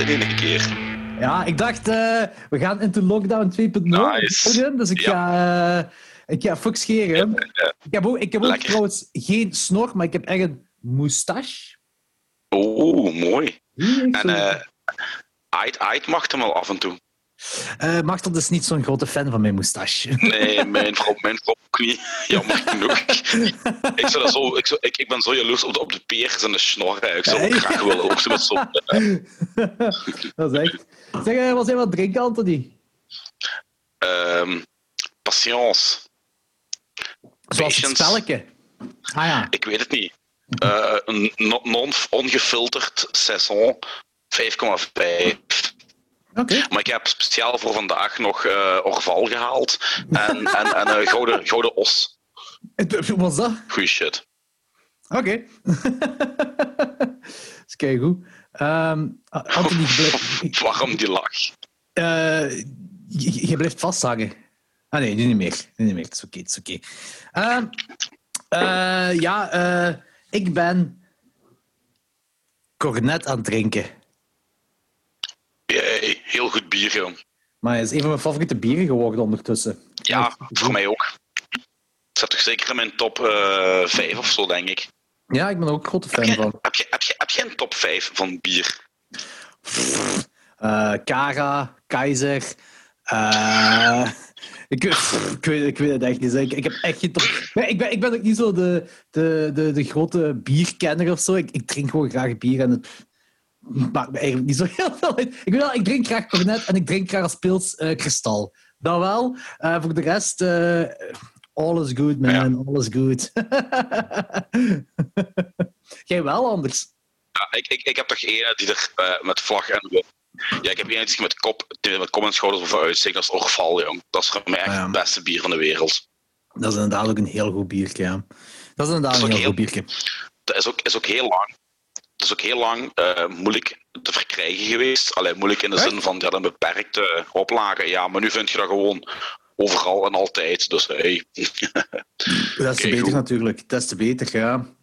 in één keer. Ja, ik dacht, eh, we gaan into lockdown 2.0. Nice. Dus ik Ja. ga, eh, ik ga fuck scheren. Ja. Ik heb ook, ik heb ook trouwens geen snor, maar ik heb echt een moustache. Oeh, mooi. En zo. eh Ait Ait mag hem al af en toe. Eh, Machtel is niet zo'n grote fan van mijn moustache. Nee, mijn vrouw, mijn vrouw ook niet. Jammer genoeg. ik, zou dat zo, ik, zou, ik, ik ben zo jaloers op de, op de peers en de snor. Ik zou ook Hey. graag willen ook zo met zo'n... eh, dat is echt. Zeg, eh, wat zijn het drinken, Anthony? ehm, patience. Zoals het Patience. spelletje. Ah ja. Ik weet het niet. Eh, een no- non-ongefilterd saison 5,5. Maar ik heb speciaal voor vandaag nog eh Orval gehaald. En, en, en eh, gouden, gouden os. Wat was dat? Goeie shit. Oké. dat is keigoed. Ehm Anthony, je blijft, Waarom die lach? eh, je, je blijft vasthangen. Ah nee, nu niet meer. Nu niet meer. Het is oké. Ehm, eh, ja, ik ben cornet aan het drinken. Jee, heel goed bier, joh. Maar het is een van mijn favoriete bieren geworden ondertussen. Ja, voor mij ook. Het zit toch zeker in mijn top eh 5 of zo, denk ik. Ja, ik ben er ook een grote fan Heb je, van. heb, je, heb, je, heb je een top 5 van bier? Eh Kara, Keizer. eh, ik, ik, weet, ik weet het echt niet. Ik, ik heb echt geen top. Ik, ben, ik ben ook niet zo de, de, de, de grote bierkenner of zo. Ik, ik drink gewoon graag bier en het maakt me eigenlijk niet zo heel veel uit. Ik wel, ik drink graag cornet en ik drink graag als pils eh, kristal. Dat wel. Eh, voor de rest, eh all is good, man. Ja. All is good. Jij wel anders. Ja, ik, ik, ik heb toch één die er met vlag en. Ja, ik heb één die met kop, met kop en schouders boven uitsteekt. Dat is Orval, jong. Dat is voor mij echt Ah, ja. het beste bier van de wereld. Dat is inderdaad ook een heel goed biertje. Ja. Dat is inderdaad Dat een heel ook goed biertje. Dat is ook, is ook heel lang. Dat is ook heel lang eh, moeilijk te verkrijgen geweest. Alleen moeilijk in de zin van ja, een beperkte oplage. Ja, maar nu vind je dat gewoon overal en altijd. Dus hey. Dat is te beter goed. natuurlijk. Dat is te beter, ja.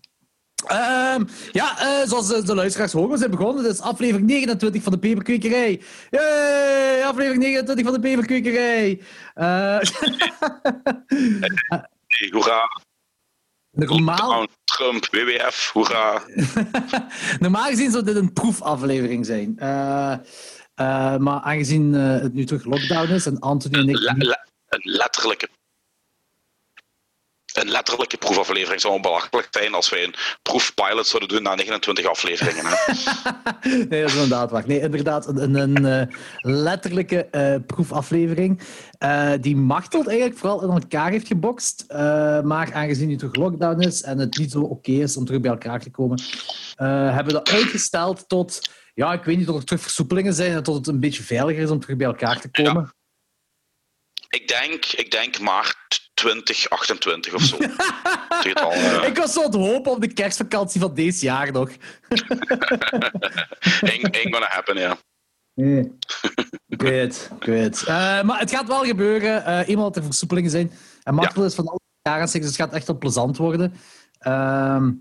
Ehm, ja, eh, zoals de, de luisteraars horen, we zijn begonnen. Dit is aflevering 29 van de Peperkwekerij. Yay! Aflevering 29 van de Peperkwekerij. Eh hey, hoera. normaal, Lockdown, Trump, WWF, hoera. normaal gezien zou dit een proefaflevering zijn. Eh, eh, maar aangezien eh, het nu terug lockdown is en Anthony en ik... Een letterlijke. Een letterlijke proefaflevering zou belachelijk zijn als wij een proefpilot zouden doen na 29 afleveringen. Hè? Nee, dat is inderdaad waar. Nee, inderdaad, een, een, letterlijke proefaflevering. Eh, die Machteld eigenlijk vooral in elkaar heeft gebokst. Eh, maar aangezien nu toch lockdown is en het niet zo oké is om terug bij elkaar te komen, eh, hebben we dat uitgesteld tot, ja, ik weet niet, tot er terug versoepelingen zijn en tot het een beetje veiliger is om terug bij elkaar te komen. ik, denk, ik denk maart 2028 of zo. Het al, Ik was zo het hopen op de kerstvakantie van deze jaar nog. ain't, ain't gonna happen, ja. Nee. ik weet, ik weet. Maar het gaat wel gebeuren. Eh eenmaal dat er versoepelingen zijn. En Martel is van alle zich, dus het gaat echt wel plezant worden. Ehm,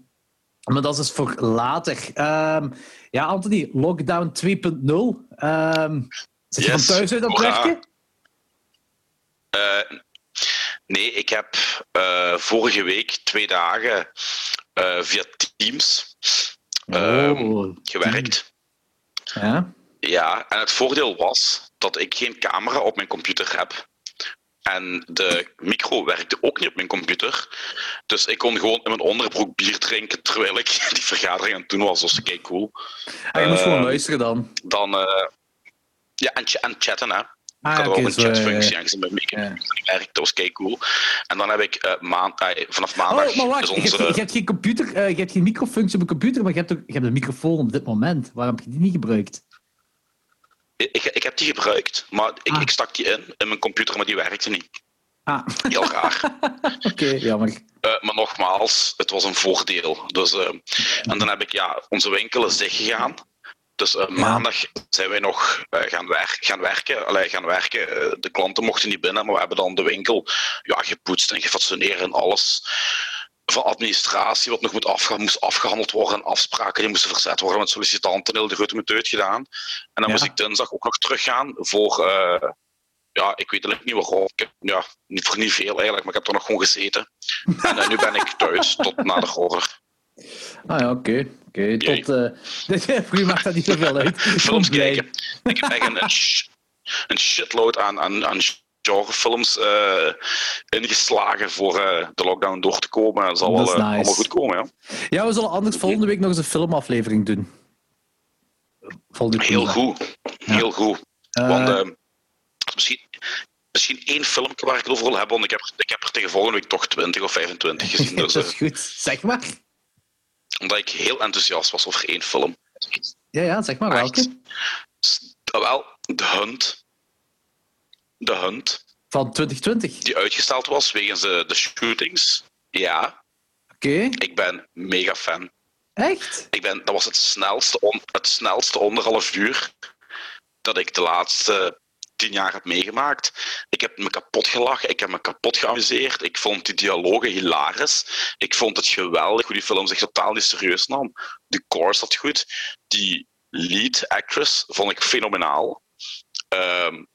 maar dat is dus voor later. Ehm, ja, Anthony, lockdown 2.0. Ehm zit je van thuis uit aan het werken? Eh, nee, ik heb eh, vorige week twee dagen via Teams Oh, gewerkt. Ja? Ja, en het voordeel was dat ik geen camera op mijn computer heb. En de micro werkte ook niet op mijn computer. Dus ik kon gewoon in mijn onderbroek bier drinken terwijl ik die vergadering aan het doen was. Dat was kei cool. Ah, je moest gewoon Ehm, luisteren dan. Dan, eh, ja, en, ch- en chatten, hè. Ah, Ik had ook een chatfunctie aangezien mijn micro Ja. werkte. Dat was kei cool. En dan heb ik eh, maand, eh, vanaf maandag Oh, maar wacht, is je, hebt, onze... je hebt geen computer, je hebt geen microfunctie op een computer, maar je hebt, ook, je hebt een microfoon op dit moment. Waarom heb je die niet gebruikt? Ik, ik heb die gebruikt, maar ik, Ah. ik stak die in, in mijn computer, maar die werkte niet. Ah, Heel raar. oké, jammer. Eh, maar nogmaals, het was een voordeel. Dus, eh, en dan heb ik, ja, onze winkel is dichtgegaan. Dus eh, maandag zijn wij nog gaan, wer- gaan werken. Allee, gaan werken. De klanten mochten niet binnen, maar we hebben dan de winkel ja, gepoetst en gefatsoeneerd en alles. Van administratie wat nog moet moest afgehandeld worden en afspraken die moesten verzet worden met sollicitanten. Heel de grote meteut gedaan. En dan moest ik dinsdag ook nog teruggaan voor, uh, ja, ik weet eigenlijk niet waarom. Ik heb, ja, niet voor niet veel eigenlijk, maar ik heb er nog gewoon gezeten. en uh, nu ben ik thuis tot na de horror. Ah ja, oké. Okay. Okay. Tot, uh, voor u maakt dat niet zoveel uit. Films kijken. Ik heb echt een, een shitload aan, aan, aan genrefilms uh, ingeslagen voor uh, de lockdown door te komen. Dat zal wel uh, nice. allemaal goed komen. Ja. ja, we zullen anders volgende week nog eens een filmaflevering doen. Volgende Heel goed. Heel goed. Want misschien, misschien één filmpje waar ik het over wil hebben, want ik heb, ik heb er tegen volgende week toch 20 of 25 gezien. Dus, dat is goed. Zeg maar. Omdat ik heel enthousiast was over één film. Ja, ja, zeg maar welke. Wel, The Hunt de Hunt. Van 2020? Die uitgesteld was wegens de, de shootings. Ja. Oké. Ik ben mega fan. Echt? Ik ben, dat was het snelste, on, het snelste anderhalf uur dat ik de laatste tien jaar heb meegemaakt. Ik heb me kapot gelachen, ik heb me kapot geamuseerd. Ik vond die dialogen hilarisch. Ik vond het geweldig hoe die film zich totaal niet serieus nam. De core zat goed. Die lead actress vond ik fenomenaal. Um,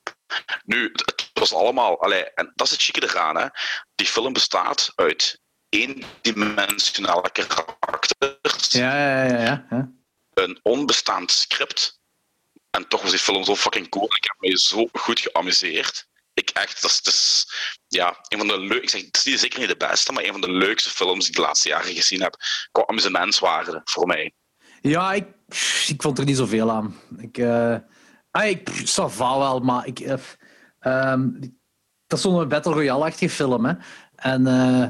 nu, het was allemaal. Allee, en dat is het chique eraan. Hè. Die film bestaat uit eendimensionale karakters. Ja, ja, ja, ja. Een onbestaand script. En toch was die film zo fucking cool. Ik heb me zo goed geamuseerd. Ik echt, dat is, dat is ja, een van de leukste. Ik zeg, het is zeker niet de beste, maar een van de leukste films die ik de laatste jaren gezien heb. Qua amusementswaarde voor mij. Ja, ik, ik vond er niet zoveel aan. Ik. Uh Ah, ik, va wel, maar ik, uh, dat is zo'n Battle Royale-achtige film. Hè. En uh,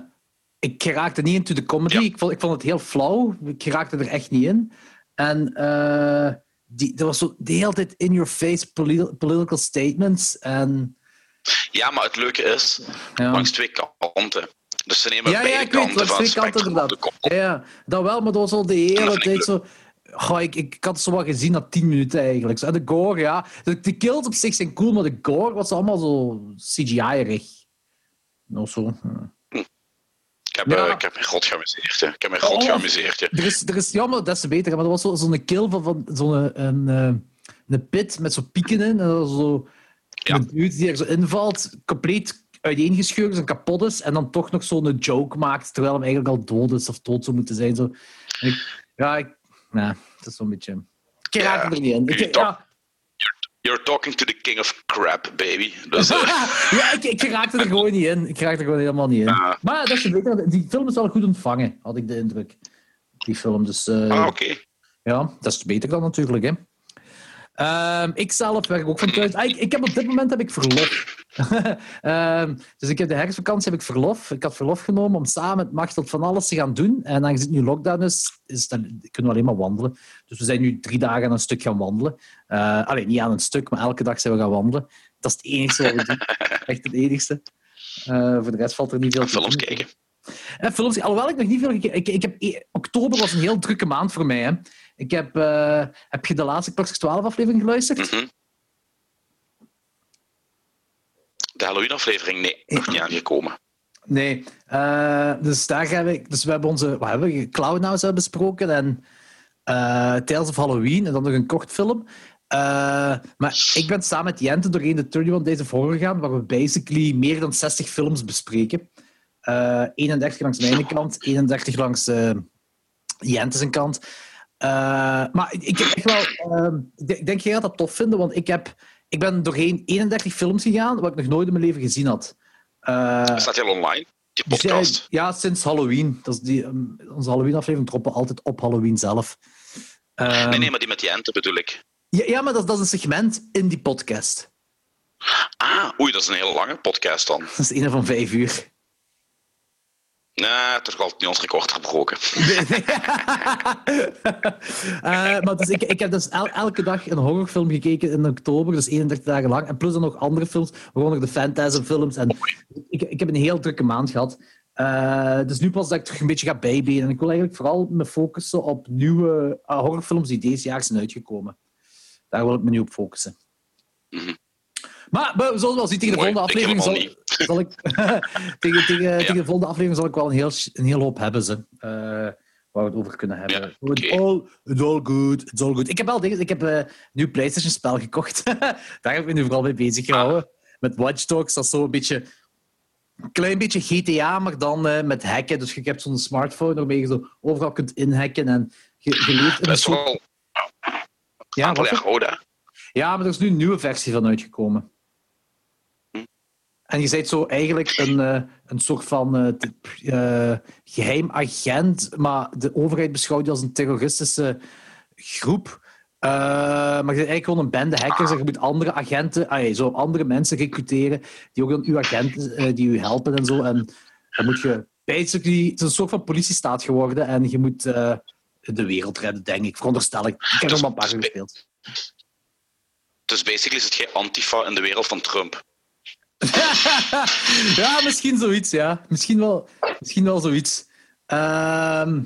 ik raakte niet into de comedy. Ik, vond, ik vond het heel flauw. Ik raakte er echt niet in. En uh, die, er was zo de hele tijd in-your-face political statements. En... Ja, maar het leuke is, ja. langs twee kanten. Dus ze nemen ja, beide ja, kanten weet, van twee kanten inderdaad. Ja, dat wel, maar dat was al de hele tijd zo... Goh, ik, ik, had het zo wat gezien na 10 minuten eigenlijk. En de gore, ja. De, de kills op zich zijn cool, maar de gore was allemaal zo CGI-rig. Nog zo. Ik heb, ja. uh, ik heb me god geamuseerd. Ik heb me god oh, geamuseerd. Ja. Er, is, er is jammer, des te beter. Maar er was zo'n zo kill van, van zo'n een, een, een pit met zo'n pieken in. En zo ja. een dude die er zo invalt, compleet uiteengescheurd is en kapot is. En dan toch nog zo'n joke maakt, terwijl hem eigenlijk al dood is of dood zou moeten zijn. Zo. Ik, ja, ik, Nee, dat is zo'n beetje... Ik raak er niet in. Ik, ja. You're talking to the king of crap, baby. Dus, uh... ja, ik, ik raakte er gewoon niet in. Ik raakte er gewoon helemaal niet in. Uh. Maar dat is beter. Die film is wel goed ontvangen, had ik de indruk. Die film. Dus, uh, ah, oké. Ja, dat is beter dan natuurlijk, hè. Um, ik zelf werk ook van thuis. Ah, ik, ik, heb op dit moment heb ik verlof. Um, dus ik heb de herfstvakantie heb ik verlof. Ik had verlof genomen om samen met Machtel van alles te gaan doen. En aangezien het nu lockdown is, is dan, kunnen we alleen maar wandelen. Dus we zijn nu drie dagen aan een stuk gaan wandelen. Uh, alleen niet aan een stuk, maar elke dag zijn we gaan wandelen. Dat is het enige wat we doen. Echt het enigste. Uh, voor de rest valt er niet veel te Films kijken. En films, alhoewel ik nog niet veel... Ik, ik heb, e- oktober was een heel drukke maand voor mij. Hè. Ik heb, uh, heb je de laatste Klokjes 12 aflevering geluisterd? Mm -hmm. De Halloween-aflevering? Nee, nog niet aangekomen. Nee. Uh, dus daar hebben we... Dus we hebben onze... Wat hebben we? Besproken en uh, Tales of Halloween en dan nog een kort film. Uh, maar ik ben samen met Jente doorheen de 31 Days of Horror gegaan, waar we basically meer dan 60 films bespreken. Uh, 31 langs mijn kant, 31 langs uh, Jente kant. Maar ik heb echt wel... Ik denk jij gaat dat tof vinden, want ik, heb, ik ben doorheen 31 films gegaan wat ik nog nooit in mijn leven gezien had. Uh, Staat hij al online, die podcast? Ja, sinds Halloween. Dat is die, um, onze Halloween-aflevering droppen altijd op Halloween zelf. Um, nee, nee, maar die met die enten bedoel ik. Ja, ja maar dat, dat is een segment in die podcast. Ah, oei, dat is een hele lange podcast dan. Dat is een van vijf uur. Nee, toch niet ons record gebroken. uh, maar dus ik, ik heb dus elke dag een horrorfilm gekeken in oktober, dus 31 dagen lang. En plus dan nog andere films, waaronder de Fantasm-films. En ik, ik heb een heel drukke maand gehad. Uh, dus nu pas dat ik terug een beetje ga bijbenen. En ik wil eigenlijk vooral me focussen op nieuwe uh, horrorfilms die deze jaar zijn uitgekomen. Daar wil ik me nu op focussen. Mm -hmm. Maar we zullen wel zien tegen de volgende aflevering. Zal, zal ik, tegen, tegen, tegen de volgende aflevering zal ik wel een heel, een heel hoop hebben. Ze, uh, waar we het over kunnen hebben. Ja, It's, all, it's all good. It's all good. Ik heb wel dingen. Ik heb eh, een nieuw PlayStation-spel gekocht. Daar heb ik me nu vooral mee bezig gehouden. Met Watch Dogs. Dat is zo een beetje. Een klein beetje GTA, maar dan eh, met hacken. Dus je hebt zo'n smartphone waarmee je zo overal kunt inhacken. En je, je leeft in Dat een is soort- wel Ja, aantal jaar ja, maar er is nu een nieuwe versie van uitgekomen. En je bent zo eigenlijk een, eh, een soort van eh, eh, geheim agent, maar de overheid beschouwt je als een terroristische groep. Maar je bent eigenlijk gewoon een bende hackers en je moet andere agenten, zo andere mensen recruteren die ook dan uw agenten, die u helpen en zo. En dan moet je basically, het is een soort van politiestaat geworden en je moet de wereld redden, denk ik. Veronderstel ik. Ik heb nog maar een paar gespeeld. Dus basically zit jij Antifa in de wereld van Trump. ja, misschien zoiets, ja. Misschien wel, misschien wel zoiets. Ehm,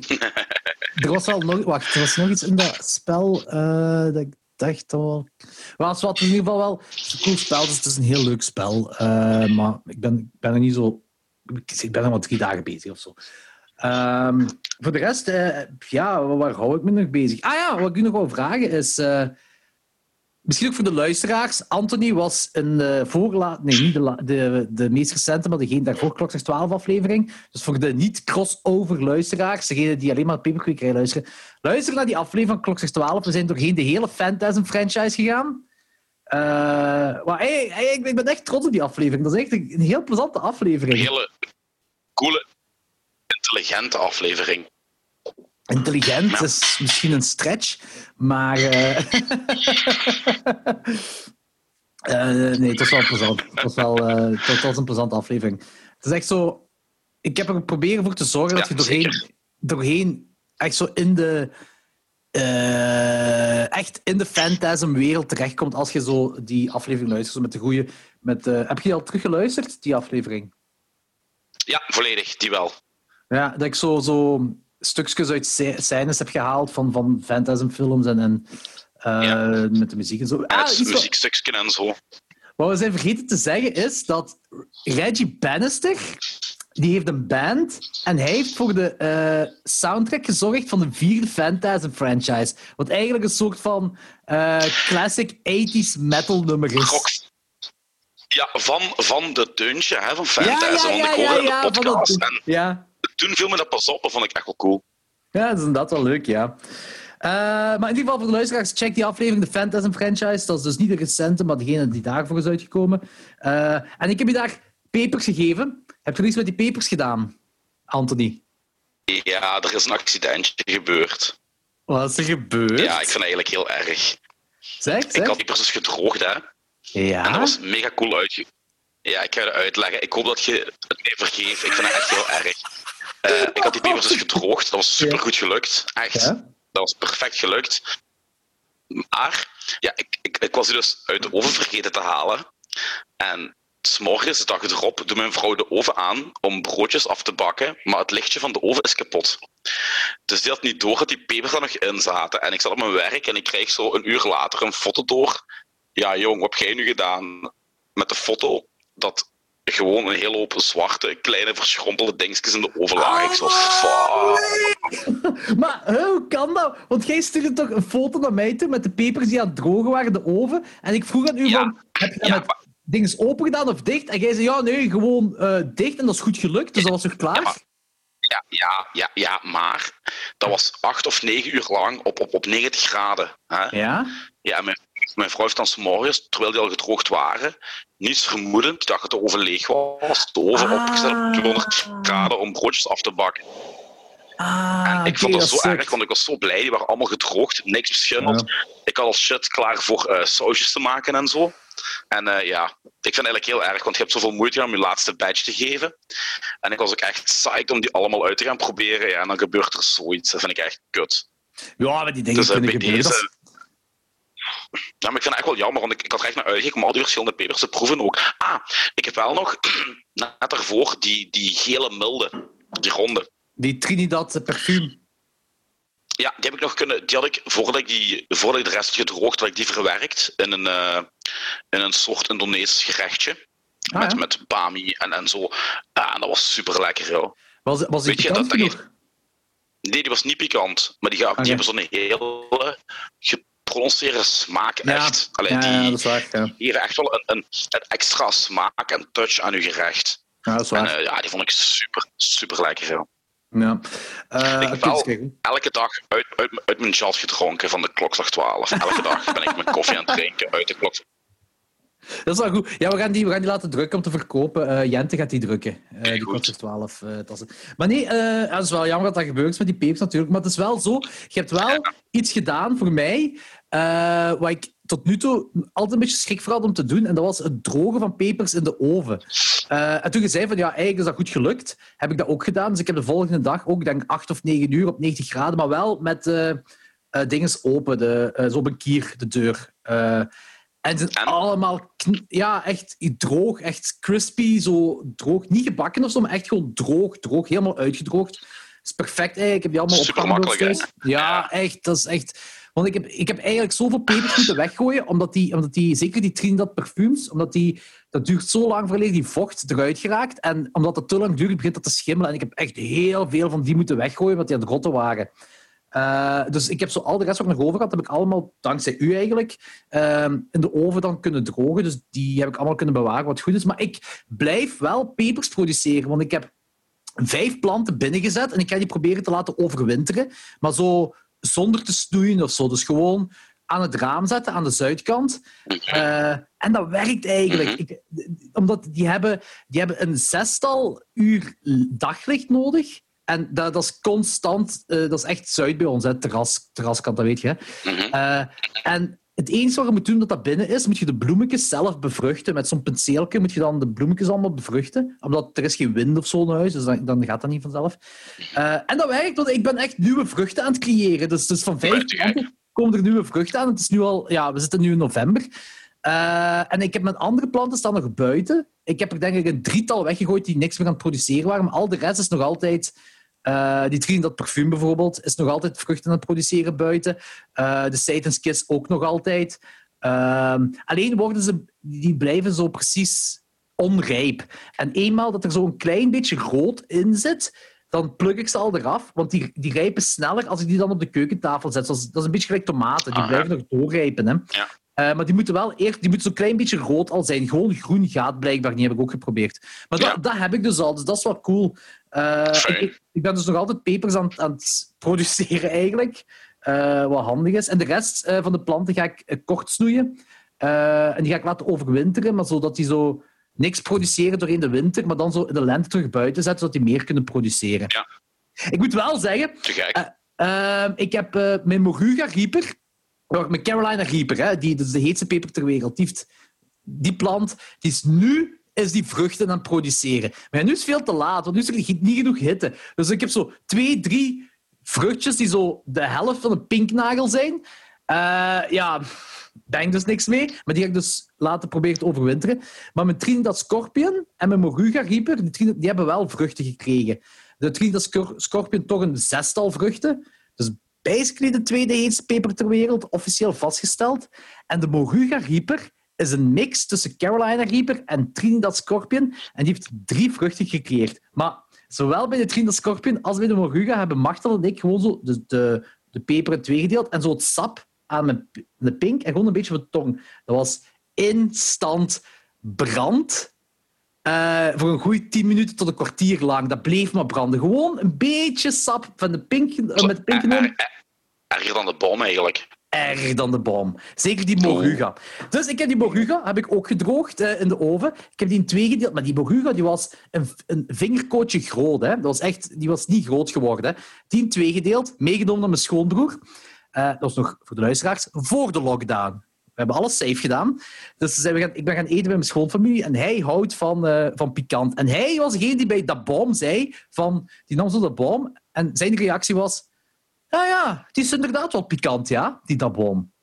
er was wel nog... Wacht, er was nog iets in dat spel eh, dat ik dacht al... Maar het was in ieder geval wel het een cool spel, dus het is een heel leuk spel. Eh, maar ik ben, ik ben er niet zo... Ik ben er maar drie dagen bezig of zo. Ehm, voor de rest, eh, ja, waar hou ik me nog bezig? Ah ja, wat ik u nog wil vragen is... Misschien ook voor de luisteraars. Anthony was een uh, voorla... Nee, niet de, de, de meest recente, maar degene daarvoor, Klokslag 12 aflevering. Dus voor de niet-crossover luisteraars, degene die alleen maar Paperquick luisteren, luister naar die aflevering van Klokslag 12. We zijn doorheen de hele Phantasm franchise gegaan. Eh, maar hey, ik, ben- echt trots op die aflevering. Dat is echt een, een heel plezante Een aflevering. hele coole, intelligente aflevering. Intelligent Ja. is misschien een stretch, maar. eh, eh, nee, het was wel plezant. Het was, wel, eh, het was- een plezante aflevering. Het is echt zo. Ik heb er proberen voor te zorgen dat je doorheen, doorheen echt zo in de. echt in de Phantasm-wereld terechtkomt als je zo die aflevering luistert. Met de goede. Met, heb je die al teruggeluisterd, die aflevering? Ja, volledig, die wel. Ja, dat ik zo, zo stukjes uit scènes heb gehaald van, van Phantasm-films en, en eh, Ja. met de muziek en zo. Ah, het muziekstukje en zo. wat we zijn vergeten te zeggen is dat Reggie Bannister, die heeft een band en hij heeft voor de eh, soundtrack gezorgd van de vierde Phantasm-franchise. Wat eigenlijk een soort van eh, classic 80s metal nummer is. Rock. Ja, van, van de deuntje hè, van ja, Fantasy. ja, want ja, ik ja, hoorde de podcast. En ja. Toen viel me dat pas op. Dat vond ik echt wel cool. Ja, dat is inderdaad wel leuk, ja. Eh, maar in ieder geval voor de luisteraars, check die aflevering, de Phantasm franchise. Dat is dus niet de recente, maar degene die daarvoor is uitgekomen. Eh, en ik heb je daar papers gegeven. Heb je er iets met die papers gedaan, Anthony? Ja, er is een accidentje gebeurd. Wat is er gebeurd? Ja, ik vind het eigenlijk heel erg. Zeg, Ik had die dus gedroogd, hè. Ja? En dat was mega cool uitge... Ja, ik ga je uitleggen. Ik hoop dat je het mij vergeeft. Ik vind het echt heel erg. Eh, ik had die pepers dus gedroogd. Dat was super goed gelukt. Echt. Dat was perfect gelukt. Maar ja, ik, ik, ik was die dus uit de oven vergeten te halen. En s'morgens, de dag erop, doet mijn vrouw de oven aan om broodjes af te bakken. Maar het lichtje van de oven is kapot. Dus die had niet door dat die pepers er nog in zaten. En ik zat op mijn werk en ik kreeg zo een uur later een foto door. Ja, jong, wat heb jij nu gedaan? Met de foto dat gewoon een hele hoop zwarte, kleine, verschrompelde dingetjes in de. Ik zo, fuck. Maar hoe kan dat? Want jij stuurde toch een foto naar mij toe met de pepers die aan het drogen waren in de oven. En ik vroeg aan u Ja. van, heb je dat Ja, met dingen open gedaan of dicht? En jij zei, ja, nee, gewoon eh, dicht. En dat is goed gelukt, dus dat was toch klaar? Ja, maar- Ja, ja, ja, ja, maar dat was acht of negen uur lang op, op, op 90 graden. Hè? Ja? Ja, mijn, mijn vrouw heeft dan 's morgens, terwijl die al gedroogd waren, niets vermoedend, dat de oven leeg was, de oven Ah. opgezet op 200 graden om broodjes af te bakken. Ah, ik vond dat zo sick. erg, want ik was zo blij. Die waren allemaal gedroogd, niks beschimmeld. Ik had al shit klaar voor eh, sausjes te maken en zo. En eh, ja, ik vind het eigenlijk heel erg, want je hebt zoveel moeite gedaan om je laatste badge te geven. En ik was ook echt psyched om die allemaal uit te gaan proberen. Ja, en dan gebeurt er zoiets. Dat vind ik echt kut. Ja, maar die dingen Dus eh, kunnen gebeuren. deze... Ja, maar ik vind het echt wel jammer, want ik, ik had er echt naar uitgekeken om al die verschillende pepers te proeven ook. Ah, ik heb wel nog, net daarvoor, die, die gele milde, die ronde. Die Trinidad parfum. Ja, die heb ik nog kunnen. Die had ik voordat ik, die, voordat ik de rest gedroogd had, ik die verwerkt in een, eh, in een soort Indonesisch gerechtje. Ah, met, ja. met bami en, en zo. En dat was super lekker, joh. Was, was die Weet je, pikant dat- dat genoeg? Nee, die was niet pikant, maar die, ga- Oké. die hebben zo'n hele geprononceerde smaak. Ja. Echt. Allee, Ja, ja, die dat is waar. Ja, hier echt wel een, een, een extra smaak en touch aan uw gerecht. ja dat is En waar. eh, ja, die vond ik super, super lekker. ja. Eh, ik goed. Elke dag uit, uit, uit mijn jas gedronken van de klokslag 12. Elke dag ben ik mijn koffie aan het drinken uit de klokslag Dat is wel goed. Ja, we gaan die, we gaan die laten drukken om te verkopen. Eh Jente gaat die drukken. Eh die kost 12 eh, tassen. Maar nee, het is wel jammer dat dat gebeurt met die pepers natuurlijk. Maar het is wel zo. Je hebt wel iets gedaan voor mij. Eh wat ik tot nu toe altijd een beetje schrik voor had om te doen. En dat was het drogen van pepers in de oven. Eh, en toen je zei van ja, eigenlijk is dat goed gelukt, heb ik dat ook gedaan. Dus ik heb de volgende dag ook, denk 8 of 9 uur op 90 graden, maar wel met dinges open, de, zo op een kier, de deur. En het zijn allemaal ja, echt droog, echt crispy, zo droog. Niet gebakken of zo, maar echt gewoon droog, droog, helemaal uitgedroogd. Dat is perfect eigenlijk. Ik heb die allemaal Super opgehangen makkelijk. Ja, echt. Dat is echt... Want ik heb, ik heb eigenlijk zoveel pepers moeten weggooien, omdat die, omdat die zeker die Trinidad parfums, omdat die, dat duurt zo lang voordat die vocht eruit geraakt. En omdat het te lang duurt, begint dat te schimmelen. En ik heb echt heel veel van die moeten weggooien, want die aan rotten waren. Eh, dus ik heb zo al de rest wat nog over had, heb ik allemaal, dankzij u eigenlijk, ehm, in de oven dan kunnen drogen. Dus die heb ik allemaal kunnen bewaren, wat goed is. Maar ik blijf wel pepers produceren, want ik heb vijf planten binnengezet en ik ga die proberen te laten overwinteren. Maar zo zonder te snoeien of zo. Dus gewoon aan het raam zetten, aan de zuidkant. Eh, en dat werkt eigenlijk. Mhm. ik, omdat die hebben, die hebben een zestal uur daglicht nodig. En dat, dat is constant, eh, dat is echt zuid bij ons, hè, terras, terraskant, dat weet je. Hè. Mhm. Eh, en het enige wat je moet doen dat dat binnen is, moet je de bloemetjes zelf bevruchten. Met zo'n penseeltje moet je dan de bloemetjes allemaal bevruchten. Omdat er is geen wind of zo in huis, dus dan, dan gaat dat niet vanzelf. Eh, en dat werkt, want ik ben echt nieuwe vruchten aan het creëren. Dus, dus van vijf planten komen er nieuwe vruchten aan. Het is nu al, ja, we zitten nu in november. Eh, en ik heb mijn andere planten staan nog buiten. Ik heb er denk ik een drietal weggegooid die niks meer aan het produceren waren. Maar al de rest is nog altijd... eh, die Trinidad parfum bijvoorbeeld is nog altijd vruchten aan het produceren buiten. Eh, de Satan's ook nog altijd. Ehm, alleen worden ze, die blijven zo precies onrijp. En eenmaal dat er zo'n klein beetje rood in zit, dan pluk ik ze al eraf. Want die, die rijpen sneller als ik die dan op de keukentafel zet. Dat is een beetje gelijk tomaten. Die Ah, ja. blijven nog doorrijpen. Hè. Ja. Eh, maar die moeten wel eerst, die moeten zo'n klein beetje rood al zijn. Gewoon groen gaat blijkbaar niet, heb ik ook geprobeerd. Maar dat, Ja. dat heb ik dus al, dus dat is wel cool. Eh, ik, ik ben dus nog altijd pepers aan, het- aan het produceren eigenlijk. Eh, wat handig is. En de rest van de planten ga ik kort snoeien. En die ga ik laten overwinteren, maar zodat die zo niks produceren doorheen de winter, maar dan zo in de lente terug buiten zetten, zodat die meer kunnen produceren. Ja. Ik moet wel zeggen, Te gek. ik heb mijn Moruga Reaper, oh, mijn Carolina Reaper, hè, die, dat is de heetste peper ter wereld. Die, heeft- die plant, die is nu is die vruchten aan het produceren. Maar nu is het veel te laat, want nu is er niet genoeg hitte. Dus ik heb zo twee, drie vruchtjes die zo de helft van een pinknagel zijn. Eh, ja, ik dus niks mee. Maar die ga ik dus laten proberen te overwinteren. Maar mijn Trinidad Scorpion en mijn Moruga Reaper, die, die hebben wel vruchten gekregen. De Trinidad Scor- Scorpion toch een zestal vruchten. Dus basically de tweede heetste peper ter wereld, officieel vastgesteld. En de Moruga Reaper is een mix tussen Carolina Reaper en Trinidad Scorpion. En die heeft drie vruchten gecreëerd. Maar zowel bij de Trinidad Scorpion als bij de Moruga hebben Martel en ik gewoon zo de, de, de peper in twee gedeeld en zo het sap aan mijn de pink en gewoon een beetje op de tong. Dat was instant brand. Eh, voor een goede 10 minuten tot een kwartier lang. Dat bleef maar branden. Gewoon een beetje sap van de pink, eh, met de pink genomen. Erger dan de bom eigenlijk. Erger dan de boom. Zeker die moruga. Dus ik heb die moruga heb ik ook gedroogd eh, in de oven. Ik heb die in twee gedeeld. Maar die moruga die was een, een vingerkootje groot. Hè. Dat was echt, die was niet groot geworden. Hè. Die in twee gedeeld, meegenomen naar mijn schoonbroer. Eh, dat was nog voor de luisteraars, voor de lockdown. We hebben alles safe gedaan. Dus zijn we gaan, ik ben gaan eten bij mijn schoonfamilie en hij houdt van, eh, van pikant. En hij was degene die bij dat boom zei, van, die nam zo de boom en zijn reactie was... Ja, ja, die is inderdaad wel pikant, ja, die daboom.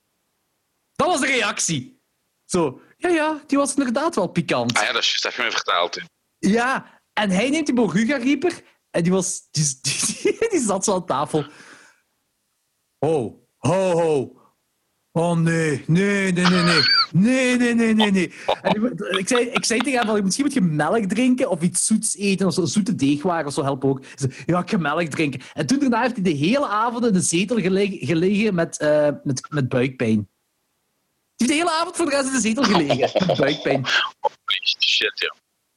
Dat was de reactie. Zo, ja, ja, die was inderdaad wel pikant. Ah ja, dat is dat heb je me verteld. hè. Ja, en hij neemt die Moruga-rieper en die, was, die, die, die zat zo aan tafel. Ho, ho, ho. Oh nee, nee, nee, nee, nee. Nee, nee, nee, nee, nee. En ik- zei, ik zei tegen hem, van, misschien moet je melk drinken of iets zoets eten, of zo, zoete deegwaren of zo helpen ook. Zei, ja, ik ga melk drinken. En toen daarna heeft hij de hele avond in de zetel gelegen, gelegen met, eh, met, met buikpijn. Hij heeft de hele avond voor de rest in de zetel gelegen met buikpijn. Shit, ja.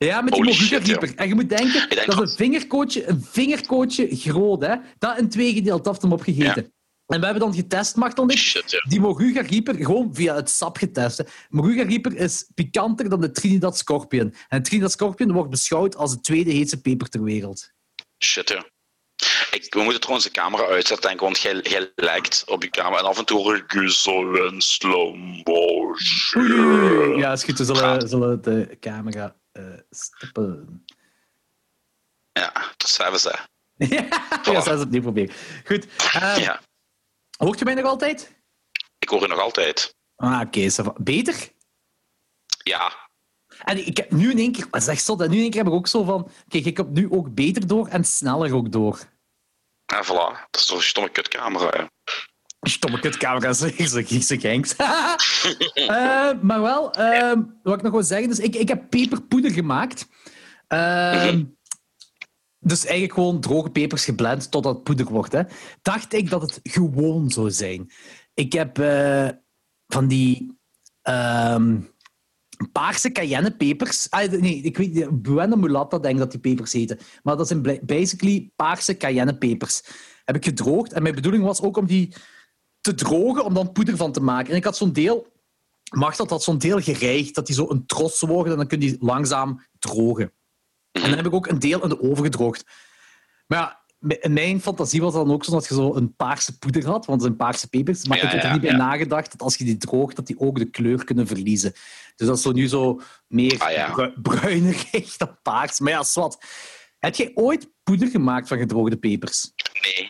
Ja, met die Holy shit, Moguga-rieper. En je moet denken, denk dat is dat- een vingerkootje, een vingerkootje groot, hè. Dat in twee gedeeld, dat heeft hem opgegeten. En we hebben dan getest, Martel Shit, die Moruga Reaper gewoon via het sap getest. hè. Moruga Reaper is pikanter dan de Trinidad Scorpion. En Trinidad Scorpion wordt beschouwd als de tweede heetste peper ter wereld. Shit, ja. Ik, we moeten trouwens de camera uitzetten, denk ik, want jij, jij lijkt op je camera. En af en toe ik je zo slow motion. Oei. Ja, is goed. We zullen, zullen de camera eh stoppen. Ja, dat zijn we ze. ja, dat is opnieuw proberen. Goed. eh, Ja, Hoort je mij nog altijd? ik hoor je nog altijd. Ah, oké. va. Beter? Ja, En ik heb nu in één keer... Zeg zo? Nu in één keer heb ik ook zo van... Kijk, ik heb nu ook beter door en sneller ook door. en voilà. Dat is toch een stomme kutcamera, ja. Stomme kutcamera, zeg ik, zeg ik, Henks. Eh, maar wel, ehm, wat ik nog wil zeggen, dus ik, ik heb peperpoeder gemaakt. Ehm, Dus eigenlijk gewoon droge pepers geblend totdat het poeder wordt. Hè. Dacht ik dat het gewoon zou zijn. Ik heb eh, van die ehm, paarse cayennepepers. Ah, nee, ik weet niet. Buena mulatta denk dat die pepers heten. Maar dat zijn basically paarse cayennepepers. Heb ik gedroogd. En mijn bedoeling was ook om die te drogen, om dan poeder van te maken. En ik had zo'n deel... Mag dat had zo'n deel gereigd, dat die zo een tros worden en dan kun je die langzaam drogen. En dan heb ik ook een deel in de oven gedroogd. Maar ja, in mijn fantasie was het dan ook zo dat je zo een paarse poeder had, want het zijn paarse pepers. Maar Ja, ik heb er ja, niet bij ja. nagedacht dat als je die droogt, dat die ook de kleur kunnen verliezen. Dus dat is zo nu zo meer Ah, bru- bruinerig dan paars. Maar ja, zwart. Heb jij ooit poeder gemaakt van gedroogde pepers? Nee.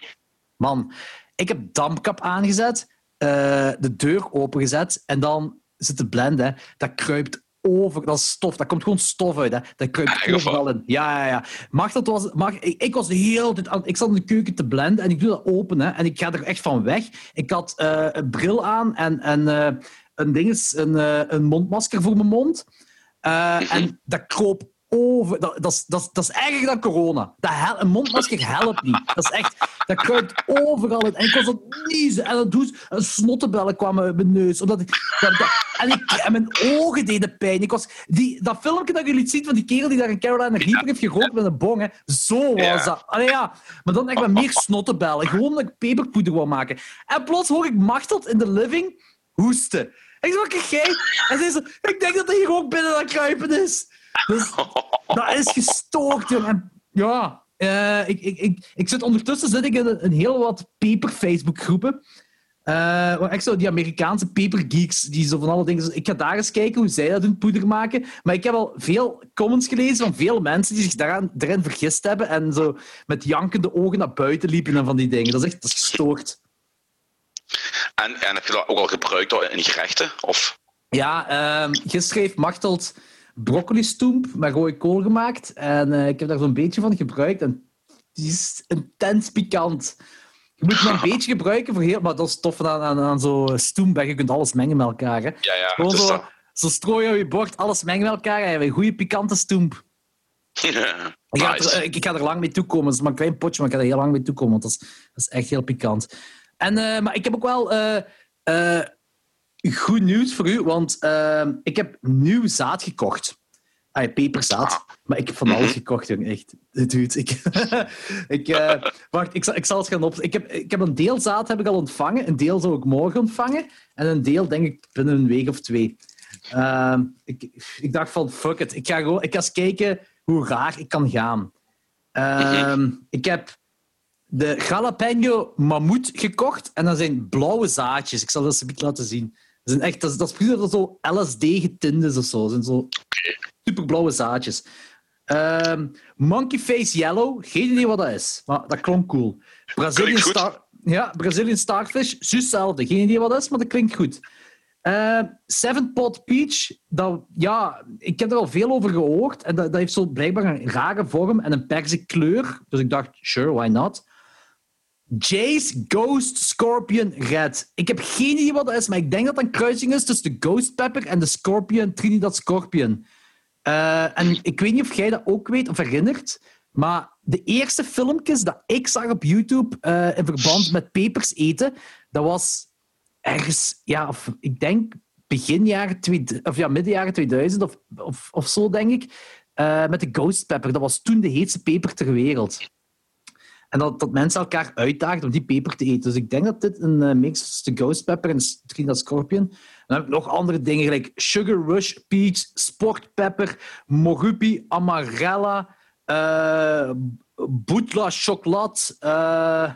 Man, ik heb dampkap aangezet, eh, de deur opengezet en dan zit te blenden. Dat kruipt over, dat is stof, dat komt gewoon stof uit. Hè. Dat kruipt Eigen overal in. Ja, ja, ja. Mag dat was, mag, ik, ik was aan, ik zat in de keuken te blenden en ik doe dat open hè, en ik ga er echt van weg. Ik had eh, een bril aan en, en eh, een, ding is, een, eh, een mondmasker voor mijn mond. En dat kroop over. Dat, dat, is, dat, dat is erger dan corona. Dat hel- een mondmasker helpt niet. Dat is echt. Dat kruipt overal in. En ik was aan het niezen. En dat doet. En snottebellen kwamen uit mijn neus. Omdat ik, dat, dat- en, ik, en mijn ogen deden pijn. Ik was, die, dat filmpje dat jullie ziet van die kerel die daar in Carolina Reaper heeft gerookt met een bong. Hè, zo was Ja. dat. Allee, ja. Maar dan echt met meer snottebellen. Gewoon omdat ik peperpoeder wou maken. En plots hoor ik Machteld in de living hoesten. En ik wat jij? En zei ze, ik denk dat hij hier ook binnen aan kruipen is. Dus dat is gestoord, jongen. En Ja, eh, ik, ik, ik, ik zit ondertussen zit ik in een, een heel wat peper-Facebook-groepen. Eh, waar echt zo die Amerikaanse pepergeeks, die zo van alle dingen... Ik ga daar eens kijken hoe zij dat doen, poeder maken. Maar ik heb al veel comments gelezen van veel mensen die zich daaraan, daarin vergist hebben en zo met jankende ogen naar buiten liepen en van die dingen. Dat is echt dat is gestoord. En, en heb je dat ook al gebruikt in gerechten? Of? Ja, ehm gisteren heeft Machteld broccoli-stoemp met rode kool gemaakt. En eh, ik heb daar zo'n beetje van gebruikt. En die is intens pikant. Je moet maar een beetje gebruiken voor heel... Maar dat is tof aan, aan, aan zo'n stoemp. Je kunt alles mengen met elkaar. Hè. Ja, ja. Gewoon zo, dat. zo strooien op je bord, alles mengen met elkaar. En je hebt een goede pikante stoemp. Ik, ga nice. er, ik, ik ga er lang mee toekomen. Het is maar een klein potje, maar ik ga er heel lang mee toekomen. Want dat is, dat is echt heel pikant. En, eh, maar ik heb ook wel eh, goed nieuws voor u. Want eh, ik heb nieuw zaad gekocht. Ah, peperzaad. Maar ik heb van alles gekocht, jong. Echt. Dude, ik... ik eh, wacht, ik zal, ik zal het gaan op... Ik heb, ik heb een deel zaad heb ik al ontvangen. Een deel zou ik morgen ontvangen. En een deel, denk ik, binnen een week of twee. Ehm, ik, ik dacht van, fuck it. Ik ga, gewoon, ik ga eens kijken hoe raar ik kan gaan. Ehm, ik heb de jalapeno mammoet gekocht. En dat zijn blauwe zaadjes. Ik zal dat eens een beetje laten zien. Dat, zijn echt, dat, is, dat is precies dat zo LSD getint is of zo. Zijn zo superblauwe zaadjes. Ehm, monkey Face Yellow. Geen idee wat dat is. Maar dat klonk cool. Brazilian, star, ja, Brazilian Starfish. Juist hetzelfde. Geen idee wat dat is, maar dat klinkt goed. Eh, Seven Pot Peach, dat, ja, ik heb er al veel over gehoord. En dat, dat heeft zo blijkbaar een rare vorm en een perzik kleur. Dus ik dacht, sure, why not? Jace Ghost Scorpion Red. Ik heb geen idee wat dat is, maar ik denk dat dat een kruising is tussen de Ghost Pepper en de Scorpion, Trinidad Scorpion. Uh, en ik weet niet of jij dat ook weet of herinnert, maar de eerste filmpjes dat ik zag op YouTube uh, in verband met pepers eten, dat was ergens, ja, of, ik denk begin jaren of ja, midden jaren 2000 of, of, of zo, denk ik. Uh, met de Ghost Pepper. Dat was toen de heetste peper ter wereld. En dat, dat mensen elkaar uitdaagden om die peper te eten. Dus ik denk dat dit een uh, mix is de Ghost Pepper en Trinidad Scorpion. Dan heb ik nog andere dingen, gelijk Sugar Rush Peach, Sport Pepper, Morupi Amarella, uh, Boetla Chocolat, uh,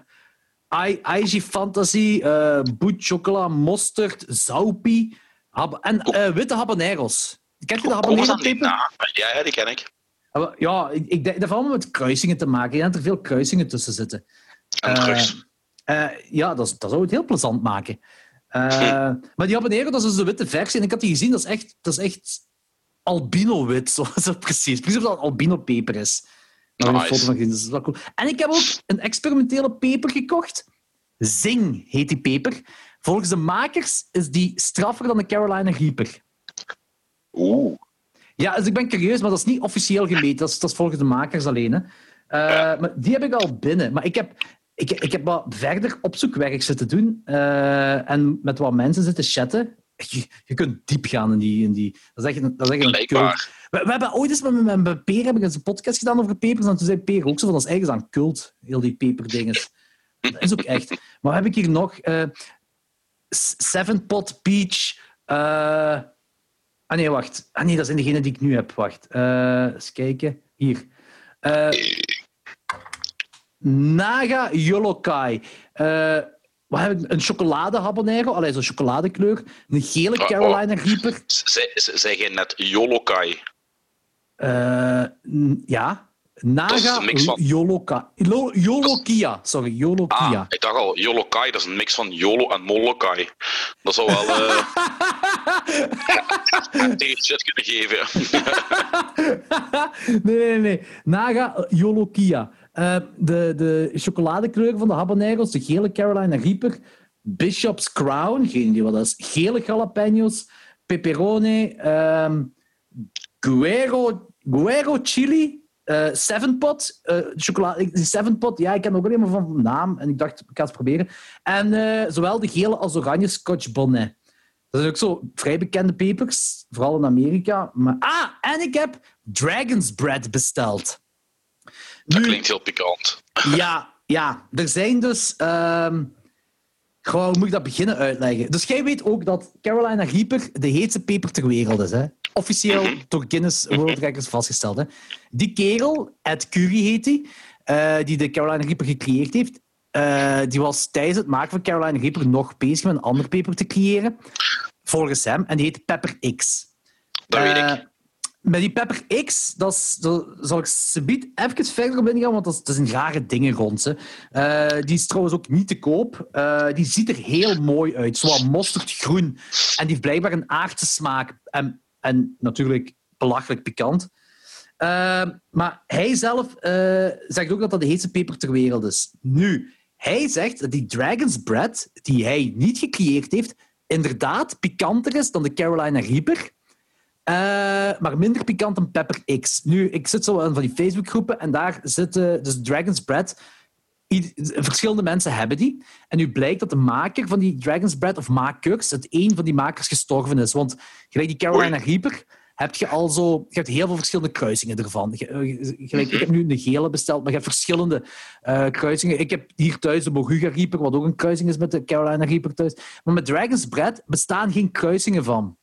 IG Fantasy, uh, Boet Chocola, Mosterd, Zaupi en uh, witte habaneros. Ken je de habanero peper? Ja, die ken ik. Ja, ik, ik, dat heeft allemaal met kruisingen te maken. dat er veel kruisingen tussen zitten. En drugs. Uh, ja, dat, dat zou het heel plezant maken. Uh, maar die habanero, dat is dus de witte versie. En ik had die gezien, dat is echt, dat is echt albino-wit. Zo, zo precies. Precies of dat albino-peper is. Daar nice. een foto van gezien, dat is wel cool. En ik heb ook een experimentele peper gekocht. Zing heet die peper. Volgens de makers is die straffer dan de Carolina Reaper. Oeh. Ja, dus ik ben curieus, maar dat is niet officieel gemeten. Dat is, dat is volgens de makers alleen. Hè. Uh, maar die heb ik al binnen. Maar ik heb, ik, ik heb wat verder opzoekwerk zitten doen. Uh, en met wat mensen zitten chatten. Je, je, kunt diep gaan in die... In die dat is echt, dat is echt een cult. We, we, hebben ooit eens met, met, met Peer hebben eens een podcast gedaan over pepers. En toen zei Peer ook zo van, dat is eigenlijk aan cult, heel die peperdinges. Dat is ook echt. Maar heb ik hier nog... Uh, Seven Pot Peach... Ah nee, wacht. Ah nee, dat zijn degene die ik nu heb. Wacht. Uh, eens kijken. Hier. Uh, Naga Yolokai. Uh, wat heb ik? Een chocolade habanero. Allee, zo'n chocoladekleur. Een gele Carolina oh, oh. Reaper. Zeg je net Yolokai? ja. Naga Yoloka. Yolokia, sorry, Yolokia. Ah, ik dacht al, Yolokai, dat is een mix van Yolo en Molokai. Dat zou wel uh, shit kunnen geven. nee, nee, nee. Naga Yolokia. Uh, de, de chocoladekleur van de habaneros, de gele Carolina Reaper, Bishop's Crown, geen idee wat dat is, gele jalapenos, pepperoni, um, Guero, Guero chili, uh, Seven Pot, uh, chocolade, Seven Pot, ja, ik ken ook alleen maar van naam en ik dacht, ik ga het proberen. En uh, zowel de gele als oranje Scotch Bonnet. Dat zijn ook zo vrij bekende pepers, vooral in Amerika. Maar, ah, en ik heb Dragon's Bread besteld. Dat klinkt heel pikant. Ja, ja, er zijn dus. Um, hoe moet ik dat beginnen uitleggen? Dus jij weet ook dat Carolina Reaper de heetste peper ter wereld is. Hè? officieel mhm. door Guinness World Records vastgesteld. Hè. Die kerel, Ed Curry heet hij, uh, die de Carolina Reaper gecreëerd heeft, uh, die was tijdens het maken van Carolina Reaper nog bezig met een ander peper te creëren, volgens hem, en die heet Pepper X. Dat weet ik. Eh, met die Pepper X, dat, zal ik subiet even verder op ingaan, want dat, is, zijn rare dingen rond ze. Uh, die is trouwens ook niet te koop. Uh, die ziet er heel mooi uit, zo mosterdgroen. En die heeft blijkbaar een aardse smaak. En en natuurlijk belachelijk pikant. Uh, maar hij zelf zegt ook dat dat de heetste peper ter wereld is. Nu, hij zegt dat die Dragon's Bread, die hij niet gecreëerd heeft, inderdaad pikanter is dan de Carolina Reaper. Uh, maar minder pikant dan Pepper X. Nu, ik zit zo in van die Facebookgroepen en daar zitten dus Dragon's Bread. Verschillende mensen hebben die. En nu blijkt dat de maker van die Dragon's Bread, of makers, dat een van die makers gestorven is. Want gelijk die Carolina Reaper heb je al zo... Je hebt heel veel verschillende kruisingen ervan. Eh, gelijk, ik heb nu een gele besteld, maar je hebt verschillende uh, kruisingen. Ik heb hier thuis de Moruga Reaper, wat ook een kruising is met de Carolina Reaper thuis. Maar met Dragon's Bread bestaan geen kruisingen van.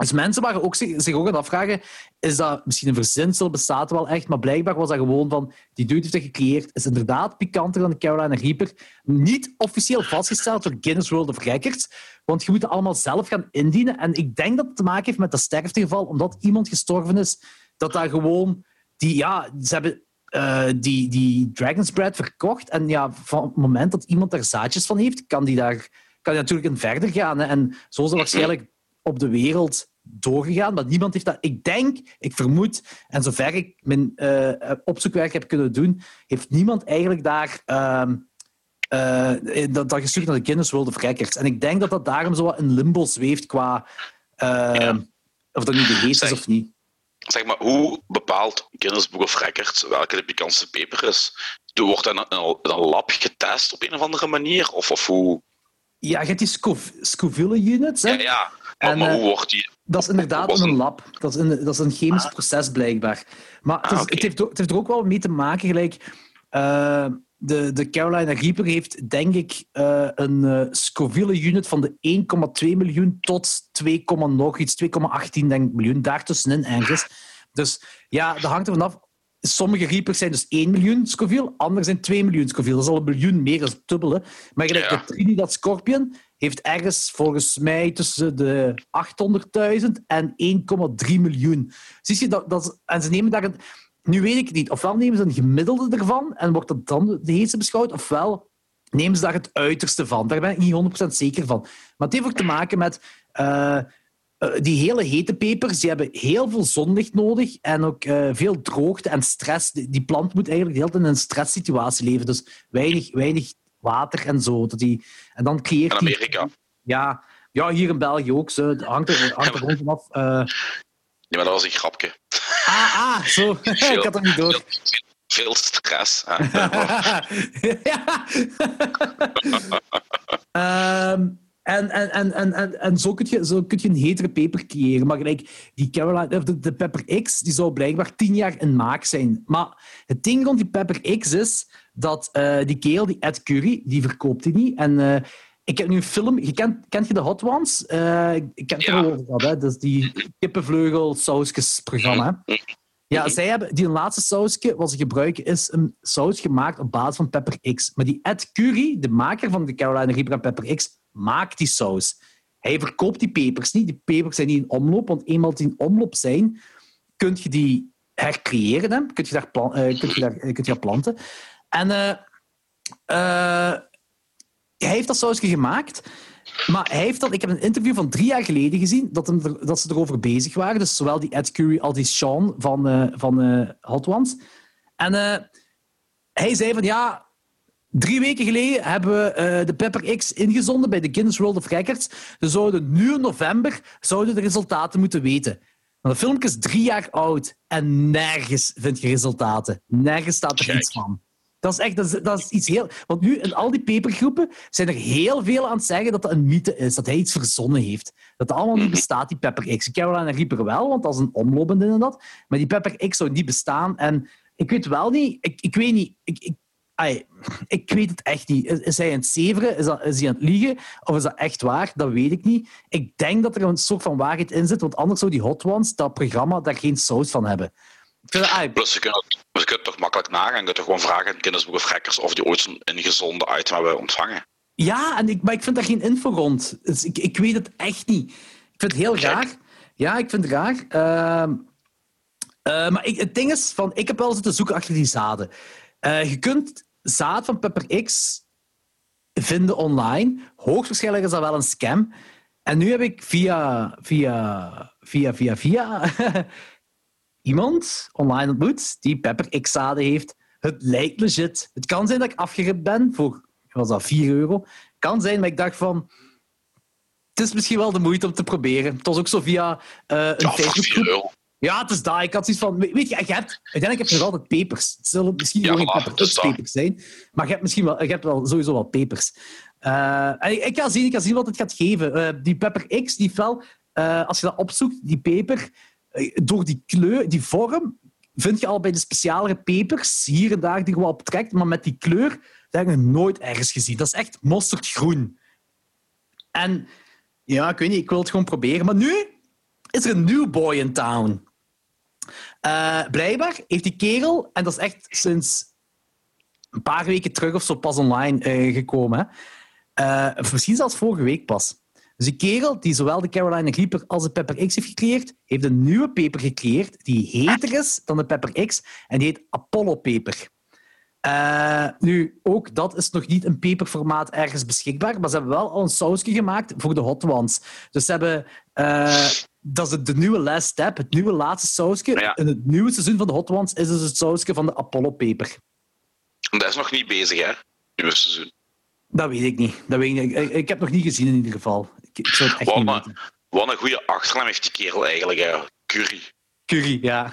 Dus mensen waren ook zich, ook aan het afvragen, is dat misschien een verzinsel, bestaat wel echt? Maar blijkbaar was dat gewoon van, die dude heeft dat gecreëerd, is inderdaad pikanter dan de Carolina Reaper. Niet officieel vastgesteld door Guinness World of Records, want je moet het allemaal zelf gaan indienen. En ik denk dat het te maken heeft met dat sterftegeval, omdat iemand gestorven is, dat daar gewoon... Die, ja, ze hebben uh, die, die Dragon's Bread verkocht. En ja, van het moment dat iemand daar zaadjes van heeft, kan die daar kan die natuurlijk in verder gaan. En zo is waarschijnlijk op de wereld doorgegaan, maar niemand heeft dat. Ik denk, ik vermoed, en zover ik mijn uh, opzoekwerk heb kunnen doen, heeft niemand eigenlijk daar uh, uh, dat, dat gestuurd naar de Guinness World of Records. En ik denk dat dat daarom zo wat in limbo zweeft qua... Uh, Of dat nu de geest is of niet. Zeg maar, hoe bepaalt Guinness Book of Records welke de pikantste peper is? Wordt dat in een, een lab getest op een of andere manier? Of, of hoe... Ja, je hebt die Scoville units. Hè? Ja, ja. Maar, en, maar hoe wordt die... Dat is inderdaad in een lab. Dat is een, dat is een chemisch ah. proces, blijkbaar. Maar het, is, ah, het, heeft, het, heeft, er ook wel mee te maken, gelijk... Uh, de, de Carolina Reaper heeft, denk ik, uh, een uh, Scoville unit van de 1,2 miljoen tot 2, nog iets, 2,18 denk miljoen, daartussenin ergens. Dus ja, dat hangt er vanaf. Sommige Reapers zijn dus 1 miljoen Scoville, andere zijn 2 miljoen Scoville. Dat is al een miljoen meer, dan dubbele. Maar gelijk ja. de Trinidad Scorpion heeft ergens volgens mij tussen de 800.000 en 1,3 miljoen. Zie je, dat, dat, en ze nemen daar nu weet ik het niet. Ofwel nemen ze een gemiddelde ervan en wordt dat dan de heetste beschouwd, ofwel nemen ze daar het uiterste van. Daar ben ik niet 100% zeker van. Maar het heeft ook te maken met uh, die hele hete pepers. Die hebben heel veel zonlicht nodig en ook uh, veel droogte en stress. Die, plant moet eigenlijk de hele tijd in een stresssituatie leven. Dus weinig, weinig water en zo. Dat die, en dan creëert in Amerika? Die, ja, ja, hier in België ook. Zo. Het hangt er, hangt er gewoon vanaf. Ja, maar dat was een grapje. Ah, ah zo. ik had hem niet door. Veel, stress. ja. um, en, en, en, en, en zo, kun je, zo kun je een hetere peper creëren. Maar gelijk, die Carolina, de, de Pepper X die zou blijkbaar tien jaar in maak zijn. Maar het ding rond die Pepper X is dat uh, die kerel, die Ed Curry, die verkoopt die niet. En uh, ik heb nu een film... Je kent, kent je de Hot Ones? Uh, ik heb het ja. over gehad. Hè? Dat is die kippenvleugel sausjes-programma. Ja, zij hebben... Die laatste sausje wat ze gebruiken is een saus gemaakt op basis van Pepper X. Maar die Ed Curry, de maker van de Carolina Reaper en Pepper X, maakt die saus. Hij verkoopt die pepers niet. Die pepers zijn niet in omloop, want eenmaal die in omloop zijn, kun je die hercreëren. Hè? Kun, je daar, plan, uh, kun, je daar, uh, kun je daar planten. En... Uh, hij heeft dat sausje gemaakt. Maar hij heeft dat, ik heb een interview van drie jaar geleden gezien dat, hem dat ze erover bezig waren. Dus zowel die Ed Curry als die Sean van, uh, van uh, Hot Ones. En uh, hij zei van ja, drie weken geleden hebben we de Pepper X ingezonden bij de Guinness World of Records. Ze zouden nu in november zouden de resultaten moeten weten. Maar de filmpje is drie jaar oud en nergens vind je resultaten. Nergens staat er iets van. Dat is echt dat is, iets heel... Want nu, in al die pepergroepen, zijn er heel veel aan het zeggen dat dat een mythe is. Dat hij iets verzonnen heeft. Dat dat allemaal niet bestaat, die Pepper X. Carolina Reaper wel, want dat is een omlopende en dat. Maar die Pepper X zou niet bestaan. En ik weet wel niet... Ik, ik weet niet... Ik, ik, ik weet het echt niet. Is, hij aan het zeveren? Is, dat, is hij aan het liegen? Of is dat echt waar? Dat weet ik niet. Ik denk dat er een soort van waarheid in zit, want anders zou die Hot Ones, dat programma, daar geen saus van hebben. Plus, kunt, je kunt toch makkelijk nagaan. Je kunt toch gewoon vragen aan Guinness of of die ooit een gezonde item hebben ontvangen. Ja, en ik, maar ik vind daar geen info rond. Dus ik, ik weet het echt niet. Ik vind het heel raar. Ja, ik vind het raar. Uh, uh, maar ik, het ding is, van, ik heb wel zitten zoeken achter die zaden. Uh, je kunt zaad van Pepper X vinden online. Hoogstwaarschijnlijk is dat wel een scam. En nu heb ik via, via, via, via, via iemand online ontmoet die Pepper X-zaden heeft. Het lijkt legit. Het kan zijn dat ik afgeript ben voor was dat 4 euro. kan zijn, maar ik dacht van... Het is misschien wel de moeite om te proberen. Het was ook zo via uh, een ja, Facebookgroep. Ja, het is daar. Ik had zoiets van... Weet je, je hebt, uiteindelijk heb je nog altijd pepers. Het zullen misschien ja, geen Pepper X-pepers zijn, maar je hebt misschien wel, je hebt wel sowieso wel pepers. Uh, ik, ik, ga zien, ik ga zien wat het gaat geven. Uh, die Pepper X, die fel, als je dat opzoekt, die peper, eh, door die kleur, die vorm, vind je al bij de specialere pepers hier en daar die je wel optrekt, maar met die kleur, dat heb nog nooit ergens gezien. Dat is echt mosterdgroen. En ja, ik weet niet, ik wil het gewoon proberen. Maar nu is er een new boy in town. Uh, blijkbaar heeft die kerel, en dat is echt sinds een paar weken terug of zo pas online uh, gekomen, uh, misschien zelfs vorige week pas. Dus die kerel die zowel de Carolina Reaper als de Pepper X heeft gecreëerd, heeft een nieuwe peper gecreëerd die heter is dan de Pepper X en die heet Apollo Peper. Uh, nu, ook dat is nog niet in peperformaat ergens beschikbaar, maar ze hebben wel al een sausje gemaakt voor de hot ones. Dus ze hebben... Uh, dat is de, nieuwe last step, het nieuwe laatste sausje. Ja. In het nieuwe seizoen van de hot ones is dus het sausje van de Apollo Peper. Dat is nog niet bezig, hè? Nieuwe seizoen. Dat weet ik niet. Dat weet ik, niet. Ik, ik heb nog niet gezien in ieder geval. Ik, ik zou het echt Wat, niet weten. wat een goede achternaam heeft die kerel eigenlijk. Curry. Curry, ja.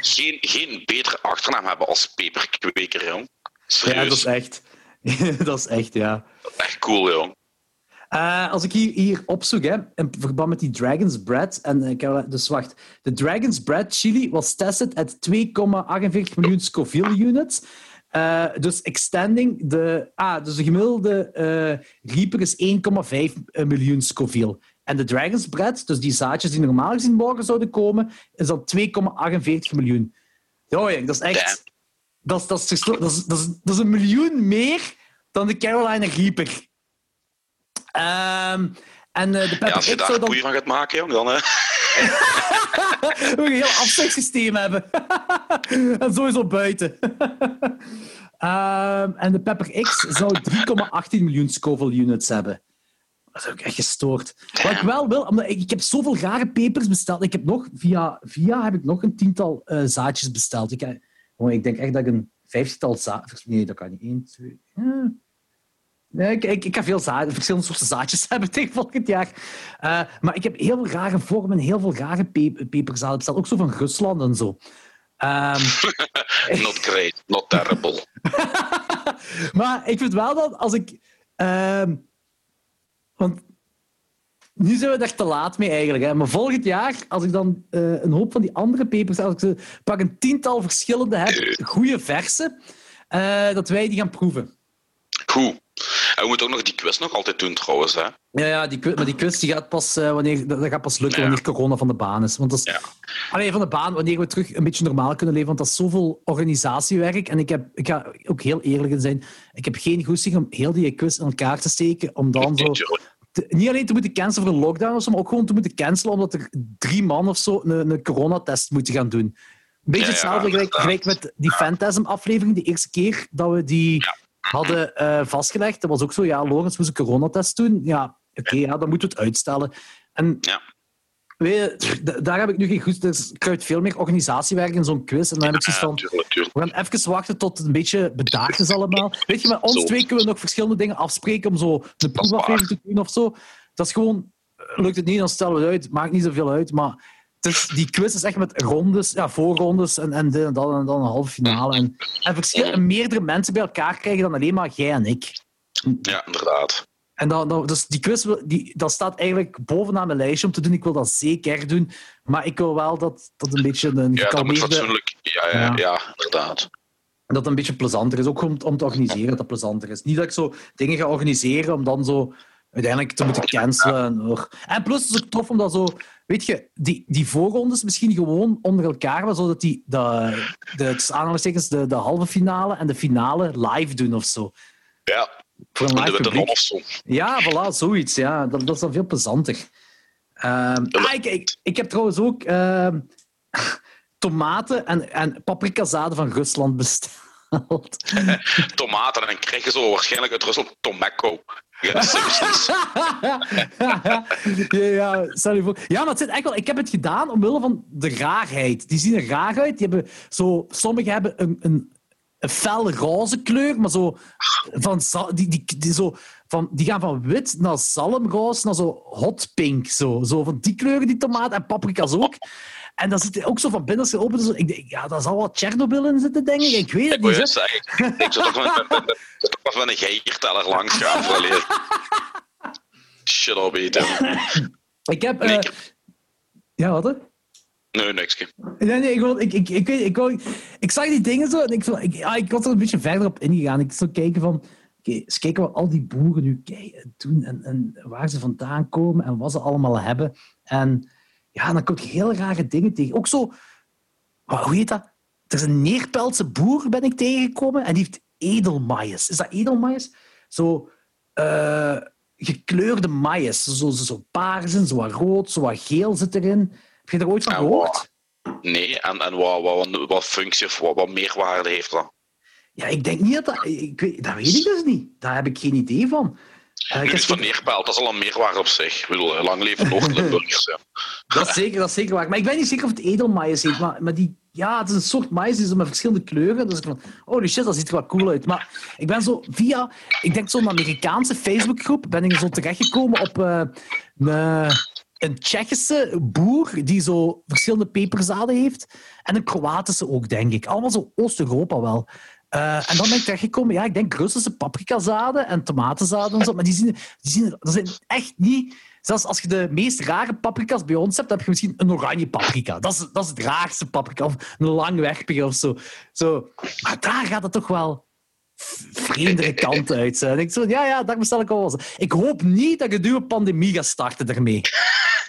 Geen, geen betere achternaam hebben als peperkweker, jong. ja, Serieus. dat is echt. dat is echt, ja. echt cool, jong. Eh, als ik hier, hier opzoek, hè, in verband met die Dragon's Bread. En heb, dus wacht. De Dragon's Bread chili was tested at 2,48 miljoen Scoville units. Eh, dus extending de. Ah, dus de gemiddelde eh Reaper is 1,5 miljoen Scoville. En de Dragon's Bread, dus die zaadjes die normaal gezien morgen zouden komen, is dan 2,48 miljoen. Ja, dat is echt. Dat is, dat, is, dat, is, dat, is, dat is een miljoen meer dan de Carolina Reaper. Ehm, en eh, de Ja, Pepper als je daar dan van gaat maken, jong, dan... hè. we een heel afzetsysteem hebben. en sowieso buiten. Ehm, en de Pepper X zou 3,18 miljoen Scoville units hebben. Dat is ook echt gestoord. Wat ik wel wil, omdat ik, ik heb zoveel rare pepers besteld. Ik heb nog, via, via heb ik nog een tiental eh, zaadjes besteld. Ik, heb- oh, ik denk echt dat ik een vijftigtal zaadjes... Nee, dat kan niet. Eén, twee... ja. Nee, ik, ik, ik ga veel zaad, verschillende soorten zaadjes hebben tegen volgend jaar. Eh, maar ik heb heel veel rare vormen, heel veel rare pe peperzaden besteld. Ook zo van Rusland en zo. Ehm, Not great, not terrible. maar ik vind wel dat als ik. ehm, want nu zijn we er te laat mee eigenlijk. Hè. Maar volgend jaar, als ik dan eh, een hoop van die andere pepers, als ik ze pak een tiental verschillende heb, goede versen, eh, dat wij die gaan proeven. Goed. En we moeten ook nog die quiz nog altijd doen, trouwens. Hè. Ja, ja die, maar die quiz die gaat pas, eh, wanneer, dat gaat pas lukken Ja. wanneer corona van de baan is. Want dat is, Ja. Allee, van de baan, wanneer we terug een beetje normaal kunnen leven. Want dat is zoveel organisatiewerk. En ik, heb, ik ga ook heel eerlijk in zijn. Ik heb geen goesting om heel die quiz in elkaar te steken. Om dan zo... Te- niet alleen te moeten cancelen voor een lockdown of zo, maar ook gewoon te moeten cancelen omdat er drie man of zo een, een coronatest moeten gaan doen. Een beetje ja, hetzelfde gelijk, gelijk met die Phantasm-aflevering. De eerste keer dat we die hadden eh, vastgelegd, dat was ook zo, ja, Lorenz moest een coronatest doen. Ja, oké, ja, dan moeten we het uitstellen. En Ja. weet je, d- daar heb ik nu geen goed... Dus ik kruipt veel meer organisatiewerk in zo'n quiz. En dan heb ik zoiets van... tuurlijk, tuurlijk. We gaan even wachten tot het een beetje bedaard is allemaal. Weet je, met ons Zo. twee kunnen we nog verschillende dingen afspreken om zo een proefaflevering te doen of zo. Dat is gewoon... eh, Lukt het niet, dan stellen we het uit. Maakt niet zoveel uit, maar... Het is, die quiz is echt met rondes, ja, voorrondes en, en dit en dat en dan een halve finale. En, en, en meerdere mensen bij elkaar krijgen dan alleen maar jij en ik. Ja, inderdaad. En dan, dan, dus die quiz die, dat staat eigenlijk bovenaan mijn lijstje om te doen. Ik wil dat zeker doen. Maar ik wil wel dat dat een beetje een Ja, dat moet fatsoenlijk. Ja, ja, Ja. ja. inderdaad. dat het een beetje plezanter is. Ook om, om te organiseren dat dat plezanter is. Niet dat ik zo dingen ga organiseren om dan zo uiteindelijk te moeten cancelen. En, en plus het is ook tof omdat zo... Weet je, die, die voorrondes misschien gewoon onder elkaar, maar zodat die de, de, aanhalingstekens, de, de halve finale en de finale live doen of zo. Ja, Voor een live publiek. zo. Ja, voilà, zoiets. Ja. Dat, dat is dan veel plezanter. Ah, ik, ik, ik heb trouwens ook ehm, tomaten en, en paprikazaden van Rusland besteld. Tomaten, en dan krijg je zo waarschijnlijk uit Rusland tomaco. Ja, ja, je voor. Ja, maar het zit echt wel... Ik heb het gedaan omwille van de raarheid. Die zien er raar uit. Die hebben zo, sommigen hebben een, een, een fel roze kleur, maar zo van, die, die, die, zo van, die gaan van wit naar zalmroos naar zo hot pink. Zo, zo van die kleuren, die tomaat en paprika's ook. En dan zit er ook zo van binnen open. Zo, ik denk, ja, daar zal wat Chernobyl in zitten, denk ik. Ik weet het Ik niet. je zeggen, ik zou toch toch met een geierteller langs gaan leren. Shit opeten. Ik heb... Ja, wat? hè? Nee, niks. Nee, nee, ik, wil, ik, ik, ik, weet, ik, wil, ik zag die dingen zo en ik, ik, ik was er een beetje verder op ingegaan. Ik zou kijken van, oké, eens kijken wat al die boeren nu doen en, en waar ze vandaan komen en wat ze allemaal hebben. En ja, dan kom je heel rare dingen tegen. Ook zo, hoe heet dat? Er is een Neerpeldse boer, ben ik tegengekomen, en die heeft edelmaïs. Is dat edelmaïs? Zo eh, gekleurde maïs. Zo, zo, zo paars en zo wat rood, zo wat geel zit erin. Heb je er ooit van gehoord? Nee, en, en wat, wat, wat functie of wat, wat meerwaarde heeft dat? Ja, ik denk niet dat dat... Ik weet, dat weet ik dus niet. Daar heb ik geen idee van. Eh, ik heb- is van dat is al een meerwaarde op zich. Ik bedoel, lang leven Noord-Limburgers. dat, is zeker, dat is zeker waar. Maar ik ben niet zeker of het edelmaïs heet. Maar, maar die, ja, het is een soort mais die zo met verschillende kleuren. Dus ik van, holy shit, dat ziet er wel cool uit. Maar ik ben zo via, ik denk zo'n Amerikaanse Facebookgroep, ben ik zo terechtgekomen op uh, een, een Tsjechische boer die zo verschillende peperzaden heeft. En een Kroatische ook, denk ik. Allemaal zo Oost-Europa wel. Uh, en dan ben ik terechtgekomen, ja, ik denk Russische paprikazaden en tomatenzaden en zo. Maar die zien, die zien dat zijn echt niet Zelfs als je de meest rare paprika's bij ons hebt, dan heb je misschien een oranje paprika. Dat is, dat is het raarste paprika. Of een langwerpige of zo. zo. Maar daar gaat het toch wel vreemdere kant uit. Ik zo, ja, ja, daar bestel ik al was. Ik hoop niet dat je nieuwe pandemie gaat starten daarmee.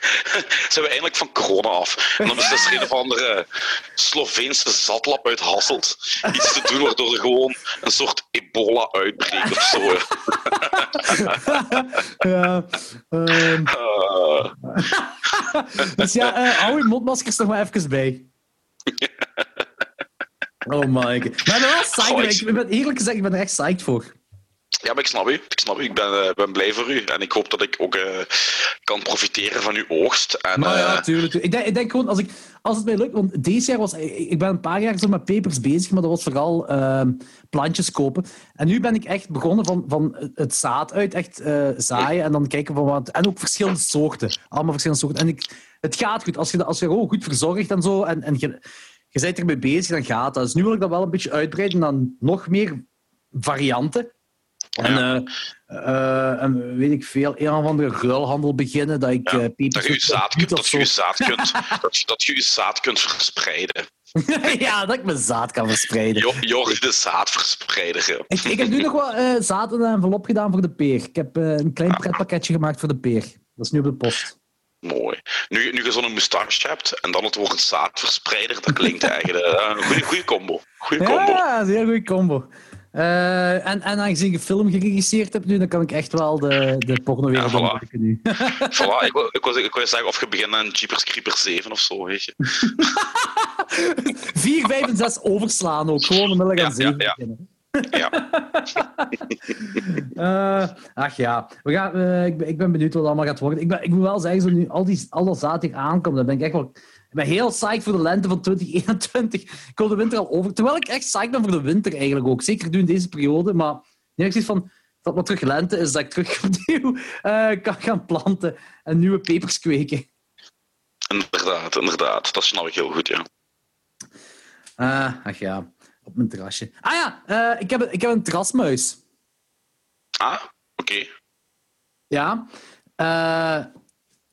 zijn we eindelijk van corona af. En dan is er een of andere Sloveense zatlap uit Hasselt iets te doen waardoor er gewoon een soort ebola uitbreekt of zo. ja. Um... Uh. dus ja, uh, hou je mondmaskers nog maar even bij. Oh my god. Maar ik ben wel psyched. Ik ben, eerlijk gezegd, ik ben er echt psyched voor. Ja, maar ik snap u. Ik snap u. Ik ben, uh, ben blij voor u. En ik hoop dat ik ook uh, kan profiteren van uw oogst. En, ja, natuurlijk. Uh... Ik denk, ik denk gewoon, als, ik, als het mij lukt... Want deze jaar was... Ik ben een paar jaar zo met pepers bezig, maar dat was vooral ehm, plantjes kopen. En nu ben ik echt begonnen van, van het zaad uit, echt zaaien en dan kijken van wat... En ook verschillende soorten. Allemaal verschillende soorten. En ik, het gaat goed. Als je, als je gewoon goed verzorgt en zo, en, en je, je bent ermee bezig, dan gaat dat. Dus nu wil ik dat wel een beetje uitbreiden dan nog meer varianten. En, uh, en, weet ik veel, een of andere ruilhandel beginnen. Dat, ik, ja, dat je je zaad kunt, dat je je zaad kunt, dat, dat je je zaad kunt verspreiden. ja, dat ik mijn zaad kan verspreiden. Jorg de zaadverspreider. Ik, ik heb nu nog wel uh, zaad in een envelop gedaan voor de peer. Ik heb een klein pretpakketje gemaakt voor de peer. Dat is nu op de post. Mooi. Nu, nu je zo'n moustache hebt en dan het woord zaadverspreider, dat klinkt eigenlijk een goede, combo. Goede combo. Ja, een zeer goede combo. Uh, en, en aangezien je film geregisseerd hebt nu, dan kan ik echt wel de, de porno weer ja, voilà. nu. voilà, ik, wil, ik, wil, ik wil zeggen, of je begint aan Jeepers Creepers 7 of zo, weet je. 4, 5 en 6 overslaan ook, gewoon onmiddellijk aan 7 ja, beginnen. Ja. uh, ach ja, we gaan, uh, ik, ben, ik ben benieuwd wat het allemaal gaat worden. Ik, ben, ik moet wel zeggen, zo nu al, die, al dat zaad hier aankomt, dan ben ik echt wel ben heel psyched voor de lente van 2021. Ik wil de winter al over. Terwijl ik echt psyched ben voor de winter eigenlijk ook. Zeker nu in deze periode. Maar nu heb ik van dat wat terug lente is, dat ik terug opnieuw uh, kan gaan planten en nieuwe pepers kweken. Inderdaad, inderdaad. Dat snap ik heel goed, ja. Uh, ach ja, op mijn terrasje. Ah ja, uh, ik, heb, ik heb een terrasmuis. Ah, oké. Ja.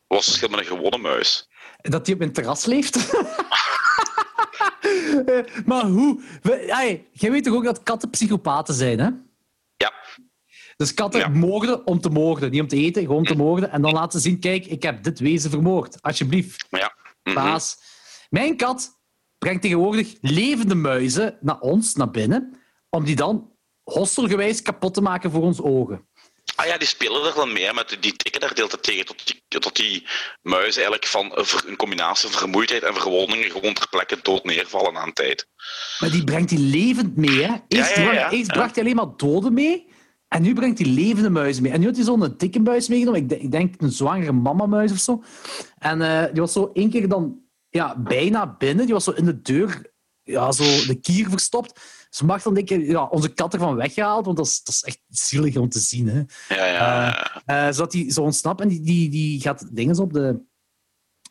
Wat is het verschil met een gewone muis? Dat hij op mijn terras leeft. maar hoe? Hey, jij weet toch ook dat katten psychopaten zijn, hè? Ja. Dus katten ja. moorden om te moorden. Niet om te eten, gewoon om te moorden. En dan laten ze zien, kijk, ik heb dit wezen vermoord. Alsjeblieft. Ja. Mm Baas. Mijn kat brengt tegenwoordig levende muizen naar ons, naar binnen, om die dan hostelgewijs kapot te maken voor ons ogen. Ah ja, die spelen er dan mee, met die tikken daar deelt tegen tot die, tot die muizen eigenlijk van een combinatie van vermoeidheid en verwondingen gewoon ter plekke dood neervallen aan tijd. Maar die brengt die levend mee, hè? Eerst, ja, ja, eerst bracht hij alleen maar doden mee, en nu brengt hij levende muizen mee. En nu had hij zo'n dikke muis meegenomen, ik, denk, ik denk een zwangere mamamuis of zo. En uh, die was zo één keer dan ja, bijna binnen, die was zo in de deur, ja, zo de kier verstopt. Ze mag dan ik ja, onze kat ervan weggehaald, want dat is, dat is echt zielig om te zien. Hè. Ja, ja. Uh, uh, zodat hij zo ontsnapt en die, die, die gaat dingen op de...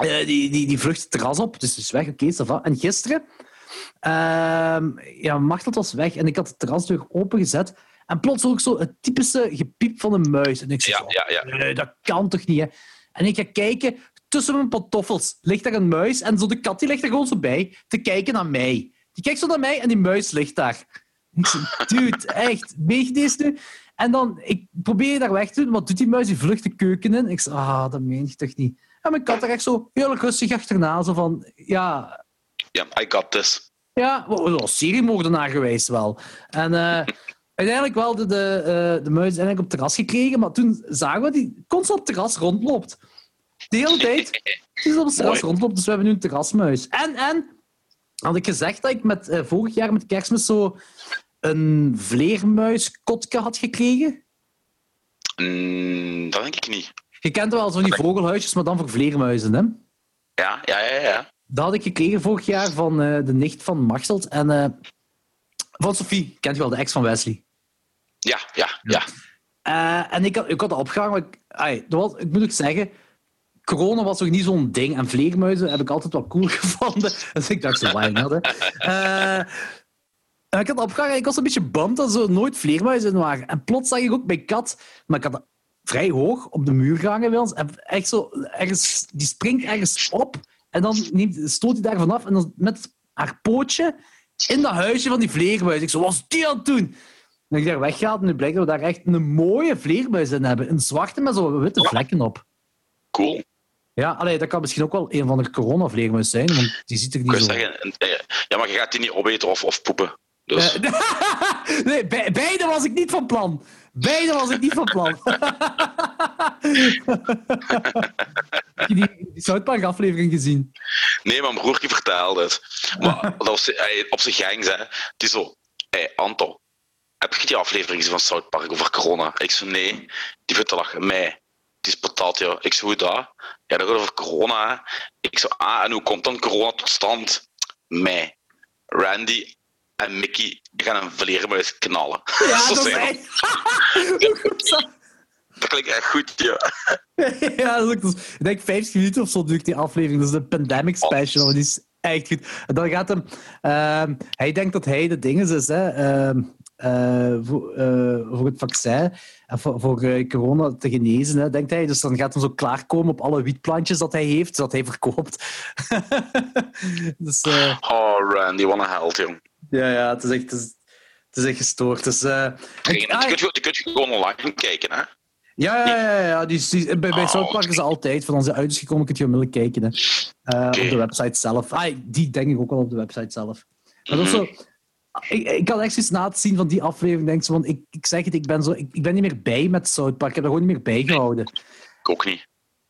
Uh, die, die, die vlucht het terras op, dus is weg, oké, okay, En gisteren, ehm, ja, Machtel was weg en ik had de terrasdeur opengezet en plots ook zo het typische gepiep van een muis. En ik zei, ja, ja, ja. Nee, dat kan toch niet, hè? En ik ga kijken, tussen mijn pantoffels ligt daar een muis en zo de kat die ligt er gewoon zo bij te kijken naar mij. Die kijkt zo naar mij en die muis ligt daar. Ik zeg, dude, echt, meeg deze nu? En dan, ik probeer je daar weg te doen. Wat doet die muis? Die vlucht de keuken in. Ik zeg, ah, dat meen je toch niet? En mijn kat er echt zo heel rustig achterna. Zo van, ja... Ja, I got this. Ja, was seriemoordenaar geweest wel. En uh, uiteindelijk wel de, de, uh, de muis eigenlijk op het terras gekregen. Maar toen zagen we die constant op het terras rondloopt. De hele tijd. Die is op het terras rondloopt. Dus we hebben nu een terrasmuis. En, en had ik gezegd dat ik met, uh, vorig jaar met kerstmis zo een vleermuiskotje had gekregen? Mm, dat denk ik niet. Je kent wel zo'n die vogelhuisjes, maar dan voor vleermuizen, hè? Ja, ja, ja. ja. Dat had ik gekregen vorig jaar van eh, de nicht van Marcel en eh, van Sophie. Kent je wel, de ex van Wesley. Ja, ja, ja. En ik had, ik had dat opgehangen. Ik, ay, dat was, ik moet ook zeggen, corona was nog niet zo'n ding. En vleermuizen heb ik altijd wel cool gevonden. Dus ik dacht zo, why not? Uh, ik had ik was een beetje bang dat er nooit vleermuizen waren. En plots zag ik ook bij kat, maar ik had vrij hoog op de muur gehangen bij ons. En echt zo, ergens, die springt ergens op en dan stoot hij daar vanaf en dan met haar pootje in dat huisje van die vleermuis. Ik zo, wat is die aan het doen? En ik daar weggehaald en nu blijkt dat we daar echt een mooie vleermuis in hebben. Een zwarte met zo witte vlekken op. Cool. Ja, allee, dat kan misschien ook wel een van de corona-vleermuis zijn, want die ziet er niet zo... Zeggen, ja, maar je gaat die niet opeten of, of poepen. Dus. nee, be beide was ik niet van plan. Beide was ik niet van plan. Heb je die, die South Park-aflevering gezien? Nee, mijn broertje vertelde het. Maar dat was, op zijn gang zei het is zo... Hey, Anto, heb je die aflevering gezien van South Park over corona? Ik zei, nee. Die lachen. Mij. Het is patat, ja. Ik zei, hoe dat? Ja, dat gaat over corona. Ik zei, ah, en hoe komt dan corona tot stand? Mij. Randy en Mickey gaan een vleermuis knallen. Ja, dat is echt... Dat klinkt echt goed, ja. ja, dat is ik denk 50 minuten of zo duurt die aflevering. Dat is de Pandemic Special. Oh. Die is echt goed. En dan gaat hem... Uh, hij denkt dat hij de dingen is, hè. Uh, uh, voor, voor, het vaccin en voor, voor corona te genezen, hè, denkt hij. Dus dan gaat hij zo klaarkomen op alle wietplantjes dat hij heeft, dat hij verkoopt. dus, oh, Randy, wat een held, jong. Ja, ja, het is echt, het is, het is echt gestoord. Dus, uh, die, kun je, die kun je gewoon online kijken, hè? Ja, ja, ja, ja. Die, die, bij, bij oh, South Park is altijd van onze ouders gekomen, kun je onmiddellijk kijken. Hè. Uh. Op de website zelf. Ah, die denk ik ook wel op de website zelf. Maar mm -hmm. dat is zo, ik, ik kan echt eens na het zien van die aflevering denk want ik, ik zeg het, ik ben, zo, ik, ik ben niet meer bij met South Park. Ik heb er gewoon niet meer bijgehouden. Ik ook niet.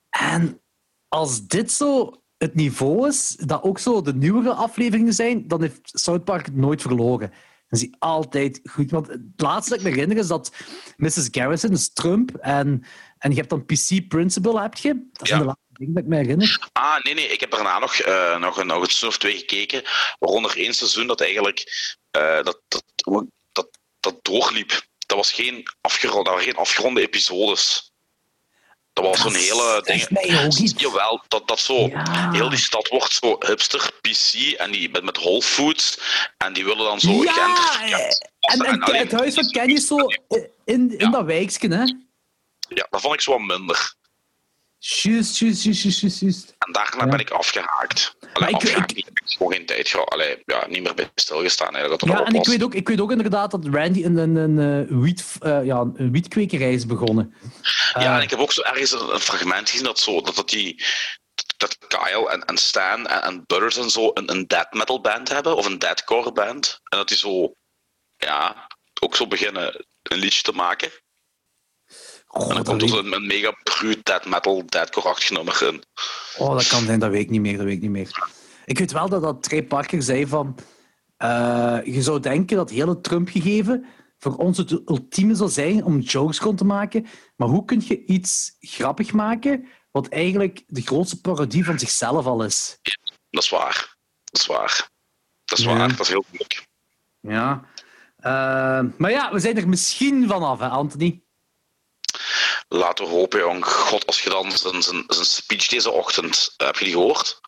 En als dit zo het niveau is, dat ook zo de nieuwere afleveringen zijn, dan heeft South Park het nooit verloren. Dan is hij altijd goed. Want het laatste dat ik me herinner is dat Mrs. Garrison is Trump en, en je hebt dan PC Principal, heb je? Dat zijn ja. de laatste dingen dat ik me herinner. Ah, nee, nee. Ik heb daarna nog, uh, nog, nog een seizoen of twee gekeken, waaronder één seizoen dat eigenlijk uh, dat, dat, dat, dat doorliep. Dat was geen afgeronde, dat waren geen afgeronde episodes. Dat was zo'n hele ding. Jawel, dat, dat zo. Ja. Heel die stad wordt zo hipster, PC en die met, met Whole Foods. En die willen dan zo. Ja, en, en, en het huis van Kenny zo in, in dat wijkje, hè? Ja, dat vond ik zo wat minder. Juist, juist, juist, juist, En daarna ben ik afgehaakt. Afgehaakt, ik, ik, gewoon geen tijd. Allee, ja, niet meer bij stilgestaan. Eigenlijk, ja, en ik weet, ook, ik weet ook inderdaad dat Randy een, een, een, een, wiet, uh, ja, een wietkwekerij is begonnen. Ja, en ik heb ook zo ergens een, een fragment gezien dat, zo, dat, dat die dat Kyle en, en Stan en, en Butters en zo een, een death metal band hebben, of een deathcore band. En dat die zo, ja, ook zo beginnen een liedje te maken. Oh, en dan komt er een, een mega bruut death metal, deathcore-achtig nummer in. Oh, dat kan zijn, dat weet ik niet meer, dat weet ik niet meer. Ik weet wel dat, dat Trey Parker zei van... Uh, je zou denken dat hele Trump-gegeven voor ons het ultieme zou zijn om jokes kon te maken. Maar hoe kun je iets grappig maken wat eigenlijk de grootste parodie van zichzelf al is? Ja, dat is waar. Dat is waar. Dat is ja. waar. Dat is heel moeilijk. Ja. Uh, maar ja, we zijn er misschien vanaf, hè, Anthony? Laten we hopen, jong. God, als je dan zijn, zijn, zijn speech deze ochtend... Heb je die gehoord?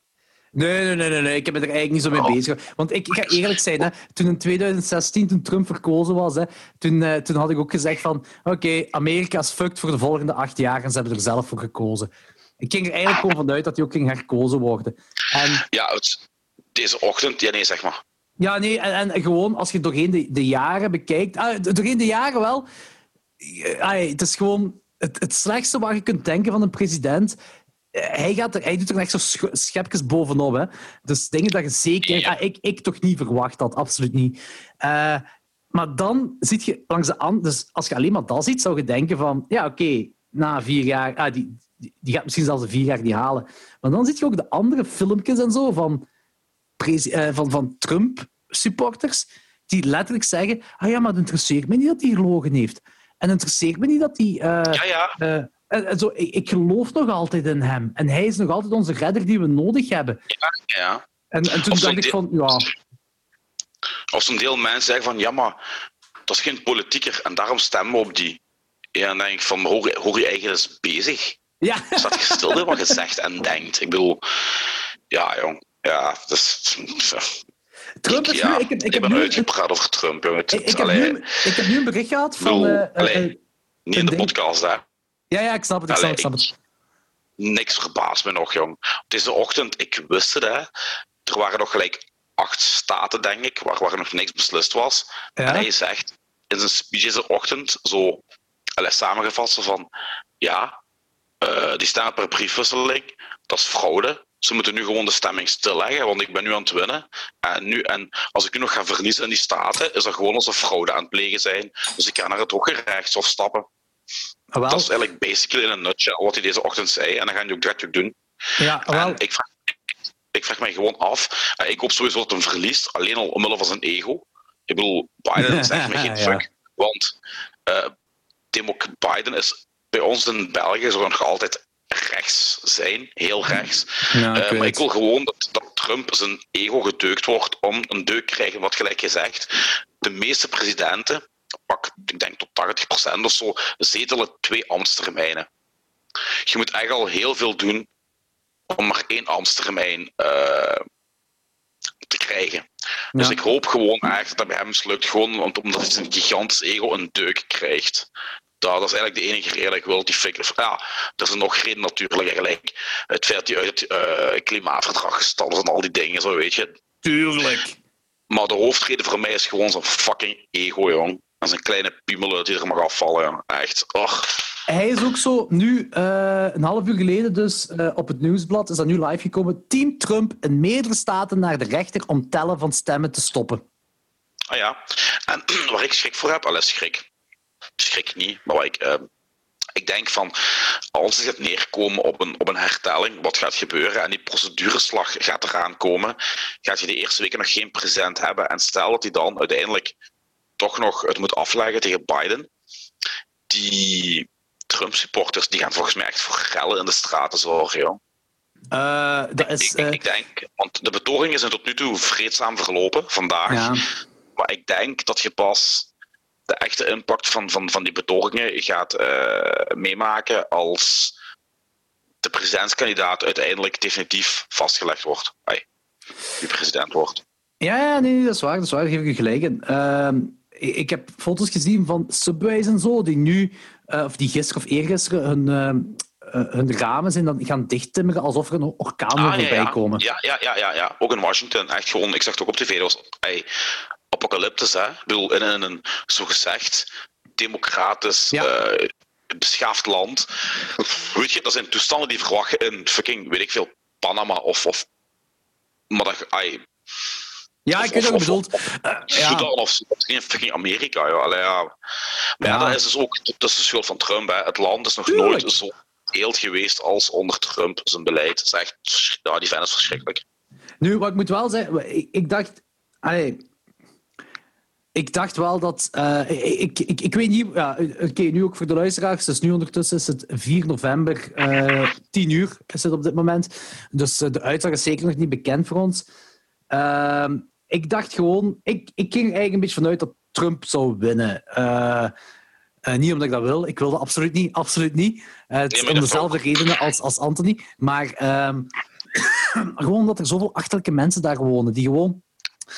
Nee, nee, nee, nee, nee, ik heb me er eigenlijk niet zo mee oh. bezig. Want ik, ik, ga eerlijk zijn, hè, toen in 2016, toen Trump verkozen was, hè, toen, uh, toen had ik ook gezegd van oké, okay, Amerika is fucked voor de volgende acht jaar en ze hebben er zelf voor gekozen. Ik ging er eigenlijk gewoon vanuit dat hij ook ging herkozen worden. En, ja, het, deze ochtend, ja nee, zeg maar. Ja, nee, en, en gewoon als je doorheen de, de jaren bekijkt, ah, doorheen de jaren wel, ah, het is gewoon het, het slechtste waar je kunt denken van een president hij, gaat er, hij doet er echt zo schepjes bovenop. Hè. Dus dingen dat je zeker... Ja. Ah, ik, ik toch niet verwacht had, absoluut niet. Uh, maar dan zit je langs de andere... Dus als je alleen maar dat ziet, zou je denken van... Ja, oké, okay, na vier jaar... Ah, die, die gaat misschien zelfs de vier jaar niet halen. Maar dan zit je ook de andere filmpjes en zo van, uh, van, van Trump-supporters die letterlijk zeggen ah ja, maar het interesseert me niet dat hij gelogen heeft. En het interesseert me niet dat hij... Uh, ja, ja en zo, ik, ik, geloof nog altijd in hem. En hij is nog altijd onze redder die we nodig hebben. Ja, ja. En, en toen dacht ik van, ja... Als een deel mensen zeggen van, ja, maar dat is geen politieker en daarom stemmen we op die. Ja, dan denk ik van, hoor, hoor je eigenlijk eens bezig? Ja. Staat je stil wat je zegt en denkt? Ik bedoel, ja, jong. Ja, dus... Trump is nu... Ik, heb, ik, heb ben uitgepraat over Trump, jongen. Ik, heb nu, ik heb nu een bericht gehad van... Uh, uh, niet in de podcast, hè. Ja, ja, ik snap het, ik snap, snap het. Niks verbaast me nog, jong. Deze ochtend, ik wist het, hè. Er waren nog gelijk acht staten, denk ik, waar, waar nog niks beslist was. Ja. En hij zegt in zijn speech deze ochtend zo allez, samengevat van ja, uh, die stemmen per briefwisseling, dat is fraude. Ze moeten nu gewoon de stemming stilleggen, want ik ben nu aan het winnen. En, nu, en als ik nu nog ga verliezen in die staten, is er gewoon als een fraude aan het plegen zijn. Dus ik ga naar het hoge rechtshof stappen. Ah, dat is eigenlijk basically in een nutshell wat hij deze ochtend zei. En dan ga je ook direct doen. Ja, ah, wel. ik vraag ik vraag mij gewoon af. Uh, ik hoop sowieso dat hij verliest, alleen al omwille van zijn ego. Ik bedoel, Biden zegt me geen fuck. Want uh, Biden is bij ons in België zo nog altijd rechts zijn, heel rechts. Ja, ik uh, maar ik wil gewoon dat, dat, Trump zijn ego gedeukt wordt om een deuk te krijgen, wat gelijk gezegd. De meeste presidenten, pak ik denk tot 80% of zo, zetelen twee ambtstermijnen. Je moet eigenlijk al heel veel doen om maar één ambtstermijn uh, te krijgen. Dus ik hoop gewoon eigenlijk dat dat bij hem mislukt, gewoon omdat hij zijn gigantisch ego een deuk krijgt. Dat, dat is eigenlijk de enige reden dat ik wil die figure. Ja, er is nog reden natuurlijk, eigenlijk. Het feit dat hij uit het uh, klimaatverdrag gestapt is en al die dingen, zo weet je. Tuurlijk. Maar de hoofdreden voor mij is gewoon zijn fucking ego, jong. En zijn kleine piemel die er mag afvallen. Echt. Och. Hij is ook zo nu, uh, een half uur geleden dus, uh, op het nieuwsblad, is dat nu live gekomen. Team Trump in meerdere staten naar de rechter om tellen van stemmen te stoppen. Ah ja, en waar ik schrik voor heb, alles schrik. Schrik niet, maar waar ik, uh, ik denk van, als het gaat neerkomen op een, op een hertelling, wat gaat gebeuren en die procedureslag gaat eraan komen, gaat je de eerste weken nog geen present hebben. En stel dat hij dan uiteindelijk toch nog het moet afleggen tegen Biden, die Trump-supporters die gaan volgens mij echt voor gellen in de straten zorgen. Joh. Uh, dat is, ik, ik, ik, denk, want de betogingen zijn tot nu toe vreedzaam verlopen vandaag. Ja. Maar ik denk dat je pas de echte impact van, van, van die betogingen gaat uh, meemaken als de presidentskandidaat uiteindelijk definitief vastgelegd wordt. Ay, die president wordt. Ja, ja nee, dat is waar. Dat is waar. Daar geef ik je gelijk in. Uh, ik heb foto's gezien van subways en zo, die nu, uh, of die gisteren of eergisteren, hun, uh, hun ramen zijn dan gaan dichttimmeren alsof er een orkaan ah, voorbij ja, ja. komen. Ja, ja, ja, ja, ja, ook in Washington. Echt gewoon, ik zag het ook op tv, dat was hey, apocalyptisch. Hè? Ik bedoel, in een, een zogezegd democratisch, ja. beschaafd land. Weet je, dat zijn toestanden die verwachten in fucking, weet ik veel, Panama of. of maar dat, ay, ja, ik weet wat je bedoelt. Uh, Sudan ja. of geen fucking Amerika. Ja. Allee, ja. Maar ja. dat is dus ook dat is de schuld van Trump. Hè. Het land is nog Tuurlijk. nooit zo heeld geweest als onder Trump zijn beleid. Is echt, ja, die fan is verschrikkelijk. Nu, wat ik moet wel zeggen, ik, ik dacht. Allee, ik dacht wel dat. Uh, ik, ik, ik weet niet. Ja, Oké, okay, nu ook voor de luisteraars. Dus nu ondertussen is het 4 november, uh, 10 uur is het op dit moment. Dus de uitslag is zeker nog niet bekend voor ons. Uh, ik dacht gewoon, ik, ik ging eigenlijk een beetje vanuit dat Trump zou winnen. Uh, uh, niet omdat ik dat wil, ik wilde absoluut niet, absoluut niet. Uh, het is om dezelfde redenen als, als Anthony. Maar ehm, gewoon omdat er zoveel achterlijke mensen daar wonen, die gewoon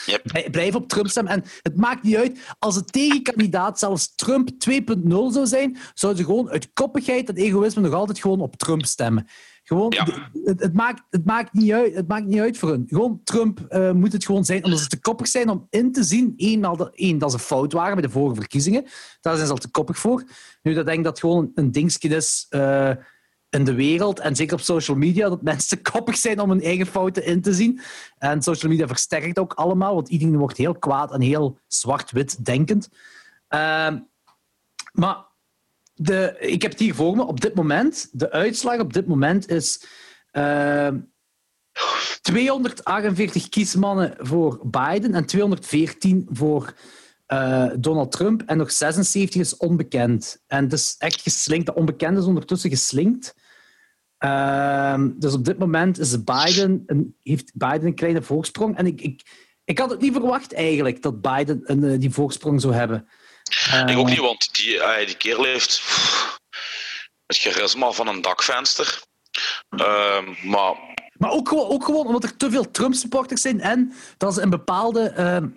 Yep. blijven op Trump stemmen. En het maakt niet uit, als de tegenkandidaat zelfs Trump 2.0 zou zijn, zouden ze gewoon uit koppigheid en egoïsme nog altijd gewoon op Trump stemmen. Gewoon, Ja. het, het, maakt, het, maakt niet uit, het maakt niet uit voor hun. Gewoon, Trump eh, moet het gewoon zijn, omdat ze te koppig zijn om in te zien, één, al dat, één, dat ze fout waren bij de vorige verkiezingen. Daar zijn ze al te koppig voor. Nu, dat denk ik dat gewoon een dingetje is eh, in de wereld, en zeker op social media, dat mensen te koppig zijn om hun eigen fouten in te zien. En social media versterkt ook allemaal, want iedereen wordt heel kwaad en heel zwart-wit denkend. Ehm, maar de, ik heb het hier voor me. Op dit moment, de uitslag op dit moment is uh, 248 kiesmannen voor Biden en 214 voor eh, Donald Trump en nog 76 is onbekend. En het is echt geslinkt. De onbekende is ondertussen geslinkt. Ehm, dus op dit moment is Biden heeft Biden een kleine voorsprong. En ik, ik, ik had het niet verwacht eigenlijk dat Biden een, eh, die voorsprong zou hebben. Ik ook niet, want die, uh, die kerel heeft pff, het charisma van een dakvenster. Ehm, maar maar ook gewoon, ook gewoon omdat er te veel Trump-supporters zijn en dat ze in bepaalde ehm,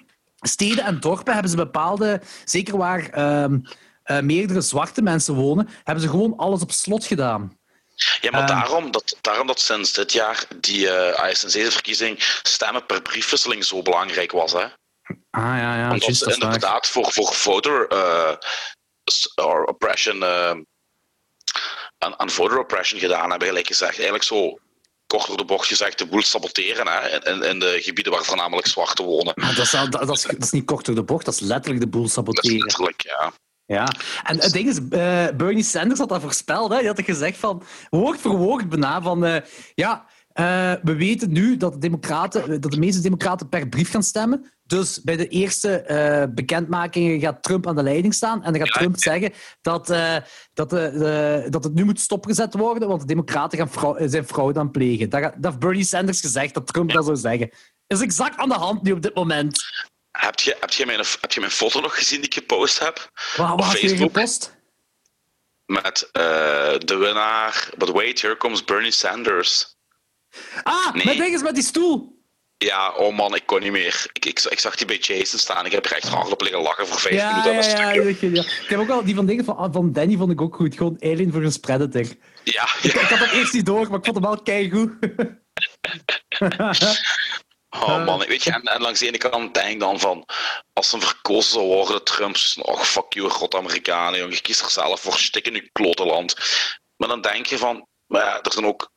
steden en dorpen hebben ze bepaalde, zeker waar ehm, eh, meerdere zwarte mensen wonen, hebben ze gewoon alles op slot gedaan. Ja, maar daarom, dat, daarom dat sinds dit jaar die uh, sinds deze verkiezing stemmen per briefwisseling zo belangrijk was. Hè? Ah ja, ja. Omdat ze inderdaad voor, voor voter uh, oppression, aan, aan voter oppression gedaan hebben, gelijk gezegd. Eigenlijk zo kort door de bocht gezegd de boel saboteren hè, in, in de gebieden waar voornamelijk zwarte wonen. Maar dat, is, dat, dat, is, dat is niet kort door de bocht, dat is letterlijk de boel saboteren. letterlijk, ja. Ja, en het ding is, uh, Bernie Sanders had dat voorspeld. Hè? Die had gezegd van, woord voor woord bijna, van uh, ja, uh, we weten nu dat de, democraten, dat de meeste democraten per brief gaan stemmen. Dus bij de eerste uh, bekendmakingen gaat Trump aan de leiding staan. En dan gaat Trump zeggen dat, uh, dat, dat het nu moet stopgezet worden, want de democraten gaan fraude, zijn fraude aan plegen. Dat, dat heeft Bernie Sanders gezegd, dat Trump ja. dat zou zeggen. is exact aan de hand nu op dit moment. Heb je, heb je, mijn, heb je mijn foto nog gezien die ik gepost heb? Waar heb je gepost? Met de winnaar. But wait, here comes Bernie Sanders. Ah, nee. met dinges met die stoel. Ja, oh man, ik kon niet meer. Ik, ik, ik zag die bij Jason staan. Ik heb er echt hard op liggen lachen voor vijf ja, minuten ja, stukje. Ja, Ik heb ook wel die van dingen van, van Danny vond ik ook goed. Gewoon Alien voor een Predator. Ja, ja. Ik, ik had dat eerst niet door, maar ik vond hem wel keigoed. oh man, weet je, en, en, langs de ene kant denk ik dan van, als ze verkozen zou worden, Trumps, oh fuck you, god Amerikanen, jongen, je kiest er zelf voor, stik in je klotenland. Maar dan denk je van, maar ja, er zijn ook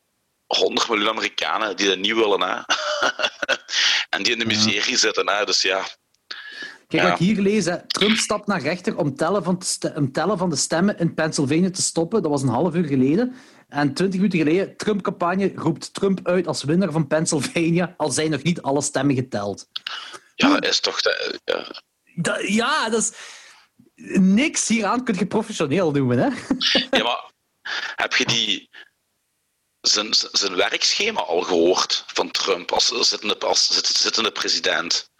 100 miljoen Amerikanen die dat niet willen. Hè? en die in de miserie zitten. Hè? Dus ja. Kijk, wat ik hier lees, hè. Trump stapt naar rechter om tellen, van om tellen van de stemmen in Pennsylvania te stoppen. Dat was een half uur geleden. En twintig minuten geleden, Trump-campagne roept Trump uit als winnaar van Pennsylvania, al zijn nog niet alle stemmen geteld. Ja, dat is toch... De, ja. Dat, ja, dat is... Niks hieraan kun je professioneel noemen, hè? Ja, maar heb je die zijn, zijn werkschema al gehoord van Trump als zittende, als zittende president?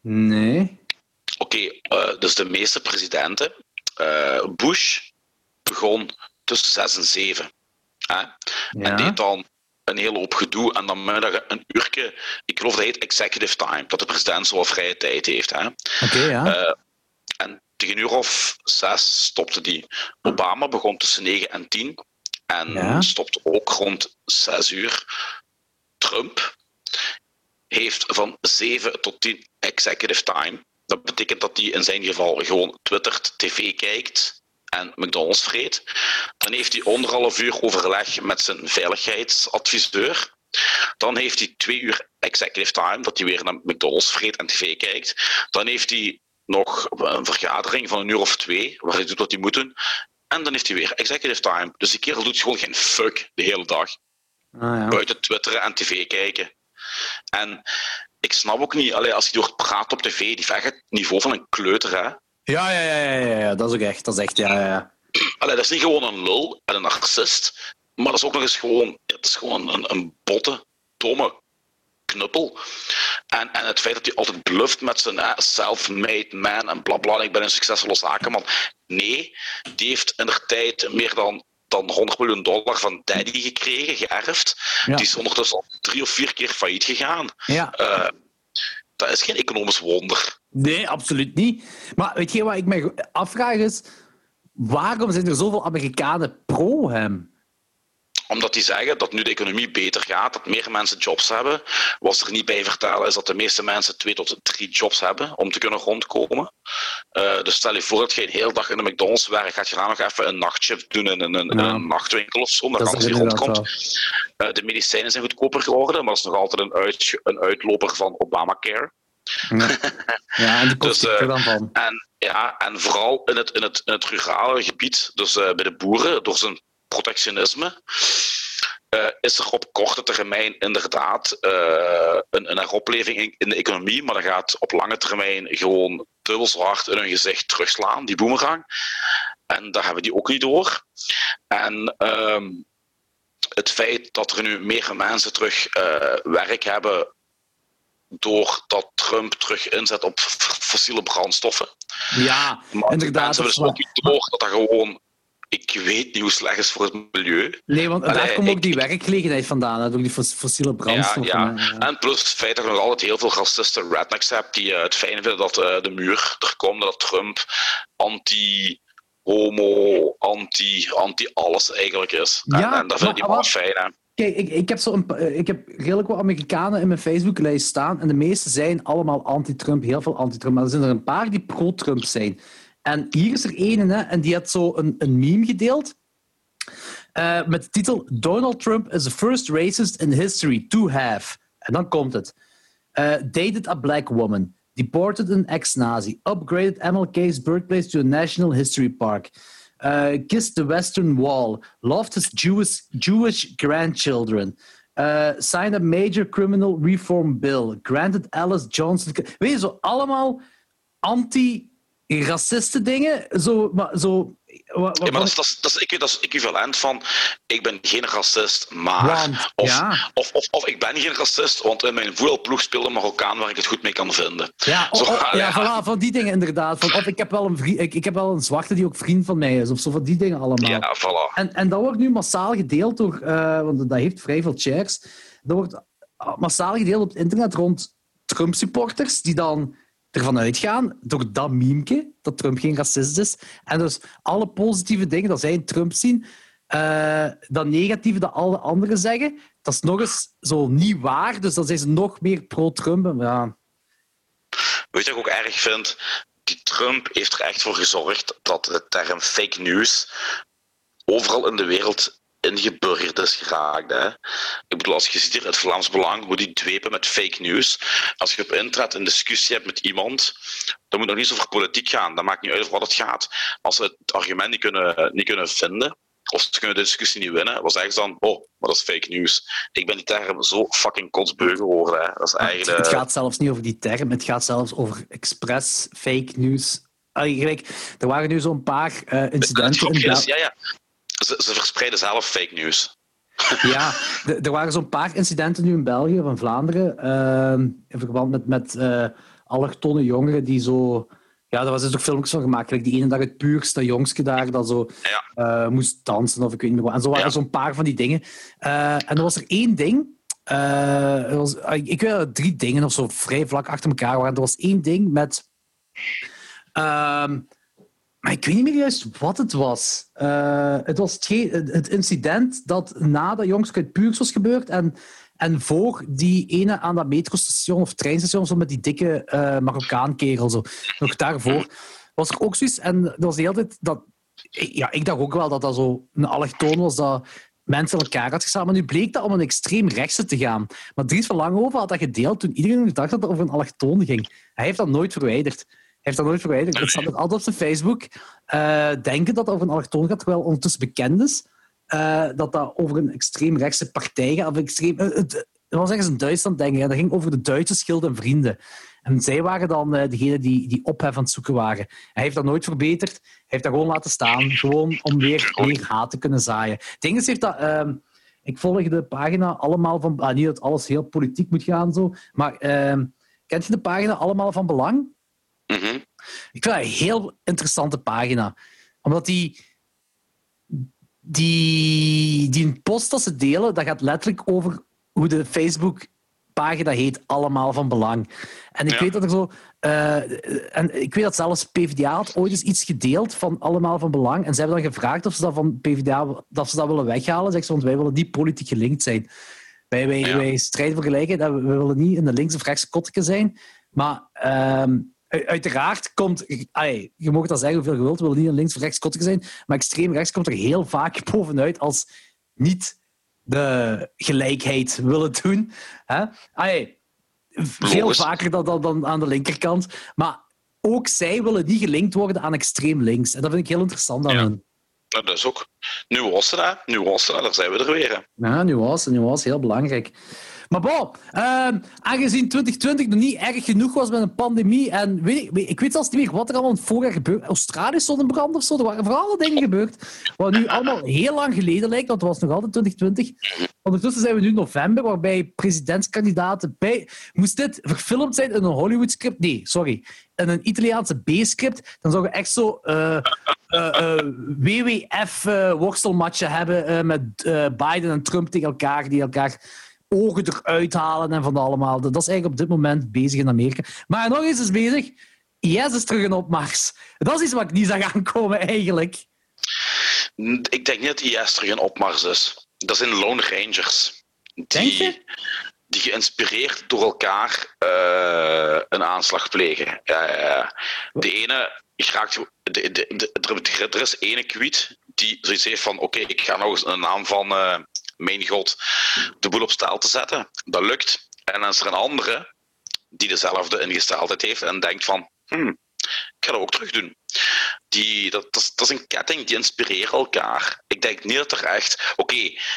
Nee. Oké, okay, uh, dus de meeste presidenten. Uh, Bush begon tussen 6 en 7. Hè? Ja. En deed dan een hele hoop gedoe en dan middag een uurtje, ik geloof dat heet executive time, dat de president zo vrije tijd heeft. Oké, okay, ja. Uh, en tegen een uur of zes stopte die. Obama begon tussen 9 en 10. En ja. stopt ook rond 6 uur. Trump heeft van 7 tot 10 executive time. Dat betekent dat hij in zijn geval gewoon twittert, tv kijkt en McDonald's vreet. Dan heeft hij anderhalf uur overleg met zijn veiligheidsadviseur. Dan heeft hij twee uur executive time, dat hij weer naar McDonald's vreet en tv kijkt. Dan heeft hij nog een vergadering van een uur of twee, waar hij doet wat hij moet doen. En dan heeft hij weer executive time. Dus die kerel doet gewoon geen fuck de hele dag. Ah, ja. Buiten twitteren en tv kijken. En ik snap ook niet, allee, als hij door praat op tv, die vecht het niveau van een kleuter, hè. Ja, ja, ja, ja, ja, dat is ook echt. Dat is echt, ja, ja. Allee, dat is niet gewoon een lul en een narcist, maar dat is ook nog eens gewoon, het is gewoon een, een botte, domme knuppel. En, en het feit dat hij altijd bluft met zijn uh, self-made man en bla bla, ik ben een succesvolle zakenman. Nee, die heeft in de tijd meer dan, dan 100 miljoen dollar van Daddy gekregen, geërfd. Die is ondertussen al drie of vier keer failliet gegaan. Ja. Uh, dat is geen economisch wonder. Nee, absoluut niet. Maar weet je wat ik me afvraag is, waarom zijn er zoveel Amerikanen pro hem? Omdat die zeggen dat nu de economie beter gaat, dat meer mensen jobs hebben. Wat ze er niet bij vertellen is dat de meeste mensen twee tot drie jobs hebben om te kunnen rondkomen. Uh, dus stel je voor dat je een hele dag in de McDonald's werkt, gaat je dan nog even een nachtshift doen in een, een nachtwinkel of zo, dat alles die rondkomt. Uh, de medicijnen zijn goedkoper geworden, maar dat is nog altijd een, uit, een uitloper van Obamacare. Ja, ja en die kost dus, uh, dan van. En, ja, en vooral in het, in het, in het rurale gebied, dus bij de boeren, door zijn protectionisme, uh, is er op korte termijn inderdaad uh, een, een heropleving in, in, de economie, maar dat gaat op lange termijn gewoon dubbel zo hard in hun gezicht terugslaan, die boemerang. En daar hebben die ook niet door. En ehm, het feit dat er nu meer mensen terug uh, werk hebben doordat Trump terug inzet op fossiele brandstoffen. Ja, maar inderdaad. Mensen dus ook niet door dat dat gewoon ik weet niet hoe slecht is voor het milieu. Nee, want daar komt ook die werkgelegenheid vandaan, door die fossiele brandstoffen. Ja, ja. En plus het feit dat je nog altijd heel veel racisten rednecks hebt die uh, het fijn vinden dat uh, de muur er komt, dat Trump anti homo, anti, anti alles eigenlijk is. Ja, en, en dat vind ik wel fijn. Hè. Kijk, ik, ik, heb zo een, eh, ik heb redelijk wat Amerikanen in mijn Facebooklijst staan en de meeste zijn allemaal anti-Trump, heel veel anti-Trump, maar er zijn er een paar die pro-Trump zijn. En hier is er één, hè, en die had zo een, een meme gedeeld. Uh, met de titel Donald Trump is the first racist in history to have. En dan komt het. Uh, dated a black woman. Deported an ex-Nazi. Upgraded MLK's birthplace to a national history park. Uh, kissed the Western Wall. Loved his Jewish, Jewish grandchildren. signed a major criminal reform bill. Granted Alice Johnson. Weet je, zo allemaal anti raciste dingen. Zo, maar zo, wat, ja, maar dat is, dat, is, dat, is, dat is equivalent van ik ben geen racist, maar. Want, of, ja. of, of, of, ik ben geen racist, want in mijn voetbalploeg speelde een Marokkaan waar ik het goed mee kan vinden. Ja, zo, oh, ja, ja. Voilà, van die dingen inderdaad. Van, of ik heb, wel een vriend, ik, ik heb wel een zwarte die ook vriend van mij is, of zo van die dingen allemaal. Ja, voilà. En, en dat wordt nu massaal gedeeld door, uh, want dat heeft vrij veel shares, dat wordt massaal gedeeld op het internet rond Trump-supporters die dan ervan uitgaan, door dat memeke, dat Trump geen racist is. En dus alle positieve dingen dat zij in Trump zien, uh, dat negatieve dat alle anderen zeggen, dat is nog eens zo niet waar. Dus dan zijn ze nog meer pro-Trump. Ja. Weet je wat ik ook erg vind? Die Trump heeft er echt voor gezorgd dat de term fake news overal in de wereld ingeburgerd is geraakt. Hè. Ik bedoel, als je ziet hier het Vlaams Belang, hoe die dwepen met fake news. Als je op internet een discussie hebt met iemand, dan moet het nog niet zo over politiek gaan. Dat maakt niet uit over wat het gaat. Als ze het argument niet kunnen, niet kunnen vinden, of ze kunnen de discussie niet winnen, dan zeggen ze dan, oh, maar dat is fake news. Ik ben die term zo fucking kotsbeu geworden. Hè. Dat is eigenlijk... Het gaat zelfs niet over die term, het gaat zelfs over expres fake news. Allee, er waren nu zo'n paar uh, incidenten in. Ja, ja. Ze, ze verspreiden zelf fake news. ja, er waren zo'n paar incidenten nu in België of in Vlaanderen. Uh, in verband met, met uh, allochtone jongeren die zo. Ja, daar was dus ook filmpjes van gemaakt. Like die ene dag het puurste jongske daar dat zo ja. uh, moest dansen of ik weet niet En zo waren ja. zo'n paar van die dingen. Uh, en er was er één ding. er was, ik weet dat drie dingen of zo vrij vlak achter elkaar waren. Er was één ding met. Ehm, maar ik weet niet meer juist wat het was. Uh, het was het, incident dat na de jongske uit Puurs was gebeurd en, en voor die ene aan dat metrostation of treinstation zo met die dikke uh, Marokkaan-kerel. Zo. Nog daarvoor was er ook zoiets. En dat was de. Dat, ja, ik dacht ook wel dat dat zo een was dat mensen elkaar had gestaan. Maar nu bleek dat om een extreem rechtse te gaan. Maar Dries van Langhoven had dat gedeeld toen iedereen dacht dat het over een allochtoon ging. Hij heeft dat nooit verwijderd heeft dat nooit verwijderd. Het staat altijd op zijn Facebook. Uh, denken dat het over een allochtoon gaat, terwijl ondertussen bekend is uh, dat dat over een extreemrechtse partij gaat. Of extreem, uh, het, was ergens in Duitsland, denk ik. Dat ging over de Duitse schild en vrienden. En zij waren dan degene die, die ophef aan het zoeken waren. Hij heeft dat nooit verbeterd. Hij heeft dat gewoon laten staan. Gewoon om weer, weer haat te kunnen zaaien. Het ding is, heeft dat... Ehm, ik volg de pagina allemaal van... Ah, niet dat alles heel politiek moet gaan, zo. Maar ehm, kent je de pagina allemaal van Belang? Mhm. Ik vind dat een heel interessante pagina. Omdat die, die, die post dat ze delen, dat gaat letterlijk over hoe de Facebook-pagina heet, allemaal van belang. En ik weet dat er zo... Uh, en ik weet dat zelfs PvdA had ooit eens iets gedeeld van allemaal van belang. En ze hebben dan gevraagd of ze dat van PvdA dat ze dat willen weghalen. Zeg ze, want wij willen niet politiek gelinkt zijn. Wij, wij, ja. wij strijden voor gelijkheid. We willen niet in de links- of rechts kotteke zijn. Maar... Uh, uiteraard komt, allee, je mag dat zeggen hoeveel je wilt, we willen niet een links- of rechts zijn, maar extreem rechts komt er heel vaak bovenuit als niet de gelijkheid willen doen. Hè? Allee, veel vaker dan, dan, dan aan de linkerkant. Maar ook zij willen niet gelinkt worden aan extreem links. En dat vind ik heel interessant aan ja. hen. dat is ook. Nu was het, hè. Nu was het, hè. Daar zijn we er weer. hè. Ja, nu was, nu was heel belangrijk. Maar bon, ehm, aangezien 2020 nog niet erg genoeg was met een pandemie en weet ik, weet- zelfs niet meer wat er allemaal in het voorjaar gebeurde. Australië stond in brand of zo. Er waren vooral dingen gebeurd. Wat nu allemaal heel lang geleden lijkt, want het was nog altijd 2020. Ondertussen zijn we nu november, waarbij presidentskandidaten bij... Moest dit verfilmd zijn in een Hollywood-script? Nee, sorry. In een Italiaanse B-script, dan zou je echt zo eh, eh, eh, WWF-worstelmatchen hebben eh, met Biden en Trump tegen elkaar, die elkaar ogen eruit halen en van allemaal. Dat is eigenlijk op dit moment bezig in Amerika. Maar nog eens is bezig. IS is terug in opmars. Dat is iets wat ik niet zag aankomen, eigenlijk. Ik denk niet dat IS terug een opmars is. Dat zijn Lone Rangers. Denk Die, je? die geïnspireerd door elkaar eh, een aanslag plegen. Ja, ja, ja. De ene raakt. De, de, de, er- is ene kwiet die zoiets heeft van: oké, ik ga nog eens in de naam van eh, mijn god de boel op staal te zetten. Dat lukt. En dan is er een andere die dezelfde ingesteldheid heeft en denkt van: hmm, ik ga dat ook terug doen. Die, dat, dat, is, dat is een ketting, die inspireren elkaar. Ik denk niet dat er echt... Oké,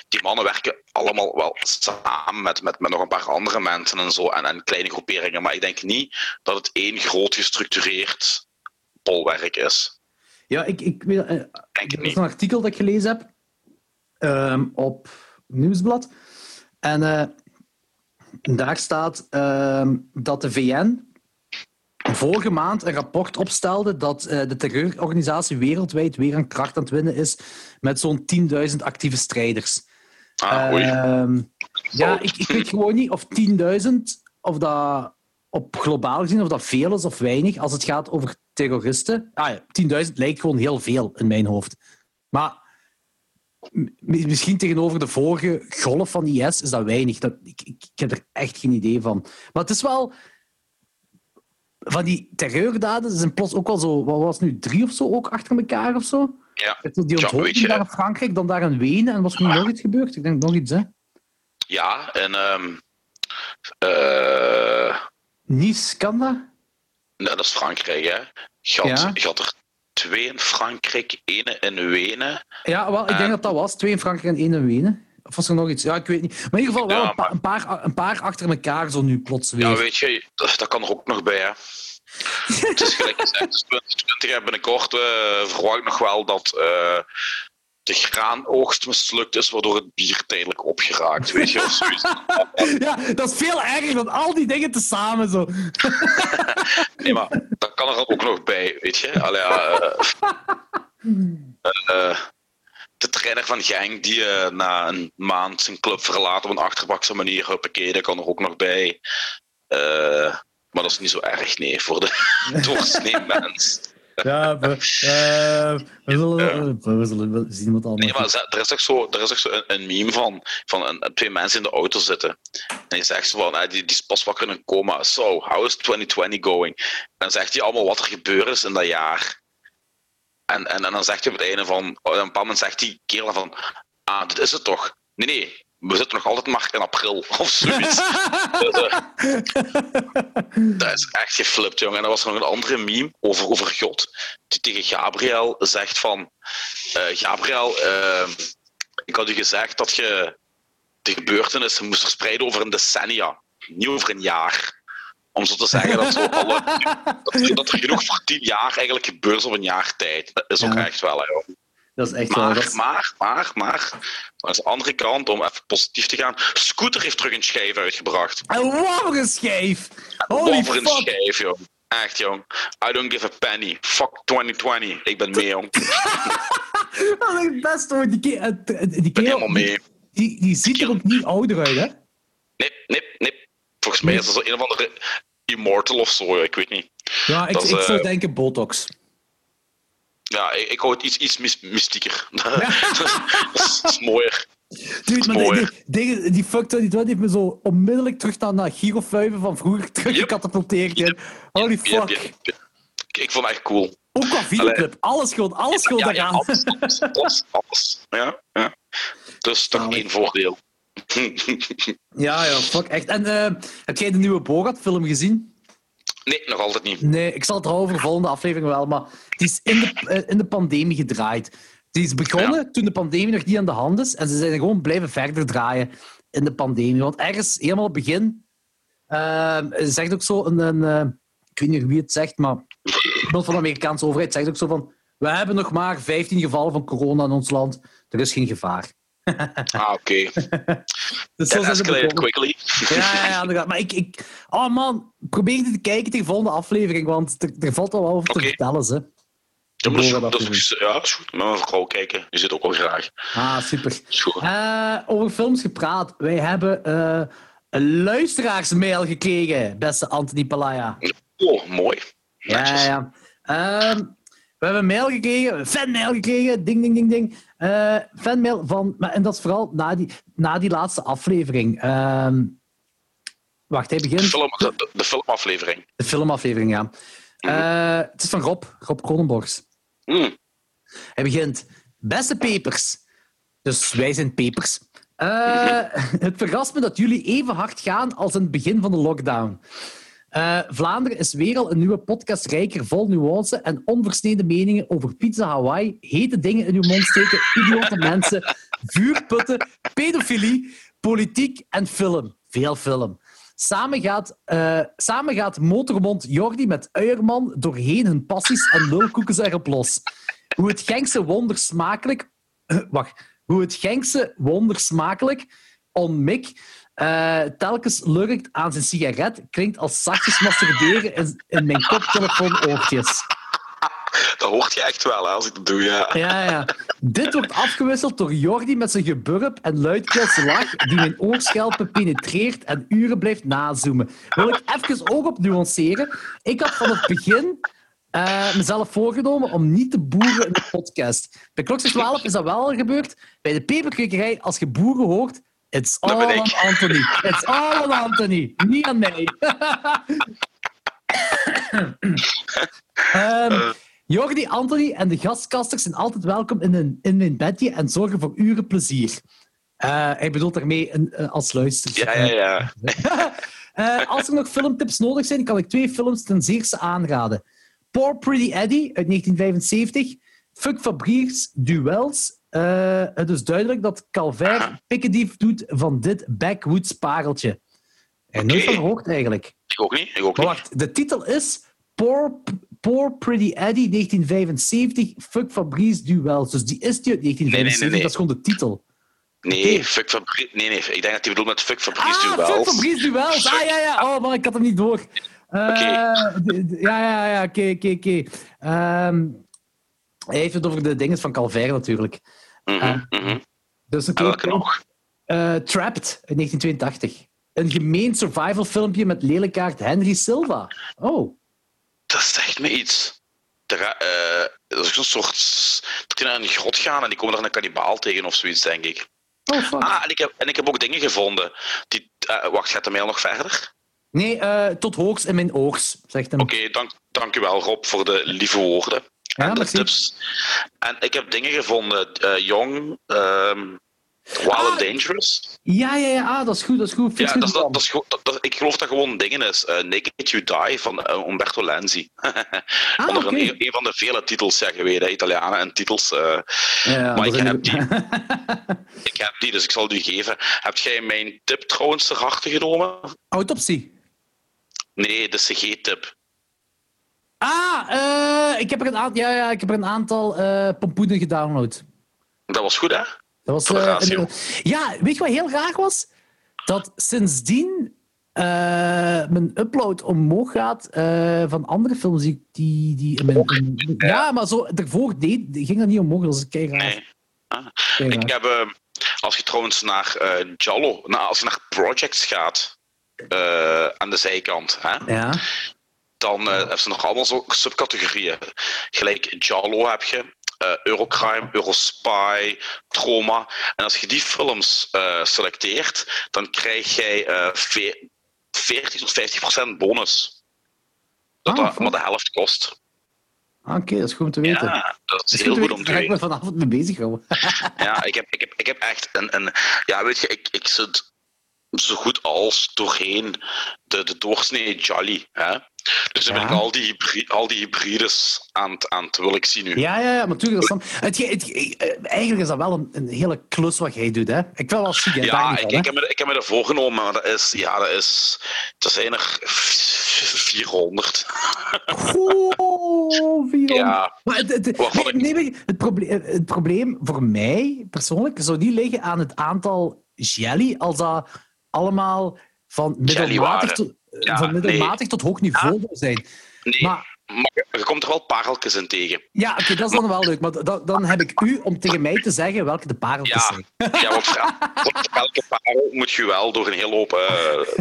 die mannen werken allemaal wel samen met, met, met nog een paar andere mensen en zo, en, en kleine groeperingen, maar ik denk niet dat het één groot gestructureerd bolwerk is. Ja, ik, ik, weet- eh, Denk Er ik is niet. een artikel dat ik gelezen heb ehm, op Nieuwsblad. En eh, daar staat ehm, dat de VN vorige maand een rapport opstelde dat eh, de terreurorganisatie wereldwijd weer aan kracht aan het winnen is met zo'n 10.000 actieve strijders. Ah. Ehm, ja, ik, ik weet gewoon niet of 10.000, of dat op globaal gezien, of dat veel is of weinig als het gaat over terroristen. Ah ja, 10.000 lijkt gewoon heel veel in mijn hoofd. Maar misschien tegenover de vorige golf van IS is dat weinig. Dat, ik, ik, ik heb er echt geen idee van. Maar het is wel... Van die terreurdaden zijn plots ook wel zo... Wat was het nu? Drie of zo ook achter elkaar of zo? Ja, Die onthoofding daar in Frankrijk, dan daar in Wenen. En was er nu nog iets gebeurd? Ik denk nog iets, hè? ja en... ehm eh, Nice, kan dat? nee, dat is Frankrijk, hè. Je had, Ja. je had er twee in Frankrijk, ene in Wenen. Ja, wel, ik denk dat dat was. Twee in Frankrijk en één in Wenen. Of was er nog iets? Ja, ik weet niet. Maar in ieder geval wel Ja, een, pa- een, paar, een paar achter elkaar zo nu plots weer. Ja, weet je, dat, dat kan er ook nog bij, hè. Het is gelijk gezegd, het is 2020 en binnenkort eh, verwacht nog wel dat eh, de graanoogst mislukt is, waardoor het bier tijdelijk opgeraakt, weet je, of ja, dat is veel erger dan al die dingen tezamen. Zo. Nee, maar dat kan er ook nog bij, weet je. Allee, eh, de trainer van Genk die na een maand zijn club verlaat op een achterbakse manier, huppakee, dat kan er ook nog bij. Maar dat is niet zo erg, nee, voor de doorsnee mens. Ja, we, eh, we, zullen, we zullen zien wat allemaal. Nee, maar er is toch zo, er is toch zo een, een meme van, van een, twee mensen in de auto zitten. En je zegt zo van, eh, die, die is pas wakker in een coma. So, how is 2020 going? En dan zegt hij allemaal wat er gebeurd is in dat jaar. En, en, en dan zegt hij op het einde van, op een bepaald moment zegt die kerel van, ah, dit is het toch? Nee, nee, we zitten nog altijd maar in april, of zoiets. Dus, eh, dat is echt geflipt, jongen. En er was nog een andere meme over, over God, die tegen Gabriel zegt van... eh, Gabriel, eh, ik had u gezegd dat je de gebeurtenissen moest verspreiden over een decennia, niet over een jaar. Om zo te zeggen dat, zo alle, dat, er- dat er genoeg voor tien jaar eigenlijk gebeurt op een jaar tijd. Dat is ook echt wel, hè, joh. Dat is echt wel... Maar, dat is- maar, maar, maar, aan de andere kant, om even positief te gaan, Scooter heeft terug een schijf uitgebracht. Een schijf! Holy een fuck! schijf, joh. Echt, jong. I don't give a penny. Fuck 2020. Ik ben mee, jong. Dat is het beste hoor. Die, ke- het- het- die ben kerel, helemaal mee. die, die ziet er ook niet ouder uit, hè? Nee, nee, nee. Volgens mij is dat zo een of andere Immortal of zo, ik weet niet. Ja, ik, Dat is, ik zou eh, denken botox. Ja, ik, ik hou het iets, iets mys- mystieker. dat, is, dat is mooier. Dude, maar mooi. die, die, fuck 2020 heeft me zo onmiddellijk terug naar, naar Girofuiven van vroeger teruggecatapulteerd. hè. Holy Yep, fuck. yep, yep. Ik, ik vond het echt cool. Ook qua videoclip. Alles schuld, alles schuld Ja, ja, daaraan. alles, alles, alles, alles. Ja, ja. Dus toch één voordeel. Ja, ja, fuck, echt. En eh, heb jij de nieuwe Borat-film gezien? Nee, nog altijd niet. Nee, ik zal het erover volgende aflevering wel, maar die is in de, eh, in de pandemie gedraaid. Het Die is begonnen toen de pandemie nog niet aan de hand is. En ze zijn gewoon blijven verder draaien in de pandemie. Want ergens, helemaal op het begin, uh, zegt ook zo een... een uh, ik weet niet wie het zegt, maar iemand van de Amerikaanse overheid zegt ook zo van we hebben nog maar 15 gevallen van corona in ons land. Er is geen gevaar. Ah, oké. That escalated quickly. ja, ja, ja, maar ik, ik... Oh man, probeer te kijken tegen de volgende aflevering, want er, er valt al wel over te vertellen, hè. Ja, maar dat is, ja, is goed. Maar vrouw kijken. Die zit ook al graag. Ah, super. Uh, over films gepraat. Wij hebben uh, een luisteraarsmail gekregen, beste Anthony Palaya. Oh, mooi. Ja, ja. Uh, we hebben een mail gekregen, een fanmail gekregen, ding, ding, ding, ding. Uh, fanmail van, en dat is vooral na die, na die laatste aflevering. Uh, wacht, hij begint. De, film, de, de, filmaflevering. De filmaflevering, ja. Uh, het is van Rob, Rob Kronenborgs. Mm. Hij begint. Beste pepers. Dus wij zijn pepers. Uh, het verrast me dat jullie even hard gaan als in het begin van de lockdown. Uh, Vlaanderen is weer al een nieuwe podcast rijker, vol nuance en onversneden meningen over pizza Hawaii, hete dingen in uw mond steken, idiote mensen, vuurputten, pedofilie, politiek en film. Veel film. Samen gaat, uh, samen gaat motormond Jordi met Uierman doorheen hun passies en lulkoekens erop los. Hoe het Genkse wondersmakelijk... Uh, wacht. Hoe het Genkse wondersmakelijk on Mick uh, telkens lurkt aan zijn sigaret, klinkt als zachtjes masturberen in, in mijn koptelefoon-oortjes. Dat hoort je echt wel, als ik dat doe, ja. Ja, ja. Dit wordt afgewisseld door Jordi met zijn geburp en luidkeelse lach die mijn oorschelpen penetreert en uren blijft nazoomen. Wil ik even ook op nuanceren. Ik had van het begin uh, mezelf voorgenomen om niet te boeren in de podcast. Bij Klokjes 12 is dat wel gebeurd. Bij de peperkwekerij, als je boeren hoort, It's all on Anthony. It's all on Anthony. Niet aan mij. um, Jordi, Anthony en de gastkasters zijn altijd welkom in, een, in mijn bedje en zorgen voor uren plezier. Uh, hij bedoelt daarmee een, uh, als luister. Ja, ja, ja. uh, als er nog filmtips nodig zijn, kan ik twee films ten zeerste aanraden. Poor Pretty Eddie uit 1975. Fuck Fabrice Duels uh, het is duidelijk dat Calvaire ah. pikkendief doet van dit backwoods pareltje. En okay. nooit van gehoord eigenlijk. Ik ook niet. Ik ook maar wacht, de titel is Poor, Poor Pretty Eddie 1975, Fuck Fabrice Duels. Dus die is die uit 1975, nee, nee, nee, dat is gewoon de titel. Nee, okay. fuck Fabrice. Nee, nee, ik denk dat hij bedoelt met Fuck Fabrice ah, Duels. Fuck Fabrice Duels. Ah, ja, ja. Oh, man, ik had hem niet door. Uh, okay. Ja, ja, ja. Oké, oké, oké. Ehm, hij heeft het over de dingen van Calvaire natuurlijk. Mm -hmm, uh, mm -hmm. Dus welke nog? Uh, Trapped in 1982. Een gemeen survival filmpje met lelijkaart Henry Silva. Oh. Dat zegt me iets. Er, uh, dat is een soort... Dat die naar een grot gaan en die komen daar een kannibaal tegen of zoiets, denk ik. Oh, fuck. Ah, en ik, heb, en ik heb ook dingen gevonden. Die, uh, wacht, gaat de mail nog verder? Nee, tot hoogs in mijn oogs, zegt hem. Oké, okay, dank, dank u wel, Rob, voor de lieve woorden. En tips. En ik heb dingen gevonden. Uh, Jong, um, Wild ah, and Dangerous. Ja, ja, ja, ah, dat is goed. Dat is goed. Ja, dat, dat, dat is, dat, dat, ik geloof dat gewoon dingen is. Uh, Naked You Die van uh, Umberto Lenzi. ah, Onder okay. een, een, van de vele titels, zeggen we, de Italianen en titels. Ja, ja, maar ik heb, die, ik heb die, dus ik zal die geven. Heb jij mijn tip trouwens ter harte genomen? Autopsie. Nee, de CG-tip. Ah, uh, ik, heb er een aantal, ja, ja, ik heb er een aantal uh, pompoenen gedownload. Dat was goed, hè? Dat was, uh, een, ja, weet je wat heel raar was? Dat sindsdien mijn upload omhoog gaat van andere films die... die, mijn, ja, maar zo, daarvoor deed, ging dat niet omhoog. Dat is kei raar. Nee. Ah. Ik heb, als je trouwens naar Jallo, nou, als je naar projects gaat, aan de zijkant, hè? Ja dan uh, hebben ze nog allemaal zo subcategorieën. Gelijk Jalo heb je, uh, Eurocrime, Eurospy, Trauma. En als je die films uh, selecteert, dan krijg jij 40 tot 50 procent bonus. Dat, Ah, dat maar de helft kost. Ah, Oké, okay, dat is goed om te weten. Ja, dat is, heel goed om te weten. Daar ga ik me vanavond mee bezig houden. ja, ik heb, ik, heb, ik heb echt een, een... Ja, weet je, ik, ik zit zo goed als doorheen de, de doorsnee Jolly. Hè? Dus dan ben ik al die, al die hybrides aan, het- aan het wil ik zien nu. Ja, ja, ja, maar dat is dan- Het, het, eh, eigenlijk is dat wel een, een hele klus wat jij doet, hè? Ik wil wel daar Ja, ik, van, ik, heb me, ik heb me dat voorgenomen, maar dat is, ja, dat is, er zijn er 400. Oeh, 400. Ja, Maar het, het, nee, het, probleem, het probleem voor mij persoonlijk zou niet liggen aan het aantal jelly, als dat allemaal van middelmatig, tot, Ja, van middelmatig tot hoog niveau zou zijn. nee, Maar maar je komt er wel pareltjes in tegen. ja, oké, dat is dan wel leuk. Maar da- dan heb ik u om tegen mij te zeggen welke de pareltjes Ja, zijn. ja want voor, voor elke parel moet je wel door een hele hoop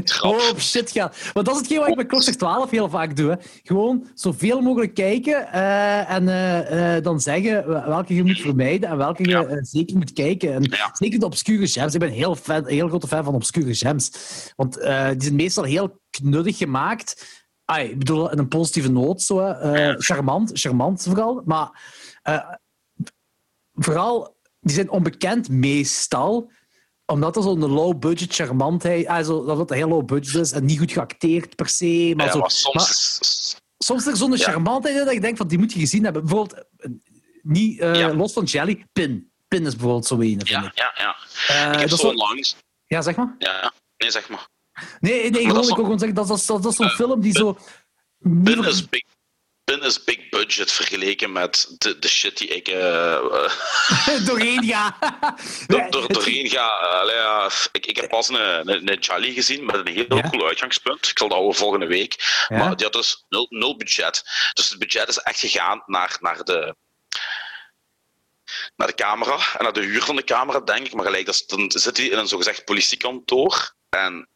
trap. Oh shit, ja. Want dat is hetgeen wat ik met Klokslag 12 heel vaak doe. Hè. Gewoon zoveel mogelijk kijken eh, en eh, dan zeggen welke je moet vermijden en welke je Ja. zeker moet kijken. En Ja. Zeker de obscure gems. Ik ben een heel, fan, heel grote fan van obscure gems. Want die zijn meestal heel knuddig gemaakt. Ai, ik bedoel, in een positieve noot. Zo. Eh, charmant, charmant vooral. Maar eh, vooral, die zijn onbekend meestal omdat er zo'n low-budget charmantheid... Also, dat het heel low-budget is en niet goed geacteerd per se. Maar, Ja, zo, maar soms maar soms is er zo'n Ja. charmantheid in dat je denkt van die moet je gezien hebben. Bijvoorbeeld, eh, niet Ja. los van Jelly, Pin. Pin is bijvoorbeeld zo een. ja, ik. ja, ja. Ik heb dat zo- langs... Ja, zeg maar. Ja, nee, zeg maar. Nee, nee gewoon, ik wil gewoon zeggen, dat, is- dat, dat is zo'n Eh, film die zo... Pin is big, Pin is big budget vergeleken met de, de shit die ik eh, eh, doorheen ga. door, doorheen ga. Allee, ik, ik heb pas een, een, een Jolly gezien met een heel Ja. cool uitgangspunt. Ik zal dat houden volgende week. Ja. Maar die had dus nul, nul budget. Dus het budget is echt gegaan naar, naar de naar de camera en naar de huur van de camera, denk ik. Maar gelijk, dat dan zit hij in een zogezegd politiekantoor. En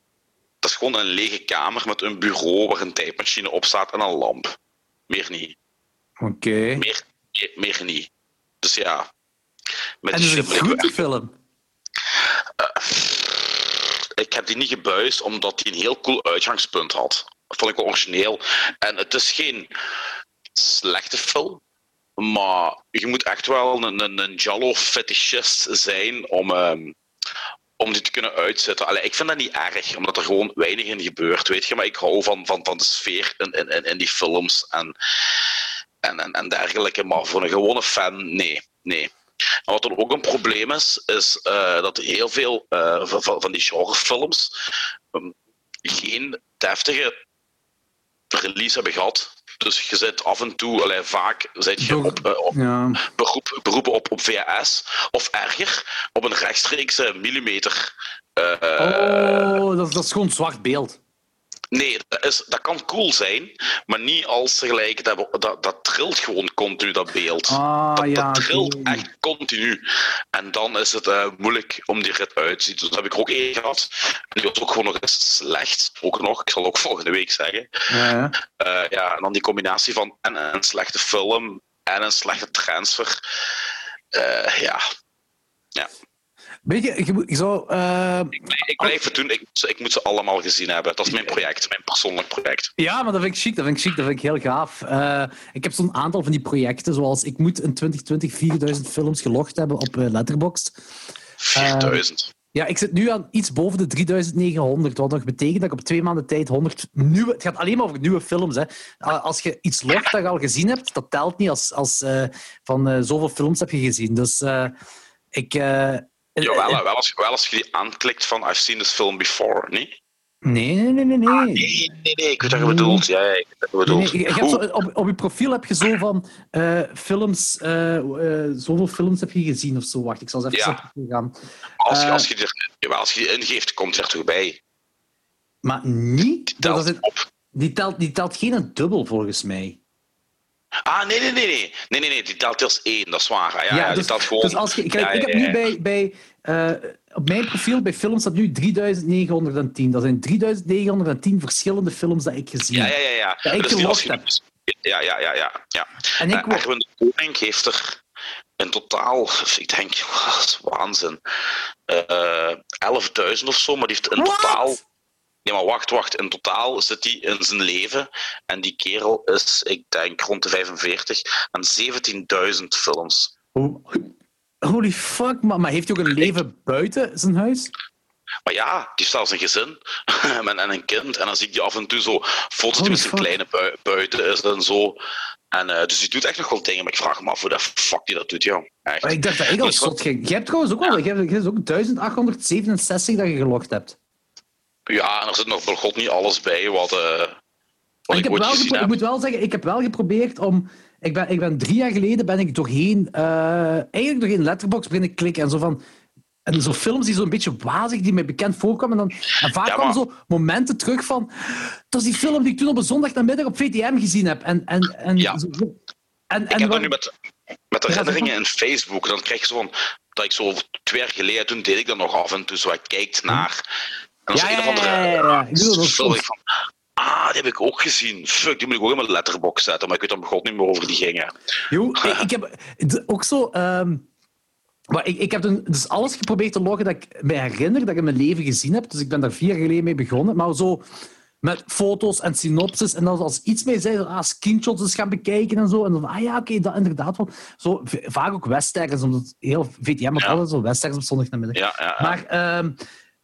dat is gewoon een lege kamer met een bureau waar een tijdmachine op staat en een lamp. Meer niet. Oké. Meer, meer, meer niet. Dus ja. Met En die het is een shit ben ik goede film. ik heb die niet gebuist omdat hij een heel cool uitgangspunt had. Dat vond ik wel origineel. En het is geen slechte film. Maar je moet echt wel een, een, een Jallo-fetischist zijn om, ehm, om die te kunnen uitzetten. Allee, ik vind dat niet erg, omdat er gewoon weinig in gebeurt, weet je. Maar ik hou van, van, van de sfeer in, in, in, die films en, en, en, en dergelijke. Maar voor een gewone fan, nee. nee. Wat dan ook een probleem is, is eh, dat heel veel eh, van, van- van die genrefilms ehm, geen deftige release hebben gehad. Dus je zit af en toe, allee, vaak zit je op, eh, op Ja. beroep, beroepen op, op VHS, of erger, op een rechtstreekse millimeter. eh, Oh, dat, is- dat is gewoon zwart beeld. Nee, dat, is, dat kan cool zijn, maar niet als tegelijk. Dat, dat, dat trilt gewoon continu, dat beeld. Ah, dat, ja. dat trilt echt continu. En dan is het eh, moeilijk om die rit uit te zien. Dus dat heb ik ook één gehad. En die was ook gewoon nog eens slecht. Ook nog, ik zal ook volgende week zeggen. Ja, ja. Eh, ja, en dan die combinatie van en een slechte film en een slechte transfer. Eh, ja, Weet je, moet- je zou... eh, ik blijf het doen. Ik, moet ze- ik moet ze allemaal gezien hebben. Dat is mijn project, mijn persoonlijk project. Ja, maar dat vind ik chic. Dat vind ik chic. Dat vind ik heel gaaf. Eh, ik heb zo'n aantal van die projecten, zoals ik moet in 2020 4000 films gelogd hebben op eh, Letterboxd. 4000. Ja, ik zit nu aan iets boven de 3900, wat nog betekent dat ik op twee maanden tijd 100 nieuwe... Het gaat alleen maar over nieuwe films. Hè. Als je iets logt dat je al gezien hebt, dat telt niet als, als van zoveel films heb je gezien. Dus ik... Jawel, hè, wel als, wel als je die aanklikt van I've seen this film before, nee? Nee, nee, nee, nee. nee. Nee, nee, nee, ik weet wat je bedoelt. Ja, ja, ik weet wat je Nee, bedoelt. nee, je hebt Oeh, zo, op, op je profiel heb je zo van eh, films, eh, zoveel films heb je gezien of zo. Wacht, ik zal eens even Ja. gaan. als, je, als, je er, jawel, als je die ingeeft, komt er toch bij. Maar niet. Dat Telt is het- op. die, telt, die telt geen een dubbel volgens mij. Ah, nee, nee, nee, nee. Nee, nee, nee, die telt als één, dat is waar. Ja, ja, dus, telt gewoon... dus als je, kijk, Ja, ik heb nu bij, bij eh, op mijn profiel bij films staat nu 3910. Dat zijn 3910 verschillende films dat ik gezien Ja, heb. ja, ja. ja. Ja, ik Dus gelogd je- Ja, ja, ja, ja. ja. En ik wo- Erwin de Koning heeft er in totaal, ik denk, dat is waanzin, eh 11.000 of zo, maar die heeft in What? totaal... Nee, maar wacht, wacht. In totaal zit hij in zijn leven en die kerel is, ik denk, rond de 45 en 17.000 films. Ho- Holy fuck, man. Maar heeft hij ook een leven buiten zijn huis? Maar ja, die heeft zelfs een gezin en en een kind. En dan zie ik die af en toe zo foto's die met zijn kleine bui- buiten is en zo. En, eh, dus die doet echt nog wel dingen, maar ik vraag me af hoe de fuck die dat doet, ja. Echt. Maar ik dacht dat ik al zot ging. Je hebt trouwens ook wel, je hebt, je hebt ook 1867 dat je gelogd hebt. Ja, en er zit nog bij god niet alles bij wat, wat En ik, ik, heb wel ik moet wel zeggen, ik heb wel geprobeerd om. Ik ben, ik ben drie jaar geleden ben ik doorheen, eh, eigenlijk doorheen Letterboxd beginnen klikken en zo van. En zo films die zo'n beetje wazig, die mij bekend voorkwamen. En, dan, en vaak Ja, kwamen zo momenten terug van. Dat is die film die ik toen op een zondagnamiddag op VTM gezien heb. En, en, en, Ja. zo- en, Ik en heb wat- dat nu met, met herinneringen in Facebook. Dan krijg je zo van, dat ik zo twee jaar geleden, toen deed ik dat nog af en toe, zo, ik kijkt naar. En Ja, een ja, of andere ja, ja. Ik ook van, ah, die heb ik ook gezien. Fuck, die moet ik ook in mijn letterbox zetten, maar ik weet dan god niet meer over die gingen. Jo, ik, ik heb ook zo. ehm, maar ik, ik heb toen dus alles geprobeerd te loggen dat ik me herinner dat ik in mijn leven gezien heb. Dus ik ben daar vier jaar geleden mee begonnen. Maar zo met foto's en synopsis. En dan als iets mee zei, ah, screenshots eens gaan bekijken en zo. En dan, ah ja, oké, dat inderdaad wel. Zo, vaak ook westerns, omdat heel VTM had Ja. altijd zo westerns op zondagnamiddag. Ja, ja, ja. Maar ehm,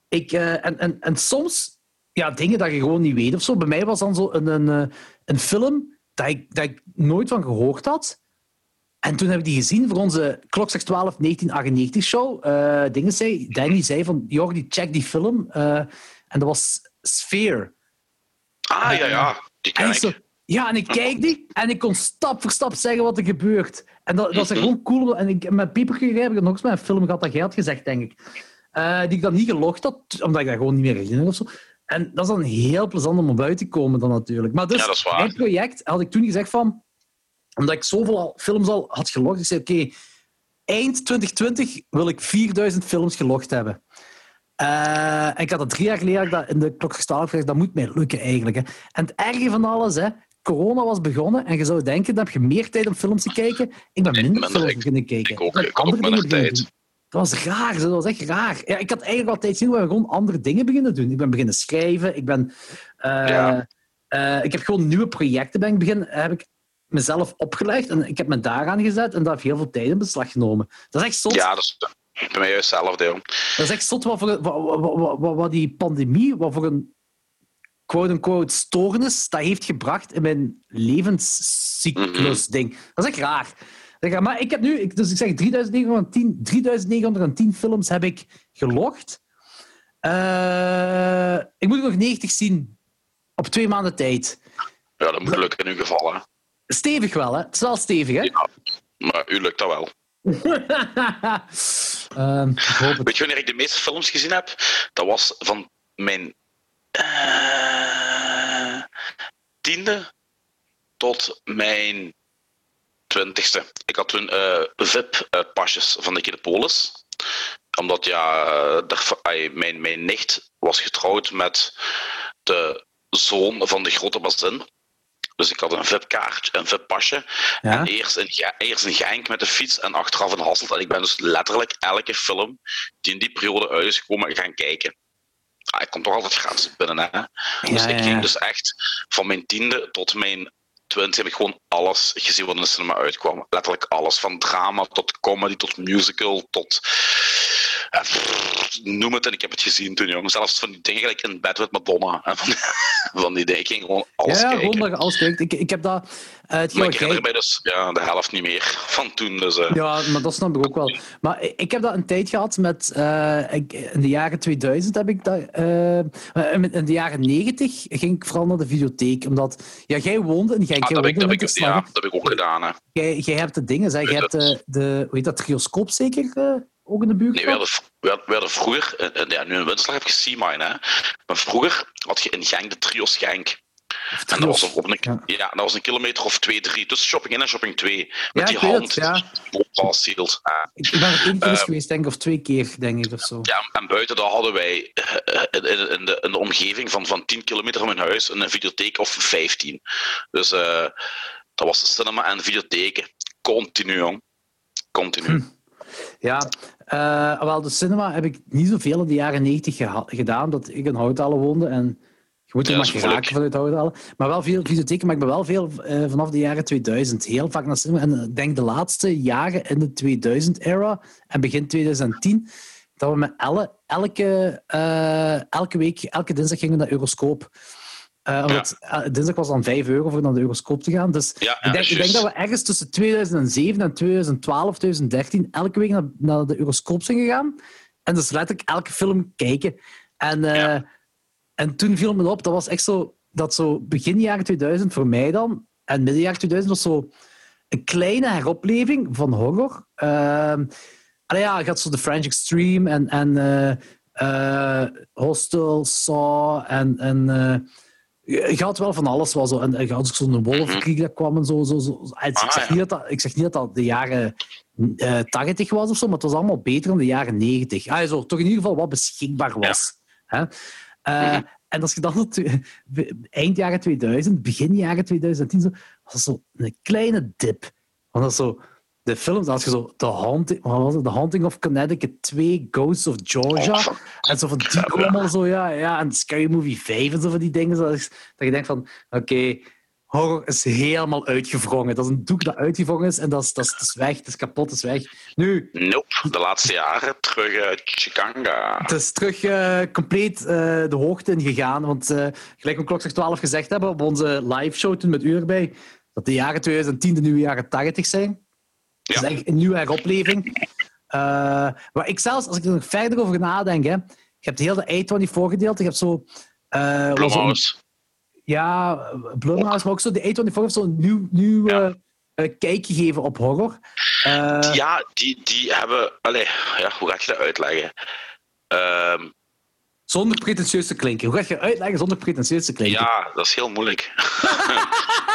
ik, eh, en, en, en soms ja, dingen dat je gewoon niet weet of zo. Bij mij was dan zo een, een, eh, een film dat ik, dat ik nooit van gehoord had. En toen heb ik die gezien voor onze Klokslag 12 1998 show. Eh dingen zei, Danny zei van, Jordi, check die film. En dat was Sphere. ah, ja, ja. Die En ken ik ik. zo, ja, en ik kijk die en ik kon stap voor stap zeggen wat er gebeurt. En dat, dat is Mhm. gewoon cool. En ik, met Pieperke heb ik nog eens met een film gehad dat jij had gezegd, denk ik. Eh, die ik dan niet gelogd had, omdat ik dat gewoon niet meer herinner of zo. En dat is dan heel plezant om erbij te komen dan natuurlijk. Maar dus, Ja, dat mijn project had ik toen gezegd van... Omdat ik zoveel al- films al had gelogd, ik zei, oké, eind 2020 wil ik 4000 films gelogd hebben. Eh, en ik had dat drie jaar geleden dat in de klok 12 gezegd, dat moet mij lukken eigenlijk. Hè. En het erge van alles, hè, corona was begonnen en je zou denken, dan heb je meer tijd om films te kijken. Ik ben minder minder. films beginnen kijken. ik ook. Ik had ook minder tijd. Dat was raar, dat was echt raar. Ja, ik had eigenlijk al tijd zien we gewoon andere dingen beginnen doen. Ik ben beginnen schrijven, ik ben... eh, Ja. eh, ik heb gewoon nieuwe projecten ben ik begin, heb ik mezelf opgelegd en ik heb me daaraan gezet en dat heeft heel veel tijd in beslag genomen. Dat is echt zot. Ja, dat is bij mij juist hetzelfde. joh. Dat is echt zot wat, voor, wat, wat, wat, die pandemie, wat voor een quote-unquote stoornis dat heeft gebracht in mijn levenscyclus-ding. Dat is echt raar. Maar ik heb nu, ik- dus ik zeg 3910, 3910 films heb ik gelogd. Eh, ik moet nog 90 zien op twee maanden tijd. Ja, dat moet lukken in uw geval. Hè. Stevig wel, hè? Het is wel stevig, hè? Ja, maar u lukt dat wel. Ehm. Weet je wanneer ik de meeste films gezien heb? Dat was van mijn eh, tiende tot mijn twintigste. Ik had toen eh VIP-pasjes van de Kinepolis. Omdat ja, eh, mijn, mijn nicht was getrouwd met de zoon van de grote bazin. Dus ik had een VIP-kaartje, een VIP-pasje. Ja? En eerst een, eerst een Genk met de fiets en achteraf een Hasselt. En ik ben dus letterlijk elke film die in die periode uit is gekomen gaan kijken. Ah, ik kom toch altijd gratis binnen, hè. Dus Ja, ik ging ja. dus echt van mijn tiende tot mijn twintig heb ik gewoon alles gezien wat in de cinema uitkwam. Letterlijk alles. Van drama tot comedy tot musical tot... pff, noem het en ik heb het gezien toen, jong. Zelfs van die dingen gelijk in bed met Madonna. En van, van die dingen. Ik ging gewoon alles ja, ja, kijken. gewoon dat je alles kijkt. Ik, ik heb dat... eh, het Maar ik jij- herinner mij dus ja, de helft niet meer van toen. Dus, eh, Ja, maar dat snap ik ook wel. Maar ik heb dat een tijd gehad met... ik, in de jaren 2000 heb ik dat... in de jaren 90 ging ik vooral naar de videotheek. Omdat... Ja, jij woonde in Genk. ah, jij dat, ik, dat, ik, ja, dat heb ik ook gedaan. Hè. hè. Jij, jij hebt de dingen, zeg. Jij hebt de, de... Hoe heet dat? Trioscoop zeker? Eh, ook in de buurt? Nee, we hadden, we hadden- we hadden vroeger, eh, eh, ja, nu in Winterslag heb je C-Mine, hè. Maar vroeger had je in Genk de Trios Genk. En dat was, op een, Ja. ja. dat was een kilometer of twee, drie. Tussen shopping 1 en shopping 2. Met Ja, die hand, het, ja. die vasthield. Ah. Ik ben er één keer Eh, geweest, denk ik, of twee keer, denk ik, of zo. Ja, en buiten dat hadden wij eh, in, in, in de, in de omgeving van, van 10 kilometer van mijn huis een videotheek of 15. Dus eh, dat was de cinema en de videotheken. Continu, jong. Continu. Hm. Ja, eh, wel, de cinema heb ik niet zoveel in de jaren 90 geha- gedaan, omdat ik in Houthalen woonde en je moet er Ja, maar dat geraken vanuit Houthalen. Maar wel veel videotheken, maar ik ben wel veel eh, vanaf de jaren 2000 heel vaak naar cinema. En ik denk de laatste jaren in de 2000-era en begin 2010 dat we met Elle elke, eh, elke week, elke dinsdag gingen naar Euroscoop. Uh, omdat, uh, dinsdag was dan 5 euro voor naar de Euroscoop te gaan. Dus Ja, ik, denk, ik denk dat we ergens tussen 2007 en 2012, 2013 elke week naar, naar de Euroscoop zijn gegaan. En dus letterlijk elke film kijken. En, eh, en toen viel me op, dat was echt zo, dat zo begin jaren 2000 voor mij dan, en midden jaren 2000 was zo een kleine heropleving van horror. Allee, ja, je had zo The French Extreme en, en Hostel, Saw en... en je had wel van alles. Wel zo. En je had ook zo'n wolvenkrieg dat kwam en zo. zo, zo. En Ik, Ah, zeg ja. niet dat dat, ik zeg niet dat dat de jaren eh 80 was of zo, maar het was allemaal beter dan de jaren 90. Ah, zo, toch in ieder geval wat beschikbaar was. Hè? Eh, Mhm. En als je dan eind jaren 2000, begin jaren 2010, zo, was dat zo een kleine dip. Want dat zo, de films, als je zo The Haunting, wat was het? The Haunting of Connecticut 2, Ghosts of Georgia, Oh, en zo van die allemaal zo, ja, ja, en Scary Movie 5 en zo van die dingen. Zo, dat is- dat je denkt van, oké, horror is helemaal uitgevrongen. Dat is een doek dat uitgevrongen is en dat is, dat is, dat is weg, het is kapot, het is weg. Nu, Nope, de laatste jaren terug uit Chikanga. het is terug eh, compleet eh, de hoogte in gegaan. Want eh, gelijk we klok 12 gezegd hebben op onze live show toen met u erbij, dat de jaren 2010 de nieuwe jaren 80 zijn. Ja. Dat is echt een nieuwe heropleving. Eh maar ik zelfs, als ik er nog verder over nadenk, hè, je hebt heel de A24 gedeelte, je hebt zo... Blumhouse. ja, Blumhouse, maar ook zo de A24 heeft zo'n nieuw, nieuw Ja. eh, kijk gegeven op horror. Ja, die, die hebben... Allee, ja, hoe ga ik je dat uitleggen? Ehm, Zonder pretentieus te klinken. Hoe ga je uitleggen zonder pretentieus te klinken? ja, dat is heel moeilijk.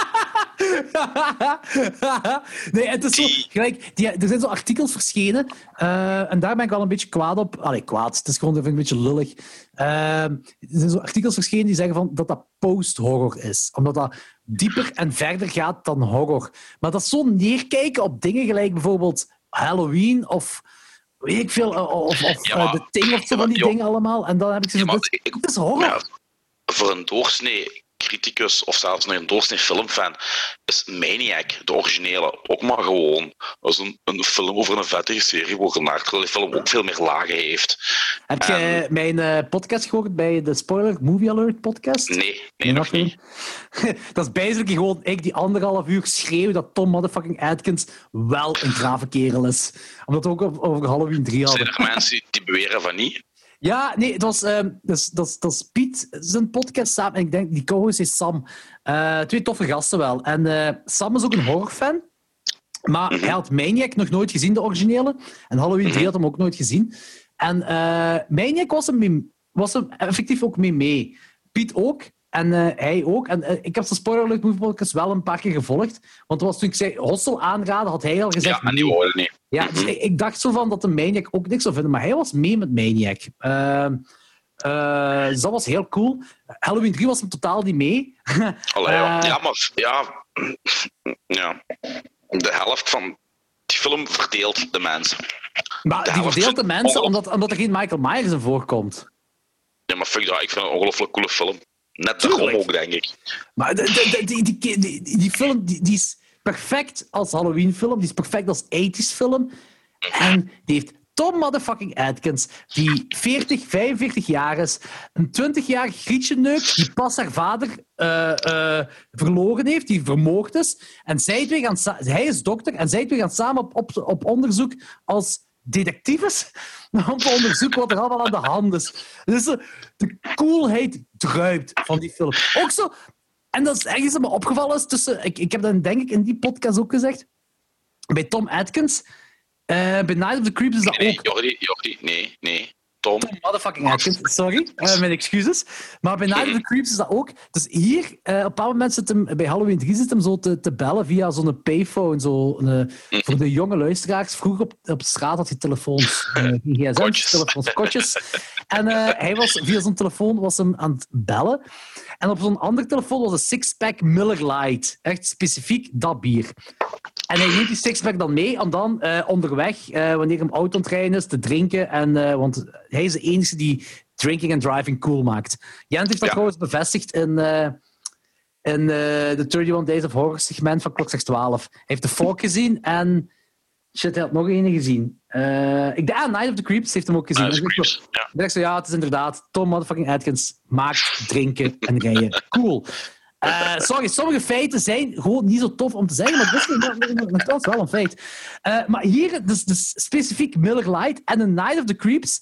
nee, het is zo, gelijk, die, er zijn zo artikels verschenen eh, en daar ben ik wel een beetje kwaad op. Allee, kwaad, het is gewoon vind ik een beetje lullig. Eh, er zijn zo artikels verschenen die zeggen van, dat dat post-horror is. Omdat dat dieper en verder gaat dan horror. Maar dat is zo neerkijken op dingen gelijk bijvoorbeeld Halloween of weet ik veel, eh, of, of Ja, eh, maar- Thing of zo van die joh. dingen allemaal. En dan heb ik Ja, zoiets ik- dit is horror. ja, voor een doorsnee criticus of zelfs nog een doorsnee filmfan is Maniac, de originele, ook maar gewoon als een, een film over een vettige seriemoordenaar, terwijl die film ook veel meer lagen heeft. Heb je mijn eh, podcast gehoord bij de Spoiler Movie Alert podcast? Nee, nee, nog niet. dat is basically gewoon ik die anderhalf uur schreeuw dat Tom motherfucking Atkins wel een grave kerel is. Omdat we ook over- Halloween 3 Zijn hadden. er mensen die beweren van niet? Ja, nee, het was, ehm, dat, is, dat, is, dat is Piet zijn podcast samen. En ik denk, die co-host is Sam. Eh, twee toffe gasten wel. En eh, Sam is ook een horrorfan. Maar hij had Maniac nog nooit gezien, de originele. En Halloween 3 had hem ook nooit gezien. En Maniac was hem, mee- was hem effectief ook mee mee. Piet ook. En eh, hij ook. En eh, ik heb de Spoiler Alert Movie Podcast wel een paar keer gevolgd. Want dat was toen ik zei Hostel aanraden, had hij al gezegd... Ja, en die nee. woorden niet. Ja, dus ik, ik dacht zo van dat de Maniac ook niks zou vinden, maar hij was mee met Maniac. Ehm, eh, dus dat was heel cool. Halloween 3 was hem totaal niet mee. Allee, ja. Ja, maar ja, ja, de helft van die film verdeelt de mensen. maar De die verdeelt de mensen omdat, omdat er geen Michael Myers in voorkomt. Ja, maar fuck dat, ik vind het een ongelooflijk coole film. Net daarom ook, denk ik. Maar die, die, die, die, film die, is perfect als Halloween-film, die is perfect als 80s film. En die heeft Tom motherfucking Atkins, die 40, 45 jaar is, een 20-jarig Grietje neukt, die pas haar vader eh, verloren heeft, die vermoord is. En zij twee gaan hij is dokter en zij twee gaan samen op, op, op onderzoek als detectives om te onderzoeken wat er allemaal aan de hand is. Dus de, de coolheid druipt van die film. Ook zo, en dat is ergens dat me opgevallen is tussen, ik, ik heb dat denk ik in die podcast ook gezegd, bij Tom Atkins, eh, bij Night of the Creeps is dat Nee, ook. Jordi, Jordi, nee, nee. Tom, Motherfucking Atkins, sorry. Eh, mijn excuses. Maar bij Night of the Creeps is dat ook. Dus hier, eh, op een bepaald moment zit hem, bij Halloween 3 zit hem zo te, te bellen via zo'n payphone. Zo, een, voor de jonge luisteraars. Vroeger op, op straat had je telefoons. eh, geen gsm's, Kotjes. telefoons, kotjes. En eh, hij was via zijn telefoon was hem aan het bellen. En op zo'n andere telefoon was een six-pack Miller Lite. Echt specifiek dat bier. En hij neemt die sixpack dan mee om dan eh, onderweg, eh, wanneer hem auto aan het rijden is, te drinken. En, eh, want hij is de enige die drinking en driving cool maakt. Jent heeft dat Ja. trouwens bevestigd in, in de 31 Days of Horror segment van Klok 12. Hij heeft de Fork gezien en Shit, hij had nog een gezien. Ik ah, Night of the Creeps heeft hem ook gezien. Night ja. Ik dacht zo, ja, het is inderdaad Tom motherfucking Atkins maakt drinken en rijden. Cool. Uh, sorry, sommige feiten zijn gewoon niet zo tof om te zeggen, maar dat is wel een feit. Uh, maar hier, dus, dus specifiek Miller Light en The Night of the Creeps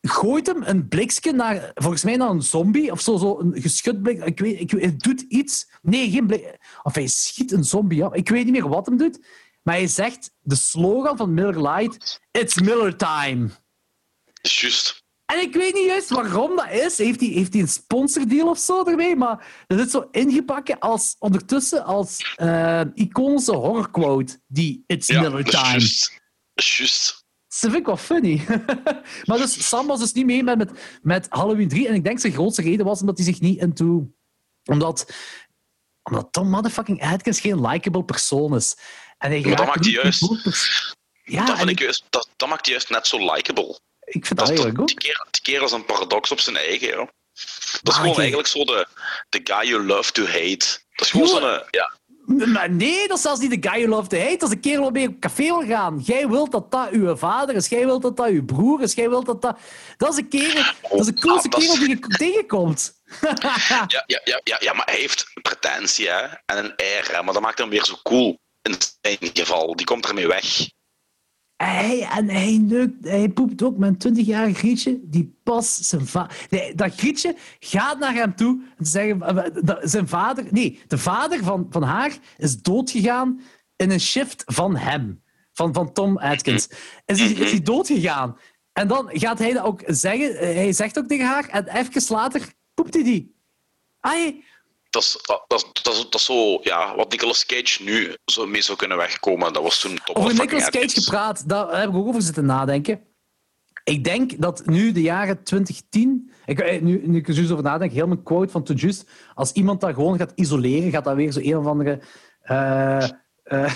gooit hem een blikje naar, volgens mij naar een zombie of zo, zo een geschut blik. Ik weet, ik, hij doet iets. Nee, geen blik. Of hij schiet een zombie af. Ik weet niet meer wat hem doet. Maar hij zegt de slogan van Miller Light: It's Miller time. Juist. En ik weet niet juist waarom dat is. Heeft hij, heeft hij een sponsordeal of zo ermee? Maar dat zit zo ingepakken als, ondertussen als uh, iconische horrorquote. Die It's Miller time. Juist. Juist. Dat vind ik wel funny. maar dus, Sam was dus niet mee met, met, met Halloween 3. En ik denk zijn grootste reden was omdat hij zich niet into... Omdat, omdat Tom motherfucking Atkins geen likable persoon is. En hij maar dat maakt hij juist... Ja, dat, vind ik juist, dat, dat maakt hij juist net zo likable. Ik vind dat, dat eigenlijk ook. Die keer als een paradox op zijn eigen, joh. Dat is gewoon eigenlijk zo de, de guy you love to hate. Dat is gewoon zo'n... Ja. Maar nee, dat is zelfs niet de guy you love to hate. Dat is een kerel waarmee je op café wil gaan. Jij wilt dat dat uw vader is. Jij wilt dat dat uw broer is. Jij wilt dat dat... Dat is een kerel... Dat is de coolste ah, kerel die je tegenkomt. ja, ja, ja, ja, ja, maar hij heeft pretentie hè? en een air. Hè? Maar dat maakt hem weer zo cool. In zijn geval. Die komt ermee weg. Hij, en hij, hij poept ook met een 20-jarige Grietje die pas zijn vader... Nee, dat Grietje gaat naar hem toe en zeggen... Eh, zijn vader... Nee, de vader van, van haar is doodgegaan in een shift van hem. Van, van Tom Atkins. Is hij, is hij doodgegaan. En dan gaat hij dat ook zeggen. Hij zegt ook tegen haar en even later poept hij die. Ai, dat is, dat, dat, dat, zo, ja, wat Nicolas Cage nu zo mee zou kunnen wegkomen. Dat was toen top Over Nicolas Cage gepraat, daar heb ik ook over zitten nadenken. Ik denk dat nu de jaren 2010... Ik, eh, nu, nu ik er zo over nadenk, heel mijn quote van To Just. Als iemand dat gewoon gaat isoleren, gaat dat weer zo een of andere... Uh, uh,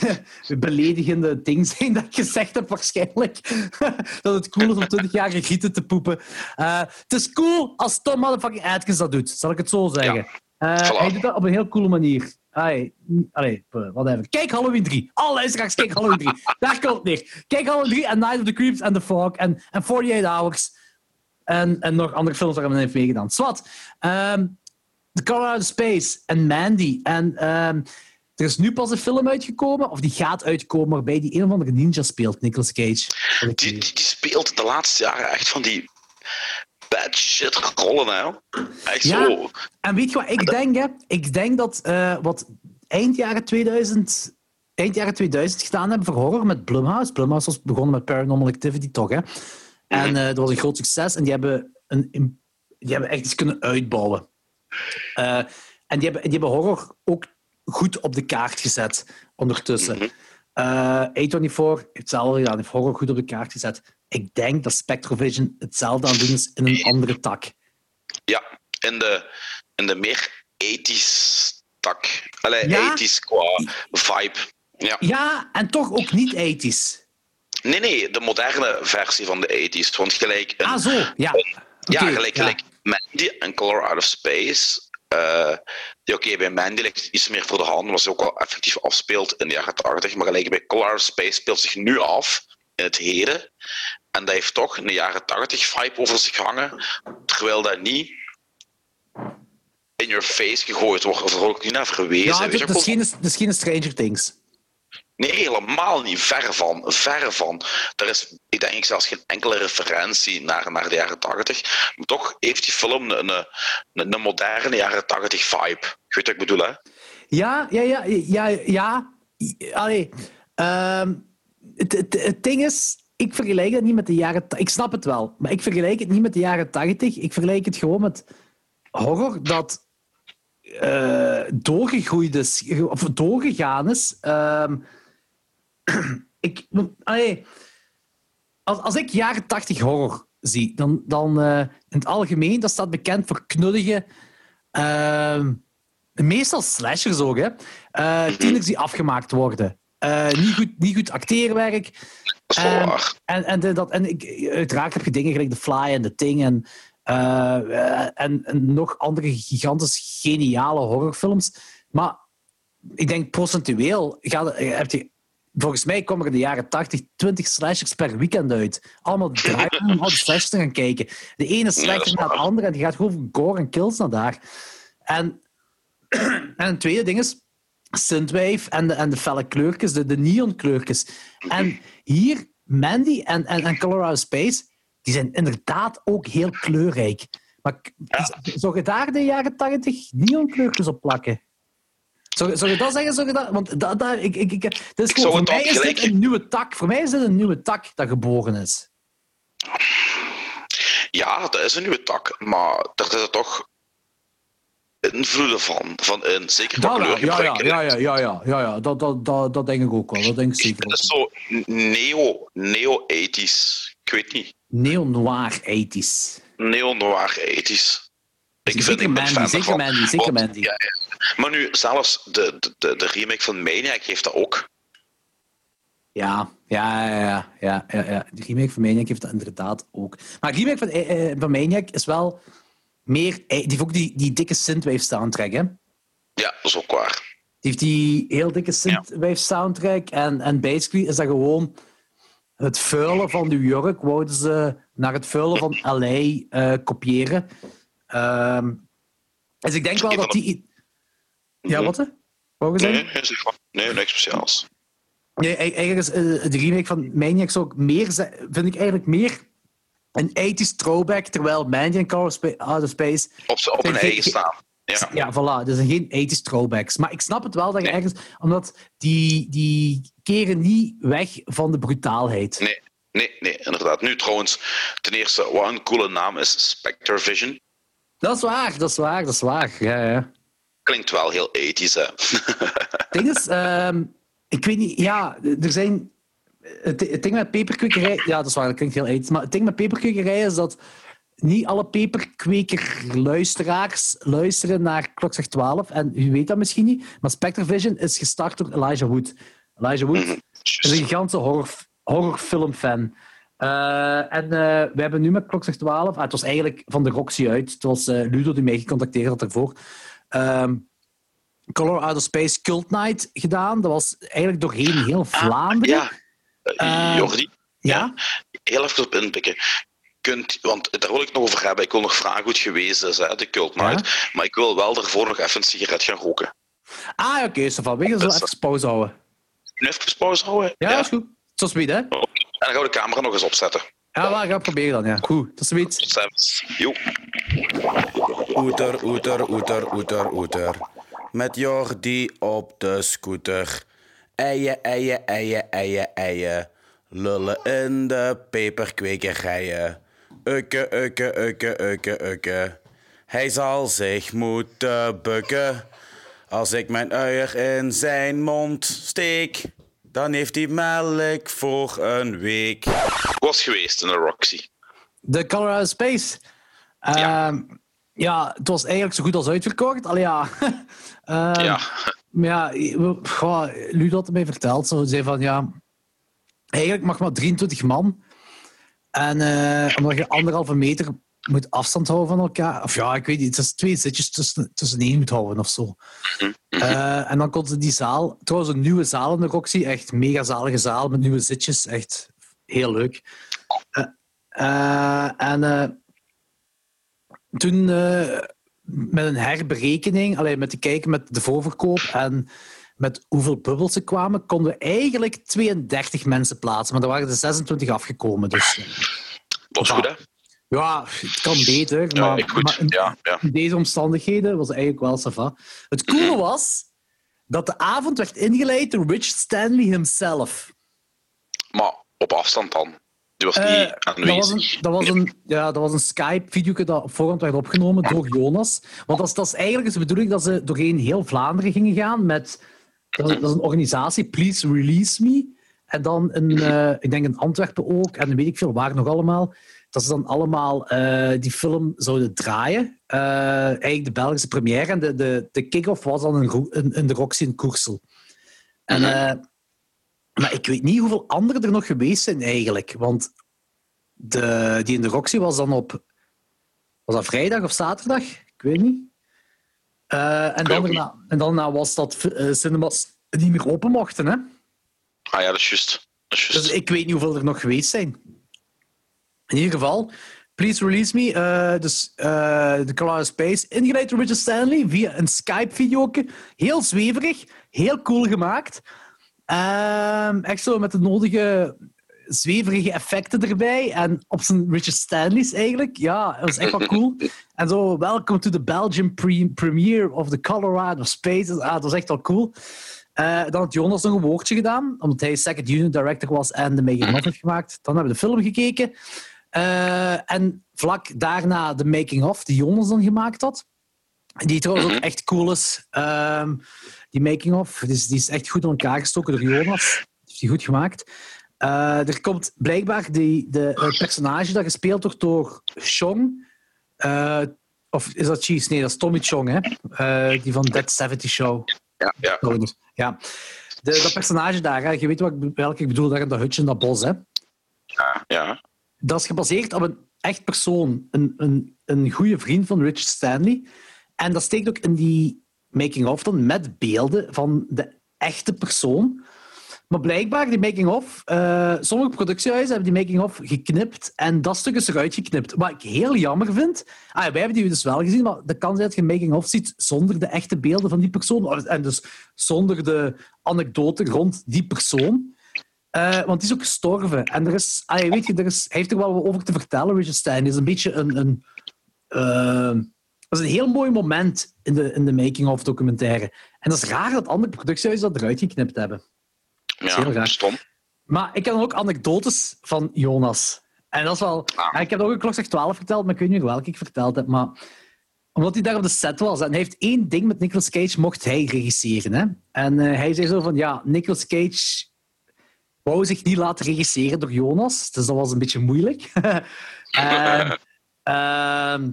beledigende ding zijn dat ik gezegd heb, waarschijnlijk. dat het cool is om 20 jaar gieten te poepen. Uh, het is cool als Tom motherfucking Atkins dat doet, zal ik het zo zeggen. Ja. Uh, hij doet dat op een heel coole manier. Allee, allee, whatever. Kijk Halloween 3. Alle straks kijk Halloween 3. Daar komt het neer. Kijk Halloween 3 en Night of the Creeps and the Fog en, en 48 Hours. En, en nog andere films waar hij heeft meegedaan. Swat. Um, The Color Out of Space en Mandy. En um, er is nu pas een film uitgekomen, of die gaat uitkomen, waarbij die een of andere ninja speelt, Nicolas Cage. Die, die, die speelt de laatste jaren echt van die bad shit rollen, hè. Echt ja, zo. En weet je wat ik denk, hè? Ik denk dat uh, wat eind jaren 2000... Eind jaren 2000 gedaan hebben voor horror met Blumhouse. Blumhouse was begonnen met Paranormal Activity, toch? Hè? En uh, dat was een groot succes. En die hebben, een, die hebben echt iets kunnen uitbouwen. Uh, en die hebben, die hebben horror ook goed op de kaart gezet ondertussen. Uh, A24 heeft zelf gedaan, heeft horror goed op de kaart gezet ik denk dat Spectrovision hetzelfde aan doen is in een andere tak. Ja, in de, in de meer ethisch tak. Allee, ja? ethisch qua vibe. Ja. ja, en toch ook niet ethisch. Nee, nee, de moderne versie van de ethisch. Want gelijk... Een, ah, zo, ja. ja, gelijk, gelijk Mandy en Color Out of Space. Uh, die oké, bij Mandy ligt iets meer voor de hand, was ook wel effectief afspeelt in de jaren 80. Maar gelijk bij Color Out of Space speelt zich nu af in het heden. En dat heeft toch een jaren 80 vibe over zich hangen, terwijl dat niet in your face gegooid wordt, of er ook niet naar verwezen. Ja, dat is, geen Stranger Things. Nee, helemaal niet. Ver van. Ver van. Er is, ik denk zelfs geen enkele referentie naar, naar de jaren 80. Maar toch heeft die film een, een, een moderne jaren 80 vibe. Je weet wat ik bedoel, hè? Ja, ja, ja. ja, ja. Allee. Um, het, het, het ding is, ik vergelijk het niet met de jaren... Ik snap het wel, maar ik vergelijk het niet met de jaren 80. Ik vergelijk het gewoon met horror dat uh, doorgegroeid is, of doorgegaan is. Uh, ik, als, als ik jaren 80 horror zie, dan, dan uh, in het algemeen, dat staat bekend voor knullige... Ehm, meestal slashers ook, hè. Uh, tieners die afgemaakt worden. Niet, goed, niet goed acteerwerk. En, en, en, dat, en ik, uiteraard heb je dingen gelijk The Fly en The Thing en, uh, en, en, nog andere gigantisch geniale horrorfilms. Maar ik denk procentueel gaat, heb je volgens mij komen er in de jaren 80 20 slashers per weekend uit. Allemaal draaien om al die slashers te gaan kijken. De ene slechter naar de andere en die gaat gewoon voor gore en kills naar daar. En, en het tweede ding is Synthwave en de, en de felle kleurtjes, de, de neon kleurtjes. En hier, Mandy en, en, en Colorado Space, die zijn inderdaad ook heel kleurrijk. Maar zou je daar de jaren 80 neonkleurtjes op plakken? Zou, zou je dat zeggen? Zou je dat? Want dat, dat, ik, ik, ik, dat is gewoon, voor mij is dit een nieuwe tak. Voor mij is dit een nieuwe tak dat geboren is. Ja, dat is een nieuwe tak. Maar daar zitten toch invloeden van. van een, zeker van kleur. Ja, ja, ja, ja, ja, ja, ja, ja, Dat, dat, dat, dat denk ik ook wel. Dat denk ik zeker. Dat is zo neo, neo-ethisch. Ik weet niet. Neo-noir-ethisch. Neo-noir-ethisch. Ik zeker vind, Mandy, zeker Mandy, zeker Mandy. Ja, ja. Maar nu, zelfs de, de, de remake van Maniac heeft dat ook. Ja, ja, ja, ja, ja, ja. De remake van Maniac heeft dat inderdaad ook. Maar de remake van, eh, eh, van Maniac is wel meer... Eh, die heeft ook die, die dikke synthwave soundtrack, hè? Ja, dat is ook waar. Die heeft die heel dikke synthwave soundtrack. En, en basically is dat gewoon het vuilen van New York wouden ze naar het vuilen van LA uh, eh, kopiëren. Uh, dus ik denk wel dat die... Ja, mhm. wat? Wou nee, nee, niks speciaals. Nee, eigenlijk is uh, de remake van Maniacs ook meer, vind ik eigenlijk meer een 80s throwback, terwijl Maniac en Outer Space... Op, op een eigen staan. Ja. ja, voilà. Dus geen 80s throwbacks. Maar ik snap het wel dat je ergens... Omdat die, die keren niet weg van de brutaalheid. Nee, nee, nee, inderdaad. Nu trouwens, ten eerste, wat een coole naam is Spectre Vision. Dat is waar, dat is waar, dat is waar. Ja, ja. Klinkt wel heel ethisch, hè? ding is, ehm, ik weet niet, ja, er zijn... Het, het ding met peperkwekerij... Ja, dat is waar, dat klinkt heel ethisch. Maar het ding met peperkwekerij is dat niet alle peperkweker-luisteraars luisteren naar Klokslag 12. En u weet dat misschien niet, maar Spectre Vision is gestart door Elijah Wood. Elijah Wood mhm, is een gigantische horror, horrorfilmfan. Uh, en uh, we hebben nu met Klokslag 12... Ah, het was eigenlijk van de Roxy uit. Het was uh, Ludo die mij gecontacteerd had daarvoor. Um, Color Out of Space Cult Night gedaan. Dat was eigenlijk doorheen heel ah, Vlaanderen. Ja, Jordi. Ja? Heel even op inpikken kunt, want daar wil ik nog over hebben. Ik wil nog vragen hoe het geweest is, hè, de Cult Night. Maar ik wil wel daarvoor nog even een sigaret gaan roken. Ah, oké, okay, so van. We gaan zo even pauze houden. Even pauze houden? Ja, ja. is goed. Tot ziens, hè? En dan gaan we de camera nog eens opzetten. Ja, we gaan proberen dan, ja. Goed, tot ziens. Tot Jo. Oeter, oeter, oeter, oeter, oeter. Met Jordi op de scooter. Eien, eien, eien, eien, eien. Lullen in de peperkwekerijen. Ukke, ukke, ukke, ukke, ukke. Hij zal zich moeten bukken. Als ik mijn uier in zijn mond steek, dan heeft hij melk voor een week. Was geweest in de Roxy. De Colorado Space. ja. Ehm, ja, het was eigenlijk zo goed als uitverkocht. Allee, ja. uh, ja. Maar ja, Ludo had mij verteld. Zo zei van ja, eigenlijk mag maar 23 man. En uh, omdat je anderhalve meter moet afstand houden van elkaar. Of ja, ik weet niet, het is twee zitjes tussen, tussenin moet houden of zo. Uh, en dan kon ze die zaal, trouwens een nieuwe zaal in de Roxy, echt mega zalige zaal met nieuwe zitjes, echt heel leuk. Uh, en toen met een herberekening, alleen met te kijken met de voorverkoop en met hoeveel bubbels ze kwamen, konden we eigenlijk 32 mensen plaatsen. Maar er waren er 26 afgekomen. Dus, dat is goed, hè? Ja, het kan beter. Maar, ja, maar in, ja, ja. in, deze omstandigheden was het eigenlijk wel sava. Het coole was dat de avond werd ingeleid door Rich Stanley himself. Maar op afstand dan? Was uh, aanwezig. Dat was een, dat was een, ja, dat was een Skype-video dat op voorhand werd opgenomen door Jonas. Want dat is, dat is eigenlijk de bedoeling dat ze doorheen heel Vlaanderen gingen gaan met dat, is een organisatie, Please Release Me. En dan een, uh, ik denk in Antwerpen ook, en weet ik veel waar nog allemaal. Dat ze dan allemaal uh, die film zouden draaien. Eigenlijk de Belgische première. En de, de, de kick-off was dan in, in, de Roxy in Koersel. En, maar ik weet niet hoeveel anderen er nog geweest zijn eigenlijk. Want de, die in de Roxy was dan op... Was dat vrijdag of zaterdag? Ik weet niet. Uh, en, dan daarna, en daarna was dat uh, cinemas niet meer open mochten. Hè? Ah ja, dat is juist. Dus ik weet niet hoeveel er nog geweest zijn. In ieder geval, Please Release Me, eh, dus eh The Color Space, ingeleid door Richard Stanley via een Skype-video. Heel zweverig, heel cool gemaakt. Ehm, echt zo met de nodige zweverige effecten erbij. En op zijn Richard Stanley's eigenlijk. Ja, dat was echt wel cool. En zo, welcome to the Belgian pre premiere of the Colorado Space. Ah, dat was echt wel cool. Eh, dan had Jonas nog een woordje gedaan, omdat hij second unit director was en de making of heeft gemaakt. Dan hebben we de film gekeken. Eh, en vlak daarna de making of, die Jonas dan gemaakt had. Die trouwens ook echt cool is. Ehm, die making of, dus die is echt goed in elkaar gestoken door Jonas. Die heeft die goed gemaakt. Eh, er komt blijkbaar die, de, het personage dat gespeeld wordt door Chong. eh, of is dat Cheese? Nee, dat is Tommy Chong, hè? Eh, die van Dead 70 Show. Ja, ja. Ja. De, dat personage daar, hè, je weet wat ik, welke ik bedoel, daar in dat hutje in dat bos. Hè. ja, ja. Dat is gebaseerd op een echt persoon, een, een, een goede vriend van Richard Stanley. En dat steekt ook in die making-of dan met beelden van de echte persoon. Maar blijkbaar, die making-of, eh, sommige productiehuizen hebben die making-of geknipt en dat stuk is eruit geknipt. Wat ik heel jammer vind. Ah, wij hebben die dus wel gezien, maar de kans dat je making-of ziet zonder de echte beelden van die persoon. En dus zonder de anekdote rond die persoon. Eh, want die is ook gestorven. En er is, ah, weet je, er is, hij heeft er wel over te vertellen, Richard Stein. Is een beetje een. een eh, dat is een heel mooi moment in de, in de making-of documentaire. En dat is raar dat andere productiehuizen dat eruit geknipt hebben. is heel ja raar. stom. Maar ik heb dan ook anekdotes van Jonas. En dat is wel... Ah. Ik heb ook een Klokslag 12 verteld, maar ik weet niet meer welke ik verteld heb. Maar omdat hij daar op de set was. En hij heeft één ding met Nicolas Cage, mocht hij regisseren. Hè? En eh, hij zei zo van, ja, Nicolas Cage wou zich niet laten regisseren door Jonas. Dus dat was een beetje moeilijk. en, ehm,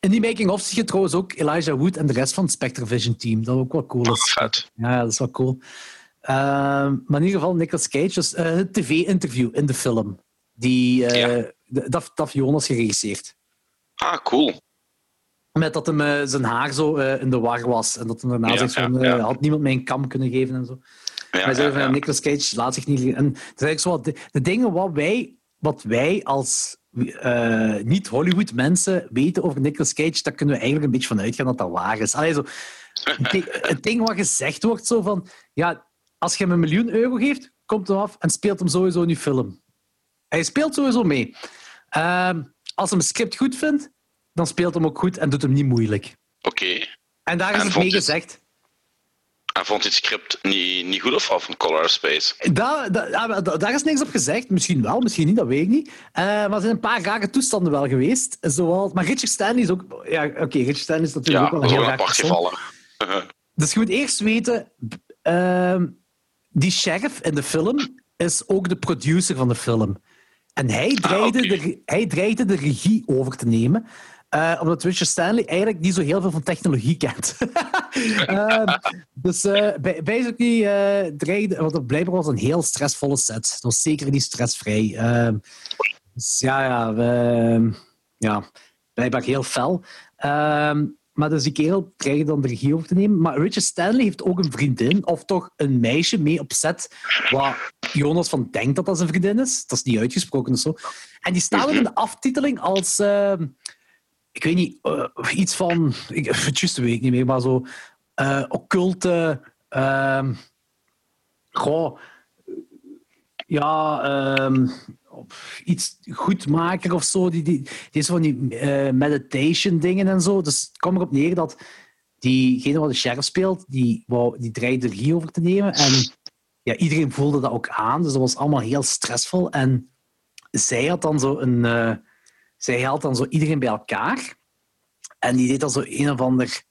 in die making-of zie je trouwens ook Elijah Wood en de rest van het Spectre Vision team. Dat ook wel cool is. Vet. Ja, dat is wel cool. Ehm, maar in ieder geval, Nicolas Cage, dus eh, het tv-interview in de film. Die, Ja. de- dat, dat Jonas geregisseerd. Ah, cool. Met dat hem eh, zijn haar zo in de war was. En dat hij daarna Ja, zegt van, ja, had niemand mij een kam kunnen geven en zo. Ja, hij zei ja, van. Nicolas Cage laat zich niet... En het is eigenlijk zo wat de, de dingen wat wij, wat wij als eh, niet-Hollywood mensen weten over Nicolas Cage, daar kunnen we eigenlijk een beetje van uitgaan dat dat waar is. Allee, zo, het, ding, wat gezegd wordt, zo van... Ja, als je hem een miljoen euro geeft, komt hem af en speelt hem sowieso in je film. Hij speelt sowieso mee. Ehm, als hij een script goed vindt, dan speelt hem ook goed en doet hem niet moeilijk. Oké. En daar is En het mee gezegd. En vond je het script niet, niet goed of, of een Color Space? Daar, daar, ah, daar- is niks op gezegd. Misschien wel, misschien niet, dat weet ik niet. Eh, maar er zijn een paar rare toestanden wel geweest. Zoals, maar Richard Stanley is ook... Ja, oké, Richard Stanley is natuurlijk Ja, ook wel een heel apart gevallen. Dus je moet eerst weten... ehm, die sheriff in de film is ook de producer van de film. En hij dreigde, oké. de, hij dreigde de regie over te nemen. Eh, omdat Richard Stanley eigenlijk niet zo heel veel van technologie kent. Ehm, dus uh, basically dreigde... Want het blijkbaar was een heel stressvolle set. Het was zeker niet stressvrij. Ehm, dus ja, ja, we, ja, blijkbaar heel fel. Ehm, maar dus die kerel dreigde dan de regie over te nemen. Maar Richard Stanley heeft ook een vriendin, of toch een meisje mee op set, waar Jonas van denkt dat dat zijn vriendin is. Dat is niet uitgesproken of zo. En die staat in de aftiteling als... ik weet niet, eh, iets van... Ik, het weet ik niet meer, maar zo... eh occulte... ehm goh, ja, ehm, iets goed maken of zo. Die, die, die van die eh, meditation dingen en zo. Dus het kwam erop neer dat diegene wat de sheriff speelt, die, wou, die dreigde de regie over te nemen. En ja, iedereen voelde dat ook aan. Dus dat was allemaal heel stressvol. En zij had dan zo een... zij haalt dan zo iedereen bij elkaar. En die deed dan zo een of ander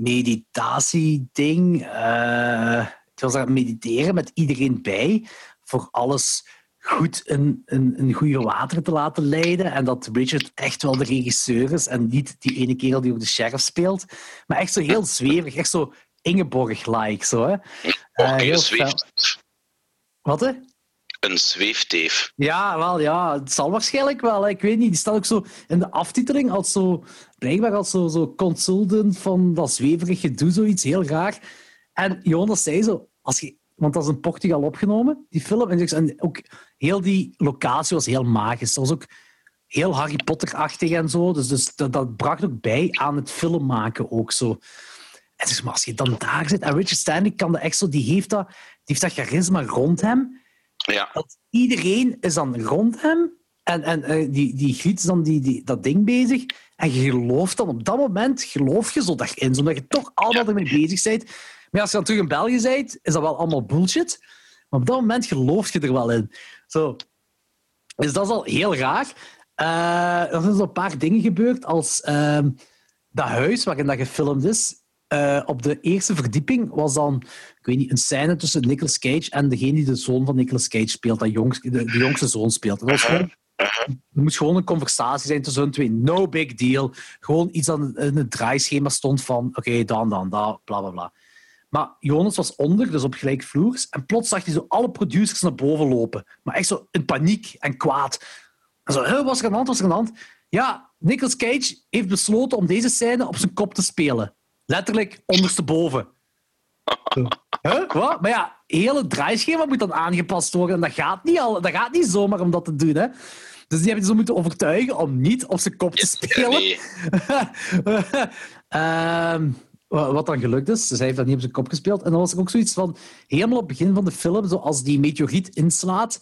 meditatieding. eh het was daar mediteren met iedereen bij. Voor alles goed in, in, in goede water te laten leiden. En dat Richard echt wel de regisseur is. En niet die ene kerel die ook de sheriff speelt. Maar echt zo heel zweverig. Echt zo Ingeborg-like. Zo, hè. Eh, heel een, Wat, hè? Een zweefteef. Ja, wel, ja, het zal waarschijnlijk wel. Ik weet niet, die staat ook zo in de aftiteling als zo, blijkbaar als zo, zo consultant van dat zweverige gedoe, zoiets heel raar. En Jonas zei zo, als want dat is in Portugal opgenomen, die film. En, ook heel die locatie was heel magisch. Dat was ook heel Harry Potter-achtig en zo. Dus, dus dat, bracht ook bij aan het film maken ook zo. En dus, maar als je dan daar zit, en Richard Stanley kan dat echt die heeft dat, die heeft dat charisma rond hem. Ja. Dat iedereen is dan rond hem en, en uh, die, die giet dan die, die, dat ding bezig. En je gelooft dan op dat moment, geloof je zo in, zodat je toch allemaal ja. ermee bezig bent. Maar als je dan terug in België bent, is dat wel allemaal bullshit. Maar op dat moment geloof je er wel in. Zo. Dus dat is al heel raar. Uh, er zijn zo een paar dingen gebeurd, als uh, dat huis waarin dat gefilmd is. Uh, op de eerste verdieping was dan, ik weet niet, een scène tussen Nicolas Cage en degene die de zoon van Nicolas Cage speelt, dat de, de, jongste zoon speelt. Dat was gewoon, er moest gewoon een conversatie zijn tussen hun twee. No big deal. Gewoon iets dat in het draaischema stond van, oké, okay, dan, dan, dan, bla, bla, bla. Maar Jonas was onder, dus op gelijkvloers. En plots zag hij zo alle producers naar boven lopen. Maar echt zo in paniek en kwaad. En zo, was er aan de hand, was er aan de hand? Ja, Nicolas Cage heeft besloten om deze scène op zijn kop te spelen. Letterlijk ondersteboven. huh? Wat? Maar ja, heel het draaischema moet dan aangepast worden. En dat gaat niet, al, dat gaat niet zomaar om dat te doen. Hè? Dus die hebben ze moeten overtuigen om niet op zijn kop te spelen. um, wat dan gelukt is. Dus hij heeft dat niet op zijn kop gespeeld. En dan was er ook zoiets van, helemaal op het begin van de film, zoals die meteoriet inslaat,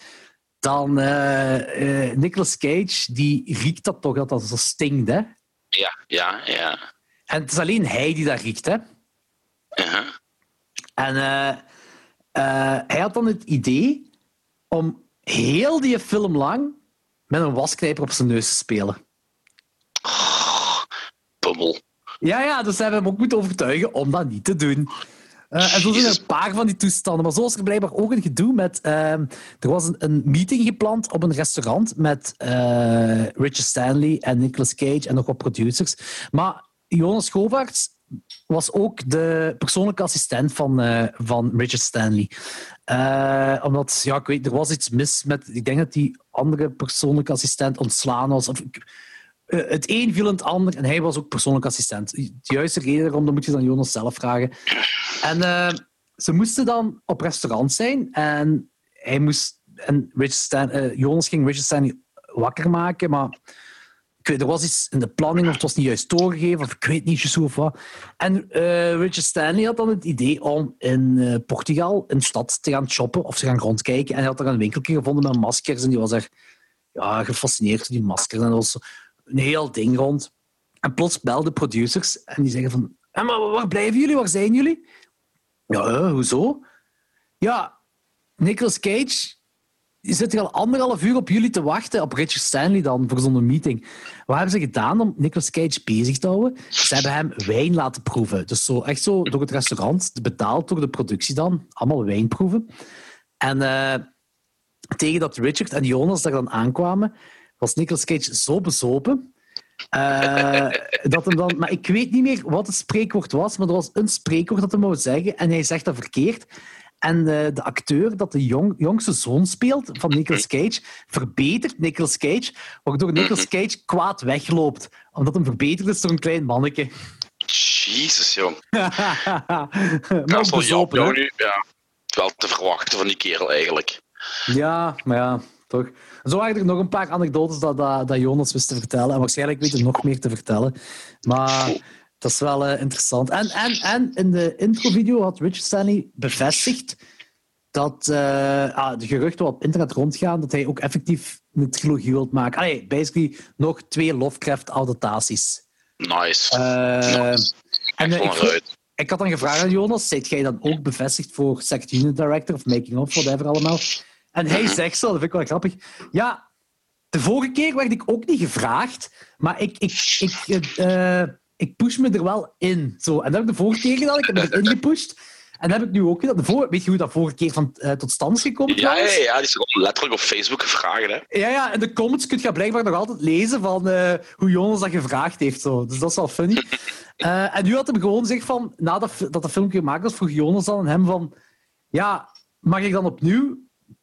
dan uh, uh, Nicolas Cage, die riekt dat toch, dat dat zo stinkt, hè? Ja, ja, ja. En het is alleen hij die dat riekt, hè? Uh -huh. En uh, hij had dan het idee om heel die film lang met een wasknijper op zijn neus te spelen. Oh, pummel. Ja, ja, dus ze hebben hem ook moeten overtuigen om dat niet te doen. Uh, en zo zijn er een paar van die toestanden. Maar zo was er blijkbaar ook een gedoe met... Uh, er was een, een, meeting gepland op een restaurant met uh, Richard Stanley en Nicolas Cage en nog wat producers. Maar Jonas Govaerts was ook de persoonlijke assistent van, van Richard Stanley. omdat, ja, ik weet, er was iets mis met... Ik denk dat die andere persoonlijke assistent ontslaan was. Of, uh, het een viel het ander en hij was ook persoonlijk assistent. De juiste reden daarom, dat moet je dan Jonas zelf vragen. En ze moesten dan op restaurant zijn en hij moest... En Richard Jonas ging Richard Stanley wakker maken, maar weet, er was iets in de planning of het was niet juist doorgegeven of ik weet niet zo of wat. En Richard Stanley had dan het idee om in Portugal, in de stad, te gaan shoppen of te gaan rondkijken. En hij had er een winkeltje gevonden met maskers en die was er ja, gefascineerd door die maskers. En dat was een heel ding rond. En plots belden producers en die zeggen van... maar waar blijven jullie? Waar zijn jullie? Ja, uh, hoezo? Ja, Nicolas Cage zit er al anderhalf uur op jullie te wachten, op Richard Stanley dan, voor zo'n meeting. Wat hebben ze gedaan om Nicolas Cage bezig te houden? Ze hebben hem wijn laten proeven. Dus zo, echt zo door het restaurant, betaald door de productie dan, allemaal wijn proeven. En uh, tegen dat Richard en Jonas daar dan aankwamen, was Nicolas Cage zo bezopen. Uh, dat hem dan, maar ik weet niet meer wat het spreekwoord was, maar er was een spreekwoord dat hij wou zeggen en hij zegt dat verkeerd. En uh, de acteur dat de jong, jongste zoon speelt van Nicolas Cage, verbetert Nicolas Cage, waardoor Nicolas Cage kwaad wegloopt. Omdat hem verbeterd is door een klein manneke. Jezus, jong. maar ook bezopen, jou, nu, ja, wel te verwachten van die kerel eigenlijk. Ja, maar ja, toch. Zo waren er nog een paar anekdotes dat, dat, dat Jonas wist te vertellen. En waarschijnlijk weet hij nog meer te vertellen. Maar dat is wel uh, interessant. En, en, en in de introvideo had Richard Stanley bevestigd dat uh, ah, de geruchten wat op internet rondgaan, dat hij ook effectief een trilogie wilt maken. Allee, basically nog twee Lovecraft-adaptaties. Nice. Uh, nice. En, ik, ik, had dan gevraagd aan Jonas, zijt jij dan ook bevestigd voor Second Unit Director of Making of, whatever allemaal? En hij zegt zo, dat vind ik wel grappig. Ja, de vorige keer werd ik ook niet gevraagd, maar ik, ik, ik, uh, ik push me er wel in. Zo. En dat heb ik de vorige keer gedaan, ik heb me erin gepusht. En dat heb ik nu ook gedaan. De vorige, weet je hoe dat vorige keer van, uh, tot stand is gekomen? Ja, ja, ja, die is letterlijk op Facebook gevraagd. Hè? Ja, ja, in de comments kun je blijkbaar nog altijd lezen van uh, hoe Jonas dat gevraagd heeft. Zo. Dus dat is wel funny. en nu had hem gewoon gezegd van, nadat dat de filmpje gemaakt was, vroeg Jonas dan aan hem van, ja, mag ik dan opnieuw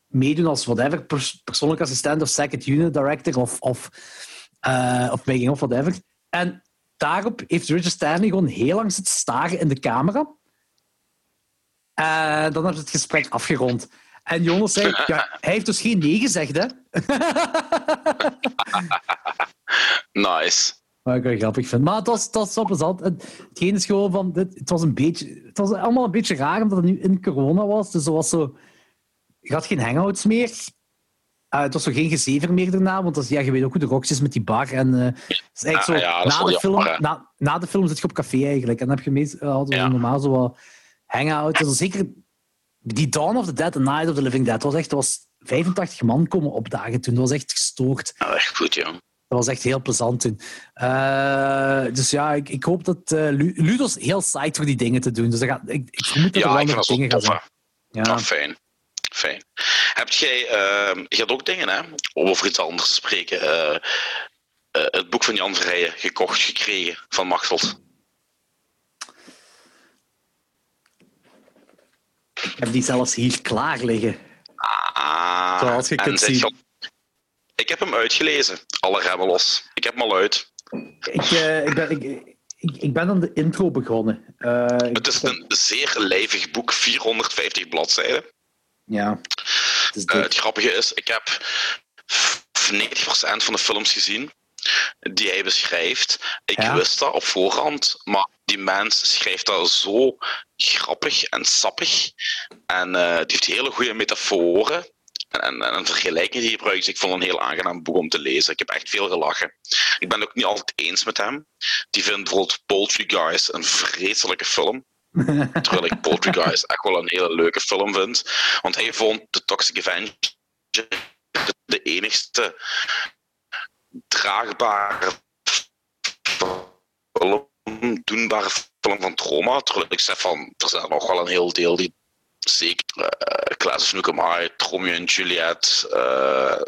meedoen als whatever, pers persoonlijk assistent of second unit director of, of, of making of whatever. En daarop heeft Richard Stanley gewoon heel lang zitten staren in de camera. En dan hebben ze het gesprek afgerond. En Jonas zei, ja, hij heeft dus geen nee gezegd, hè? Nice. Wat ik wel grappig vind. Maar het was, het was wel plezant. En Hetgeen is gewoon van... Dit, het was een beetje... Het was allemaal een beetje raar, omdat het nu in corona was. Dus er was zo... Je had geen hangouts meer. Uh, het was zo geen gezever meer daarna, want dat ja, je weet ook hoe de rocks is met die bar. En, uh, is eigenlijk zo, Ja, ja, dat is na, wel de film, jammer, na, na de film zit je op café eigenlijk. En dan heb je meest, uh, hadden we Ja. normaal zo wat hangouts. Dus zeker die Dawn of the Dead en Night of the Living Dead, was echt, dat was 85 man komen opdagen toen. Dat was echt gestoord. Ja, echt goed, joh. Dat was echt heel plezant toen. Eh, dus ja, ik, ik hoop dat eh Lu- Ludo is heel psyched voor die dingen te doen. Dus dat gaat, ik, ik vermoed dat er Ja, wel nog dat zo dingen gaan zijn. Ja. Ah, fijn. Fijn. Heb jij, ehm, je had ook dingen, hè, om over iets anders te spreken. eh, eh, het boek van Jan Verrijen gekocht gekregen van Machteld. Ik heb die zelfs hier klaar liggen. Ah, Zoals je kunt zien. Ik heb hem uitgelezen, alle remmen los. Ik heb hem al uit. Ik, eh, ik, ben, ik, ik, ben aan de intro begonnen. Het is een zeer lijvig boek, 450 bladzijden. Ja. Het is Eh, het grappige is, ik heb f- 90% van de films gezien die hij beschrijft. Ik Ja. wist dat op voorhand, maar die mens schrijft dat zo grappig en sappig. En eh, die heeft hele goede metaforen. En, en, en een vergelijking die hij gebruikt. Ik vond het een heel aangenaam boek om te lezen. Ik heb echt veel gelachen. Ik ben het ook niet altijd eens met hem. Die vindt bijvoorbeeld Poultry Guys een vreselijke film. Terwijl ik Guys echt wel een hele leuke film vind. Want hij vond The Toxic Avenger de, enigste draagbare film, doenbare film van trauma. Terwijl ik zeg van, er zijn nog wel een heel deel die zeker uh, of Nukem High, Romeo en Juliet eh,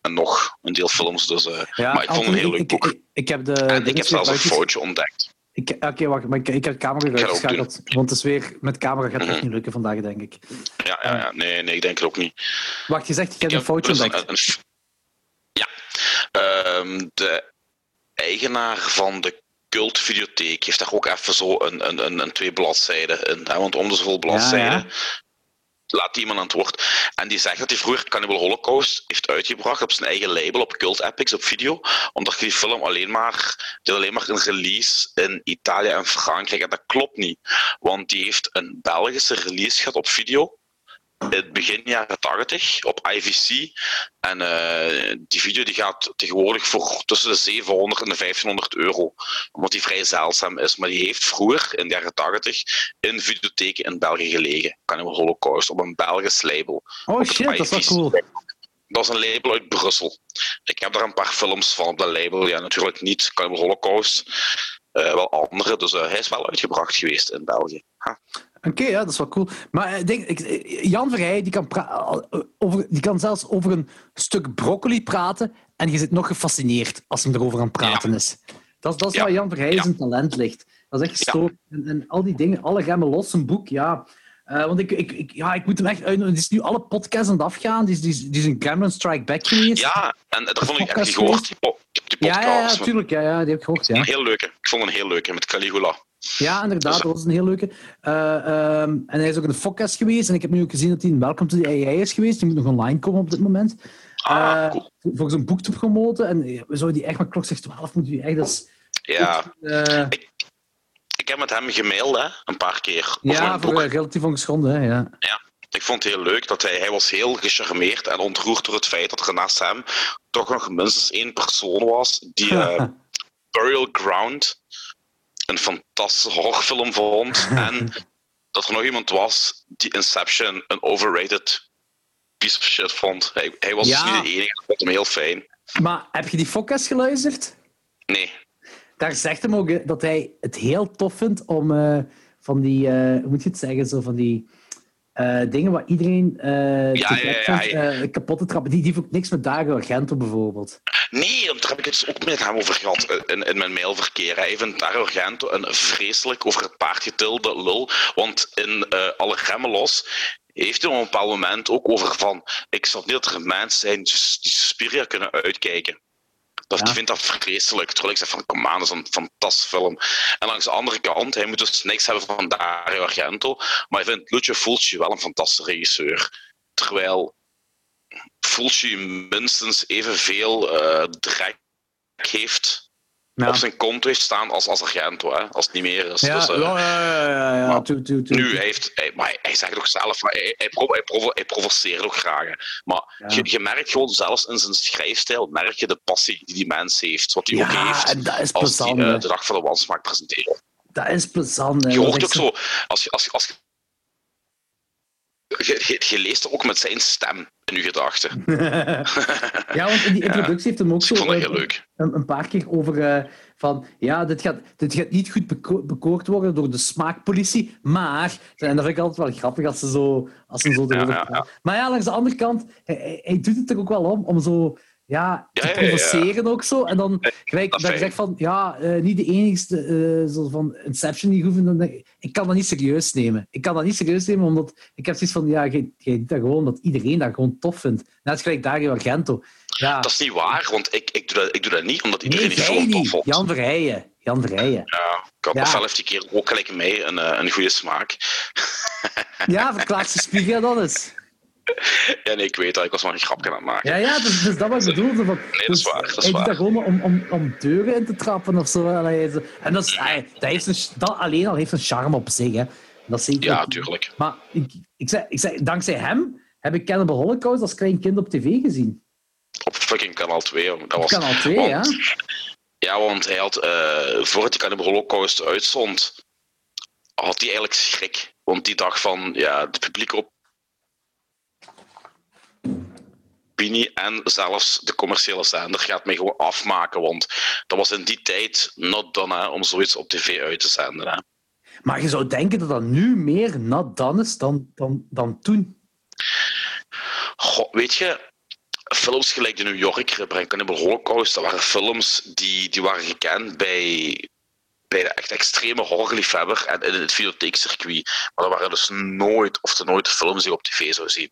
en nog een deel films. Dus, eh, Ja, maar ik vond het een heel leuk ik, boek. Ik, ik heb de. en ik heb zelfs een foutje ontdekt. Ik- Oké, wacht, maar ik, ik heb de camera uitgeschakeld. Want het is weer, met camera gaat het echt Mhm. niet lukken vandaag, denk ik. Ja, ja, ja, nee, nee, ik denk het ook niet. Wacht, je zegt, ik heb Ja, een foutje dus ontdekt. ja. Ehm, de eigenaar van de cultvideotheek heeft daar ook even zo een, een, een, een twee bladzijden in. Hè? Want om de zoveel bladzijden laat iemand aan het woord. En die zegt dat hij vroeger Cannibal Holocaust heeft uitgebracht op zijn eigen label, op Cult Epics, op video. Omdat die film alleen maar, die alleen maar een release in Italië en Frankrijk. En dat klopt niet. Want die heeft een Belgische release gehad op video. Het begin jaren 80 op IVC. En eh, die video die gaat tegenwoordig voor tussen de 700 en de 1500 euro. Omdat die vrij zeldzaam is. Maar die heeft vroeger, in de jaren 80, in videotheken in België gelegen. Cannibal Holocaust, op een Belgisch label. Oh shit, dat is wel cool. Dat is een label uit Brussel. Ik heb daar een paar films van op dat label. Ja, natuurlijk niet Cannibal Holocaust. Eh, wel andere. Dus eh, hij is wel uitgebracht geweest in België. Oké, ja, dat is wel cool. Maar ik denk, ik, Jan Verheij, die kan, pra- over, die kan zelfs over een stuk broccoli praten en je zit nog gefascineerd als hij erover aan het praten is. Dat, is- dat is Ja. waar Jan Verheij Ja. zijn talent ligt. Dat is echt gestoord. En, en al die dingen, alle remmen los, een boek, ja. Eh, want ik, ik, ik, ja, ik moet hem echt uitnodigen. Die is nu alle podcasts aan het afgaan. Die is, die is, die is een Gremlin Strike Back geweest. Ja, en daarvan heb ik niet gehoord. Die, po- die ja, podcast. ja, ja, tuurlijk. Ja, ja, die heb ik gehoord, ja. Een heel leuke. Ik vond een heel leuke met Caligula. Ja, inderdaad, dat was een heel leuke. Eh, ehm, en hij is ook in de podcast geweest. En ik heb nu ook gezien dat hij in Welcome to the AI is geweest. Die moet nog online komen op dit moment. Ah, Eh, cool. Voor zo'n boek te promoten. En eh, we zouden die echt met klok 12 moeten die echt... Dat is, Ja, ik heb met hem gemaild hè, een paar keer. Ja, voor relatief ongeschonden, hè, ja. Ja, ik vond het heel leuk dat hij, hij was heel gecharmeerd en ontroerd door het feit dat er naast hem toch nog minstens één persoon was die eh, Burial Ground een fantastische horrorfilm vond en dat er nog iemand was die Inception een overrated piece of shit vond. Hij, hij was Ja. dus niet de enige, ik vond hem heel fijn. Maar heb je die podcast geluisterd? Nee, Daar zegt hem ook dat hij het heel tof vindt om eh, van die... eh, hoe moet je het zeggen? Zo van die... eh, dingen waar iedereen eh Ja, eh, kapot te trappen. Die, die heeft ook niks met Dario Argento bijvoorbeeld. Nee, want daar heb ik het dus ook met hem over gehad eh, in, in mijn mailverkeer. Hij vindt Dario Argento een vreselijk over het paard getilde lul. Want in Alle Remmen Los heeft hij op een bepaald moment ook over van... Ik snap niet dat er mensen zijn die die Suspiria kunnen uitkijken. Dat, Ja. Die vindt dat vreselijk. Terwijl ik zeg van, kom aan, dat is een fantastische film. En langs de andere kant, hij moet dus niks hebben van Dario Argento, maar hij vindt Lucio Fulci wel een fantastische regisseur. Terwijl Fulci minstens evenveel eh drek heeft Ja. op zijn konto heeft staan als, als Argento, hè, als het niet meer is. Ja, Dus, eh, ja, ja, Toe, toe, toe. nu, hij, heeft, hij, maar hij, zegt ook zelf, hij, hij, provo- hij, provo- hij provoceert ook graag. hè. Maar je, je merkt gewoon zelfs in zijn schrijfstijl, merk je de passie die die mens heeft. Wat hij ook Ja, heeft en dat is als hij hè. de dag van de wansmaak presenteert. Dat is plezant. hè. Je hoort ook zo, als je, als, je- als je, je, leest ook met zijn stem in je gedachten. ja, want in die introductie heeft hem ook Dus zo ik vond dat heel leuk. een, een paar keer over eh, van ja, dit gaat, dit gaat niet goed beko- bekoord worden door de smaakpolitie, maar en dat vind ik altijd wel grappig als ze zo, als ze zo ja, ja. Maar ja, langs de andere kant, hij, hij- hij doet het er ook wel om om zo ja, te provoceren ook zo. En dan gelijk dat dat je zegt van ja, eh, niet de enigste zo van Inception die hoeven. Dan ik, ik kan dat niet serieus nemen. Ik kan dat niet serieus nemen omdat ik heb zoiets van ja, jij, jij doet dat gewoon dat iedereen dat gewoon tof vindt. Net gelijk Dario Argento. Ja. Dat is niet waar, want ik, ik, doe, dat, ik doe dat niet omdat iedereen Nee, die film tof vond. Jan Verheijen. Jan Verheijen. Ja, ik Ja. ofwel heeft die keer ook gelijk mij een, eh, een goede smaak. Ja, verklaart ze spiegel dan eens. Ja, nee, ik weet dat. Ik was maar een grapje aan het maken. Ja, ja, dus, dus dat wat ik bedoelde. Van, dat is waar, dat is hij doet waar. dat gewoon om, om, om deuren in te trappen of zo. En dat, is, allee, dat, heeft een, dat alleen al heeft een charme op zich. Hè. Dat zeker Ja, tuurlijk. Maar ik, ik, zeg, ik zeg, dankzij hem heb ik Cannibal Holocaust als klein kind op tv gezien. Op fucking kanaal 2. jongen. Dat was, Kanaal 2, want- ja. Ja, want hij had, eh voordat hij Cannibal Holocaust uitzond, had hij eigenlijk schrik. Want die dacht van, ja, de publieke opinie en zelfs de commerciële zender gaat mij gewoon afmaken. Want dat was in die tijd not done hè, om zoiets op tv uit te zenden. Hè. Maar je zou denken dat dat nu meer nat dan is dan, dan, dan toen. Weet je, films gelijk de New Yorker en Cannibal Holocaust, dat waren films die, die waren gekend bij, bij de echt extreme horrorliefhebber en in het videotheekcircuit. Maar dat waren dus nooit of te nooit films die je op tv zou zien.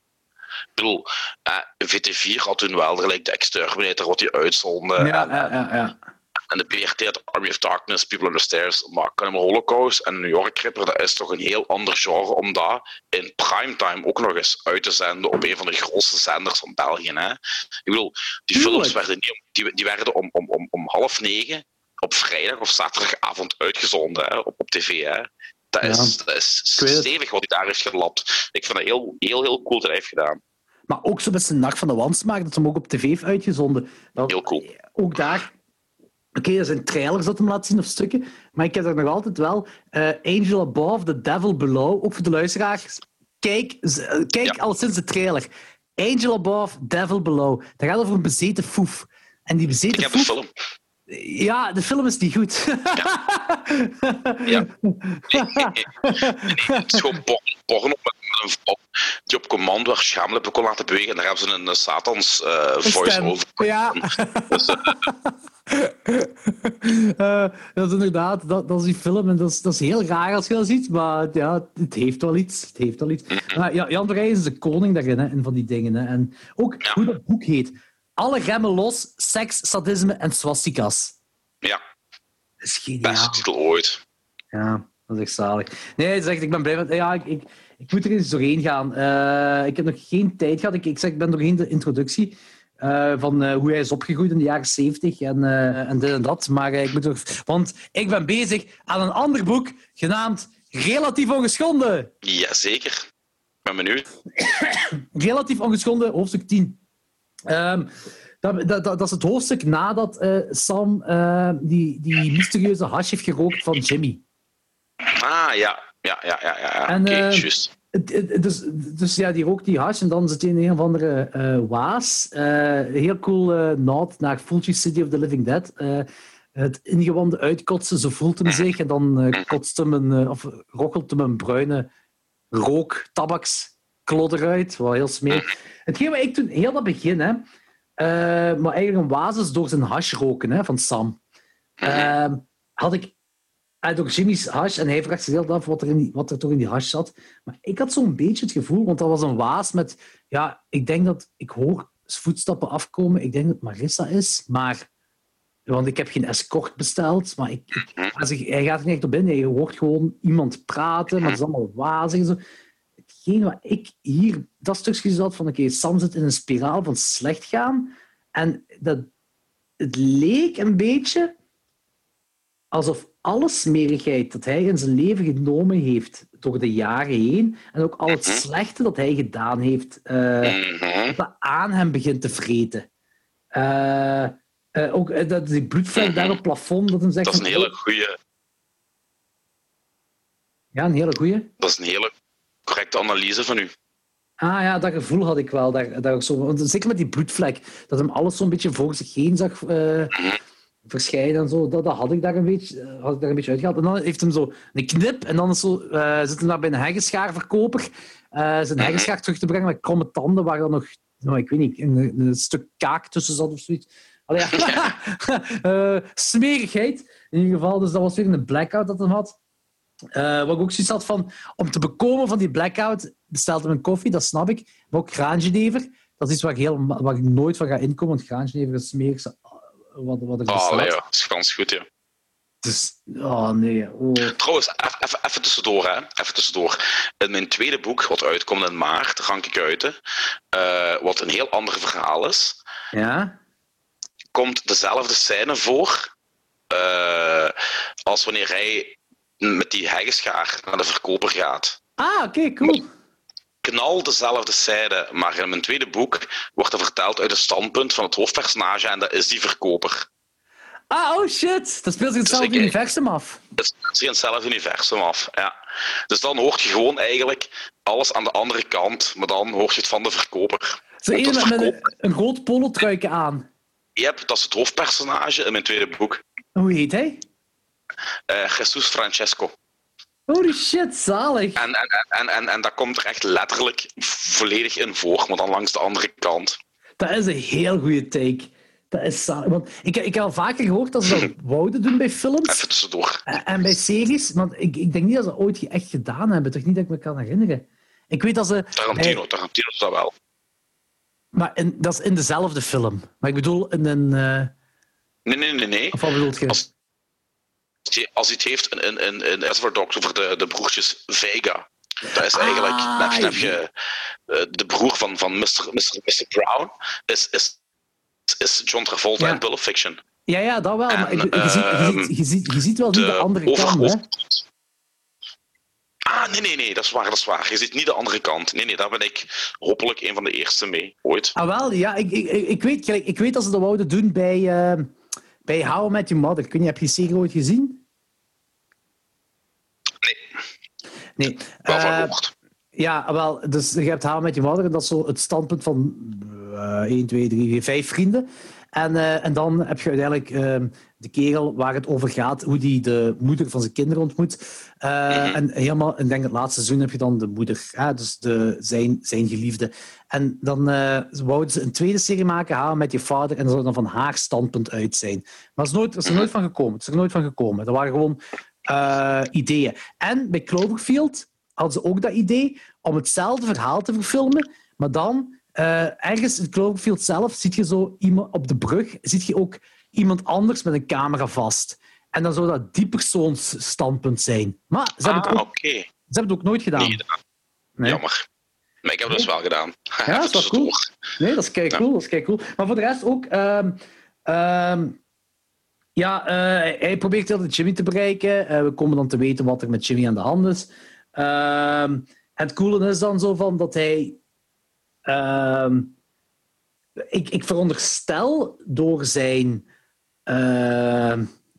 Ik bedoel, eh, VT4 had toen wel gelijk de Exterminator wat die uitzonden. Ja, en, ja, ja, ja. en de BRT had Army of Darkness, People on the Stairs, maar Cannibal Holocaust en New York Ripper, dat is toch een heel ander genre om dat in primetime ook nog eens uit te zenden op een van de grootste zenders van België. Hè? Ik bedoel, die Tuurlijk. films werden, niet om, die, die werden om, om, om, om half negen op vrijdag of zaterdagavond uitgezonden hè, op, op tv. Hè? Dat is, dat is stevig wat hij daar heeft gelapt. Ik vind dat heel, heel, heel cool dat hij heeft gedaan. Maar ook zo met zijn Nacht van de Wansmaak, dat ze hem ook op tv heeft uitgezonden. Dat, Heel cool. Ook daar... Oké, er zijn trailers dat hem laat zien of stukken, maar ik heb er nog altijd wel eh, Angel Above, The Devil Below, ook voor de luisteraars. Kijk, eh, kijk Ja. al sinds de trailer. Angel Above, Devil Below. Dat gaat over een bezeten foef. En die Ik bezeten heb de foef... film. Ja, de film is niet goed. Ja. Het is gewoon por- porno met een vrouw die op commando haar schaamlippen kon laten bewegen. En daar hebben ze een, eh, Satans eh, Een voice stem. over. Ja. Eh, dat is inderdaad, dat, dat is die film en dat is, dat is heel raar als je dat ziet, maar ja, het heeft wel iets. Het heeft wel iets. Maar ja, Jan Verheij is de koning daarin, hè, in van die dingen. Hè. En ook Ja. hoe dat boek heet. Alle remmen los, seks, sadisme en swastikas. Ja, Dat is geniaal. beste titel ooit. Ja, dat is echt zalig. Nee, echt, ik ben blij met... Ja, ik, ik, ik moet er eens doorheen gaan. Eh, ik heb nog geen tijd gehad. Ik, ik, zeg, ik ben doorheen de introductie eh, van eh, hoe hij is opgegroeid in de jaren zeventig en, en dit en dat. Maar ik moet nog... Want ik ben bezig aan een ander boek genaamd Relatief Ongeschonden. Jazeker. Ik ben benieuwd. Relatief Ongeschonden, hoofdstuk 10. Ehm, dat, dat, dat is het hoofdstuk nadat Sam die, die mysterieuze hash heeft gerookt van Jimmy. Ah, ja. Ja, ja, ja, ja. En, Oké, eh, juist. Dus, dus ja, die rookt die hash en dan zit hij in een of andere eh, waas. Eh, heel cool eh nod naar Fulci City of the Living Dead. Het ingewanden uitkotsen, zo voelt hem zich. En dan eh, kotst hem een, of rochelt hem een bruine rook, tabaksklodder uit. Wat heel smerig. Hetgeen wat ik toen, heel dat begin, hè, maar eigenlijk een waas is door zijn hash roken hè, van Sam. Ehm, had ik door Jimmy's hash en hij vraagt zich heel af wat er, in die, wat er toch in die hash zat. Maar ik had zo'n beetje het gevoel, want dat was een waas met... Ja, ik denk dat... Ik hoor voetstappen afkomen. Ik denk dat Marissa is, maar Want ik heb geen escort besteld, maar ik, ik- als ik, hij gaat er niet echt op in. Je hoort gewoon iemand praten, maar het is allemaal wazig. en Zo. Hetgeen wat ik hier, dat stukje zat van, oké, Sam zit in een spiraal van slecht gaan. En dat, het leek een beetje alsof alle smerigheid dat hij in zijn leven genomen heeft door de jaren heen, en ook al het slechte dat hij gedaan heeft, Mhm. dat dat aan hem begint te vreten. Eh, eh, ook dat die bloedvlek daar op het plafond, dat hem zegt... Dat is een hele goede, Ja, een hele goeie. dat is een hele correcte analyse van u. Ah ja, dat gevoel had ik wel. Daar, daar zo, want zeker met die bloedvlek, dat hem alles zo'n beetje voor zich heen zag verschijnen en zo. Dat, dat had ik daar een beetje, eh, had ik daar een beetje uitgehaald. En dan heeft hem zo een knip en dan is zo, eh, zit hij daar bij een heggenschaarverkoper eh zijn heggenschaar terug te brengen met kromme tanden waar dan nog, nou, ik weet niet, een, een stuk kaak tussen zat of zoiets. Allee, ja. Smerigheid. In ieder geval, dus dat was weer een blackout dat hij had. Wat ik ook zoiets had van, om te bekomen van die blackout, bestelt hem een koffie, dat snap ik. Maar ook graanjenever, dat is iets waar ik, heel, waar ik nooit van ga inkomen, want graanjenever is smerigste wat, wat Oh, bestaat. ja. dat is gans goed, ja. Dus, oh nee. Oh. Trouwens, even tussendoor, hè. Even tussendoor. In mijn tweede boek, wat uitkomt in maart, Rank ik Uiten, eh, wat een heel ander verhaal is, Ja? komt dezelfde scène voor eh, als wanneer hij met die heggenschaar naar de verkoper gaat. Ah, oké, cool. Knal dezelfde scène, maar in mijn tweede boek wordt er verteld uit het standpunt van het hoofdpersonage en dat is die verkoper. Ah, oh shit. Dat speelt zich hetzelfde Dus ik- universum af. Het speelt zich in hetzelfde universum af. Ja. Dus dan hoort je gewoon eigenlijk alles aan de andere kant, maar dan hoort je het van de verkoper. Zo dat met, een, een groot polotruikje aan. Yep, dat is het hoofdpersonage in mijn tweede boek. Hoe heet hij? Eh Jesus Francesco. Holy shit, zalig. En, en, en, en, en dat komt er echt letterlijk volledig in voor, maar dan langs de andere kant. Dat is een heel goede take. Dat is zalig. Want ik, ik heb al vaker gehoord dat ze dat wouden doen bij films Even tussendoor. en en bij series. Want ik, ik denk niet dat ze dat ooit echt gedaan hebben. Toch niet dat ik me kan herinneren. Ik weet dat ze... Tarantino, Tarantino is dat wel. Maar in, dat is in dezelfde film. Maar ik bedoel in een... eh, Nee, nee, nee, nee. of wat bedoelt je? Als, als hij het heeft in, in, in, Dogs over de, de broertjes Vega. Dat is eigenlijk, Ah, dan heb je, dan heb je eh, de broer van, van Mr. Mr. Mr. Brown, is, is, is John Travolta Ja. in Pulp Fiction. Ja, ja, dat wel. Maar En, je, ziet, je, ehm, ziet, je, ziet, je ziet wel niet de andere kant, hè? Ah, nee, nee, nee, dat is waar, dat is waar. Je ziet niet de andere kant. Nee, nee, daar ben ik hopelijk een van de eerste mee, ooit. Ah, wel, ja. Ik, ik, ik, weet, ik weet dat ze dat wouden doen bij, eh, bij I Met Your Mother. Kun je, heb je serie ooit gezien? Nee, Nee. gehoord. Ja, wel, dus je hebt I Met Your Mother en dat is zo het standpunt van eh 1, 2, 3, 4, 5 vrienden. En, eh, en dan heb je uiteindelijk ehm, de kerel waar het over gaat, hoe die de moeder van zijn kinderen ontmoet. Eh, En helemaal, ik denk het laatste seizoen heb je dan de moeder, hè, dus de, zijn, zijn geliefde. En dan eh wouden ze een tweede serie maken, I Met Your Father, en dat zou dan van haar standpunt uit zijn. Maar dat is, nooit, is er nooit van gekomen. Het is er nooit van gekomen. Dat waren gewoon eh, ideeën. En bij Cloverfield hadden ze ook dat idee om hetzelfde verhaal te verfilmen, maar dan ergens in Cloverfield zelf ziet je zo iemand op de brug, ziet je ook iemand anders met een camera vast. En dan zou dat die persoons standpunt zijn. Maar ze hebben, Ah, het, oké. ook, ze hebben het ook nooit gedaan. Nee. Jammer. Maar ik heb het dus wel gedaan. Ja, dat is wel cool. Nee, dat is kei cool. Dat is kei cool. Maar voor de rest ook. ehm, ehm, ja, eh, hij probeert altijd Jimmy te bereiken. Eh, we komen dan te weten wat er met Jimmy aan de hand is. Ehm, het coole is dan zo van dat hij. ik, ik veronderstel door zijn uh,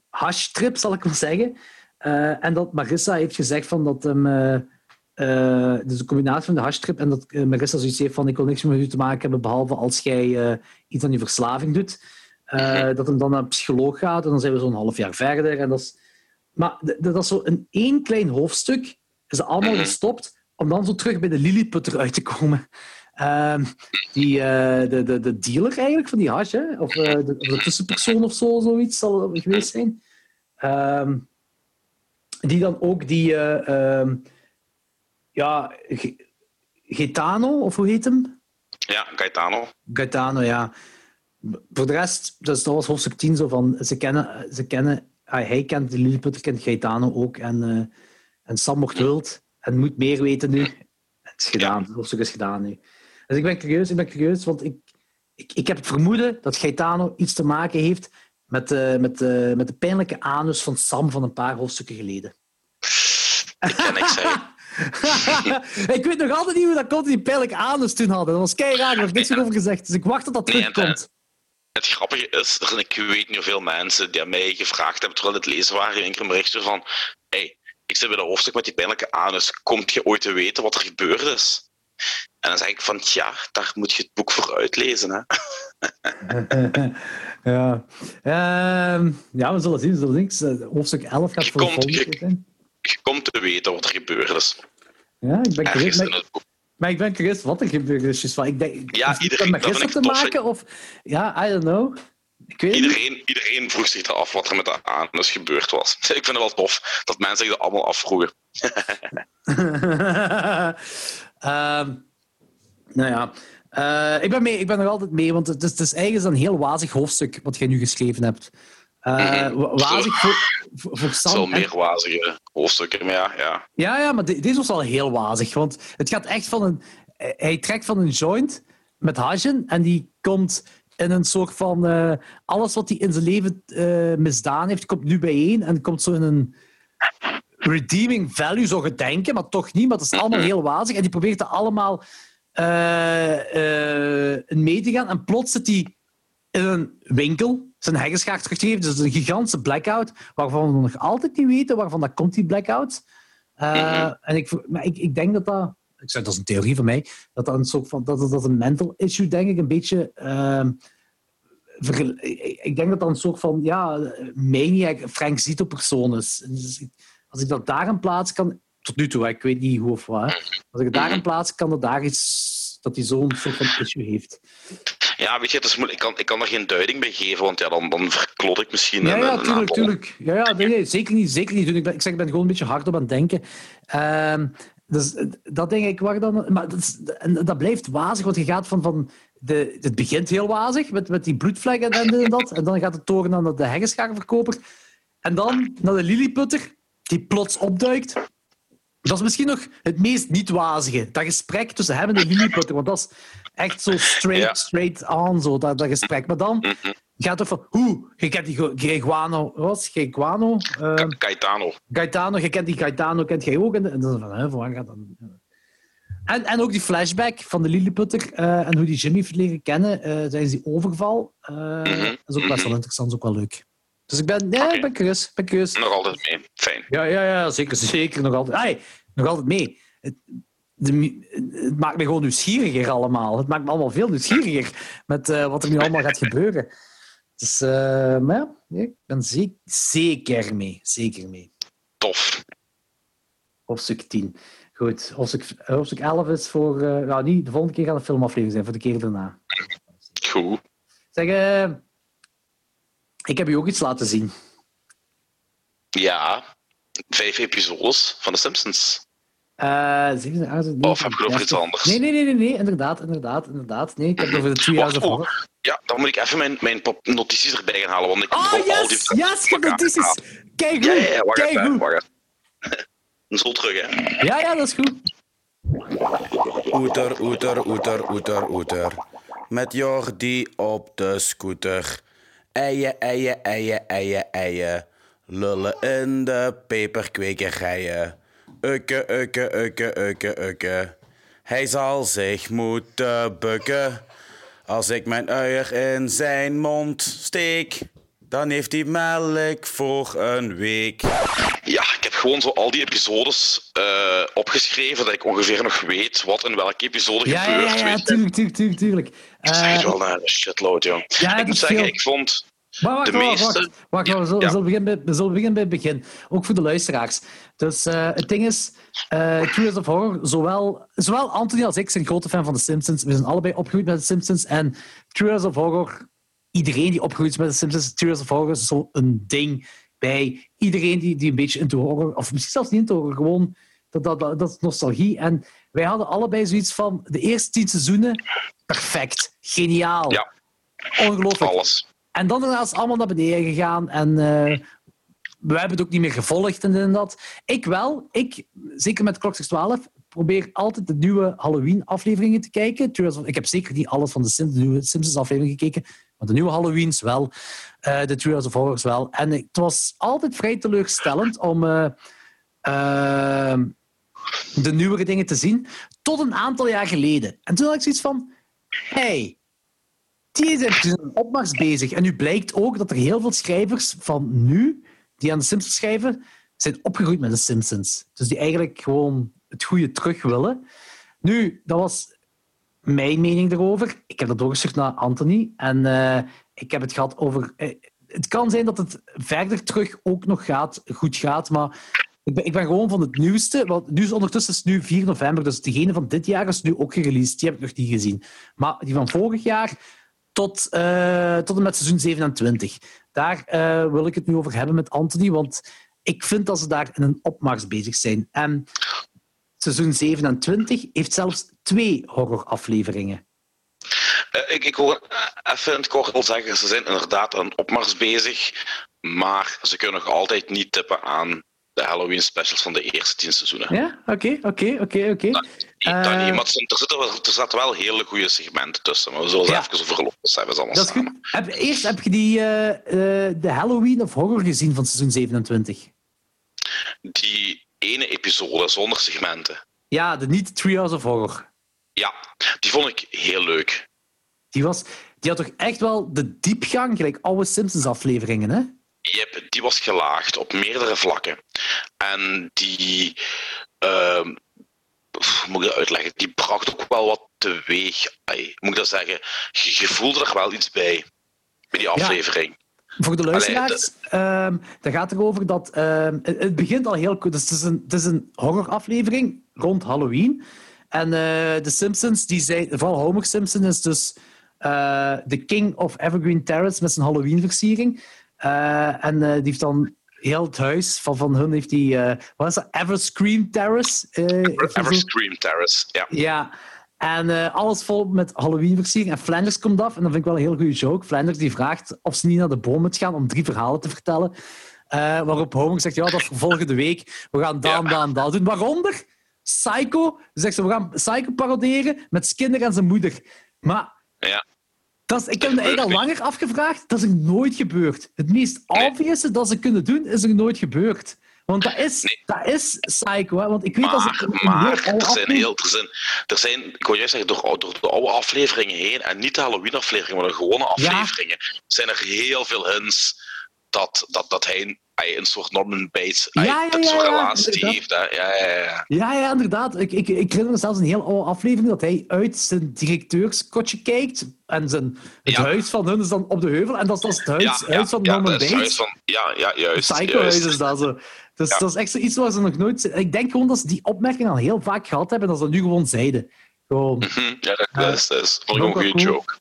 hashtrip, zal ik maar zeggen. eh, en dat Marissa heeft gezegd van dat hem. eh, uh, dus een combinatie van de hashtrip en dat uh, Marissa zoiets heeft van ik wil niks meer met u te maken hebben behalve als jij iets aan je verslaving doet. Uh, dat hem dan naar een psycholoog gaat en dan zijn we zo'n half jaar verder. En dat is, maar dat is zo een één klein hoofdstuk. Is allemaal gestopt om dan zo terug bij de Lilliputter uit te komen. Uh, die, de, de, de dealer eigenlijk van die hash, hè? Of, de, of de tussenpersoon of zo, zoiets zal het geweest zijn. Ehm, die dan ook die ehm, ja, Gaetano, of hoe heet hem? Ja, Gaetano. Gaetano, ja. voor de rest, dat was hoofdstuk 10 zo van, ze kennen, ze kennen ah, hij kent de Lilliputter, kent Gaetano ook en, uh, en Sam wordt wild en moet meer weten nu. Het is gedaan, het hoofdstuk is gedaan nu. Dus ik ben curieus, ik ben curieus, want ik, ik, ik heb het vermoeden dat Gaetano iets te maken heeft met, uh, met, uh, met de pijnlijke anus van Sam van een paar hoofdstukken geleden. Dat kan ik zeggen. ik weet nog altijd niet hoe dat komt, die pijnlijke anus toen hadden. Dat was keihard, daar heb ik niks over gezegd. Dus ik wacht tot dat terugkomt. Het grappige is, er ik weet niet hoeveel mensen die mij gevraagd hebben terwijl het lezen waren, in een berichtje van hey, ik zit bij de hoofdstuk met die pijnlijke anus, komt je ooit te weten wat er gebeurd is? En dan zeg ik van, ja, daar moet je het boek voor uitlezen. Hè? ja. Uh, ja, we zullen zien. We zullen zien. Hoofdstuk 11 gaat voor komt, je, je komt te weten wat er gebeurd is. Ja, ik ben curieus. Maar ik ben curieus wat er gebeurd is. Dus ik denk, ja, iedereen, met gisteren te maken? Of, ja, I don't know. Ik weet iedereen, iedereen vroeg zich af wat er met de anus gebeurd was. Ik vind het wel tof dat mensen zich dat allemaal afvroegen. um, nou ja, uh, ik, ben mee, ik ben nog altijd mee, want het is, het is eigenlijk een heel wazig hoofdstuk wat jij nu geschreven hebt. Uh, wazig voor, voor, Sam. Zo meer wazige hoofdstukken, maar ja. Ja, ja, ja maar deze was al heel wazig. Want het gaat echt van een... Hij trekt van een joint met Hajen en die komt in een soort van... Uh, alles wat hij in zijn leven uh, misdaan heeft, komt nu bijeen en komt zo in een redeeming value, zo gedenken, maar toch niet. Maar dat is allemaal heel wazig. En die probeert er allemaal in mee te gaan. En plots zit hij in een winkel zijn heggenschaar teruggegeven. Dus een gigantische blackout, waarvan we nog altijd niet weten waarvan dat komt, die blackout. Uh, En ik, maar ik, ik denk dat dat... Ik zeg, dat is een theorie van mij. Dat dat een soort van... Dat, dat een mental issue, denk ik, een beetje... Uh, ik denk dat dat een soort van ja, maniac, Frank Zito-persoon is. Dus als ik dat daar in plaats kan... Tot nu toe, ik weet niet hoe of waar. Als ik daar in plaats kan, dat daar iets... Dat hij zo'n soort van issue heeft. Ja, weet je, het is moeilijk. Ik, kan, ik kan er geen duiding bij geven, want ja, dan, dan verklot ik misschien. Ja, ja, tuurlijk, tuurlijk. Ja, ja nee, nee, zeker niet. Zeker niet. Ik, ben, ik zeg, ik ben gewoon een beetje hard op aan het denken. Uh, dus dat denk ik waar dan. Maar dat, is, dat blijft wazig, want je gaat van. van de, het begint heel wazig met, met die bloedvlekken en, en dat. En dan gaat het toren naar de heggenschaarverkoper. En dan naar de lilliputter, die plots opduikt. Dat is misschien nog het meest niet-wazige. Dat gesprek tussen hem en de lilliputter. Want dat is echt zo straight, straight on, zo, dat, dat gesprek. Maar dan mhm. gaat het van, hoe, je kent die Greguano, wat Greguano? Uh, Gaetano. Gaetano, je kent die Gaetano, kent jij ook? En, dan van, hè, van gaat dan... En, en ook die flashback van de Lilliputter uh, en hoe die Jimmy leren kennen uh, tijdens die overval. Uh, mm -hmm. Dat is ook best wel interessant, is ook wel leuk. Dus ik ben, ja, okay. ben curieus, ben curieus. Nog altijd mee, fijn. Ja, ja, ja zeker, zeker, nog altijd. Nog altijd mee. Het, de, het maakt me gewoon nieuwsgieriger allemaal. Het maakt me allemaal veel nieuwsgieriger met uh, wat er nu allemaal gaat gebeuren. Dus, uh, maar ja, ik ben zeker, zeker mee. Zeker mee. Tof. Hoofdstuk 10. Goed, hoofdstuk, hoofdstuk 11 is voor... Uh, nou, niet, de volgende keer gaat de filmaflevering zijn, voor de keer daarna. Goed. Zeg, ik heb je ook iets laten zien. Ja, vijf episodes van The Simpsons. Uh, of heb ik over iets anders? Nee, nee, nee, nee, nee, inderdaad, inderdaad, inderdaad. Nee, ik heb het over de Three Hours of Horror. Ja, dan moet ik even mijn, mijn notities erbij gaan halen, want ik oh, yes, al die... yes, je notities! Kijk goed, ja, ja, ja, wacht kijk even, goed. Wacht even. Zo terug, hè. Ja, ja, dat is goed. Oeter, oeter, oeter, oeter, oeter. Met Jordi op de scooter. Eien, eien, eien, eien, eien. Lullen in de peperkwekerijen. Ukke, ukke, ukke, ukke, ukke. Hij zal zich moeten bukken. Als ik mijn uier in zijn mond steek, dan heeft hij melk voor een week. Ja, ik heb gewoon zo al die episodes uh, opgeschreven, dat ik ongeveer nog weet wat in welke episode ja, gebeurt. Ja, ja, ja tuurlijk, tuurlijk, tuurlijk. tuurlijk. Ik uh, zeg wel naar een shitload, joh. Ja, ik moet zeggen, ik vond... Maar wacht, de wacht, meeste... wacht, wacht, wacht, we, zullen, we, zullen beginnen bij, we zullen beginnen bij het begin. Ook voor de luisteraars. Dus uh, het ding is, uh, Curious of Horror, zowel, zowel Anthony als ik zijn grote fan van The Simpsons. We zijn allebei opgegroeid met The Simpsons. En Curious of Horror, iedereen die opgegroeid is met The Simpsons, Curious of Horror is zo'n ding bij iedereen die, die een beetje into horror, of misschien zelfs niet into horror, gewoon dat, dat, dat, dat is nostalgie. En wij hadden allebei zoiets van, de eerste tien seizoenen, perfect, geniaal. Ja. Ongelooflijk. Alles. En dan is het allemaal naar beneden gegaan. En uh, we hebben het ook niet meer gevolgd en, en dat. Ik wel. Ik, zeker met Kloksters 12, probeer altijd de nieuwe Halloween-afleveringen te kijken. Ik heb zeker niet alles van de, Simpsons-afleveringen gekeken, maar de nieuwe Halloweens wel. Uh, de Trials of Horrors wel. En het was altijd vrij teleurstellend om uh, uh, de nieuwere dingen te zien. Tot een aantal jaar geleden. En toen had ik zoiets van... Hey, die zijn een opmars bezig. En nu blijkt ook dat er heel veel schrijvers van nu, die aan de Simpsons schrijven, zijn opgegroeid met de Simpsons. Dus die eigenlijk gewoon het goede terug willen. Nu, dat was mijn mening erover. Ik heb dat doorgestuurd naar Anthony. En uh, ik heb het gehad over... Uh, het kan zijn dat het verder terug ook nog gaat, goed gaat, maar ik ben, ik ben gewoon van het nieuwste. Want nu is ondertussen is nu 4 november, dus degene van dit jaar is nu ook gereleased. Die heb ik nog niet gezien. Maar die van vorig jaar tot, uh, tot en met seizoen 27. Daar uh, wil ik het nu over hebben met Anthony, want ik vind dat ze daar in een opmars bezig zijn. En seizoen 27 heeft zelfs twee horrorafleveringen. Uh, ik, ik wil even in het kort wel zeggen, ze zijn inderdaad een opmars bezig, maar ze kunnen nog altijd niet tippen aan de Halloween specials van de eerste tien seizoenen. Ja, oké, oké, oké, oké. Er, wel, er zaten wel hele goede segmenten tussen, maar we zullen ja. even hebben. Allemaal dat is goed. Heb, eerst heb je die, uh, uh, de Halloween of Horror gezien van seizoen 27? Die ene episode zonder segmenten. Ja, de niet Treehouse of Horror. Ja, die vond ik heel leuk. Die, was, die had toch echt wel de diepgang, gelijk oude Simpsons-afleveringen, hè? Yep, die was gelaagd op meerdere vlakken. En die, uh, moet ik dat uitleggen, die bracht ook wel wat teweeg. Ay, moet ik dat zeggen? Je, voelde er wel iets bij, bij die aflevering. Ja. Voor de luisteraars, Allee, um, dat gaat erover dat... Um, het, begint al heel goed. Dus het, is een, het is een horroraflevering rond Halloween. En uh, de Simpsons, die zei, vooral Homer Simpson is dus uh, de king of Evergreen Terrace met zijn Halloween-versiering. Uh, en die heeft dan heel het huis van, van hun heeft die... wat is dat? Everscream Terrace? Everscream Terrace, ja. Ja. En uh, alles vol met Halloween-versiering. En Flanders komt af, en dat vind ik wel een heel goede joke. Flanders die vraagt of ze niet naar de boom moet gaan om drie verhalen te vertellen. Uh, waarop Homer zegt, ja, dat is volgende week. We gaan dan, ja. dan, dan doen. Waaronder Psycho. Zegt ze, we gaan Psycho paroderen met Skinner en zijn moeder. Maar ja. Dat is, ik heb me eigenlijk al langer afgevraagd. Dat is er nooit gebeurd. Het meest nee. obvious dat ze kunnen doen, is er nooit gebeurd. Want dat is, nee. dat is psycho, hè? Want ik weet maar, dat ze. Maar er zijn heel. Er zijn, er zijn, ik wil juist zeggen, door, door de oude afleveringen heen, en niet de Halloween-afleveringen, maar de gewone afleveringen, ja. zijn er heel veel hints dat, dat, dat hij een soort Norman Bates ja, ja, ja, relatie heeft. Hè? Ja, ja, ja. ja, ja, inderdaad. Ik, ik, ik herinner me zelfs een heel oude aflevering dat hij uit zijn directeurskotje kijkt en zijn, het Ja. huis van hun is dan op de heuvel en dat is, dat is het huis, Ja, ja, huis van ja, Norman Bates. ja, ja, juist. Psycho-huis is dat zo. Dus Ja. dat is echt zoiets waar ze nog nooit... Ik denk gewoon dat ze die opmerking al heel vaak gehad hebben en dat ze dat nu gewoon zeiden. Gewoon. Mhm, Ja, dat, is, dat is Ook een goede joke.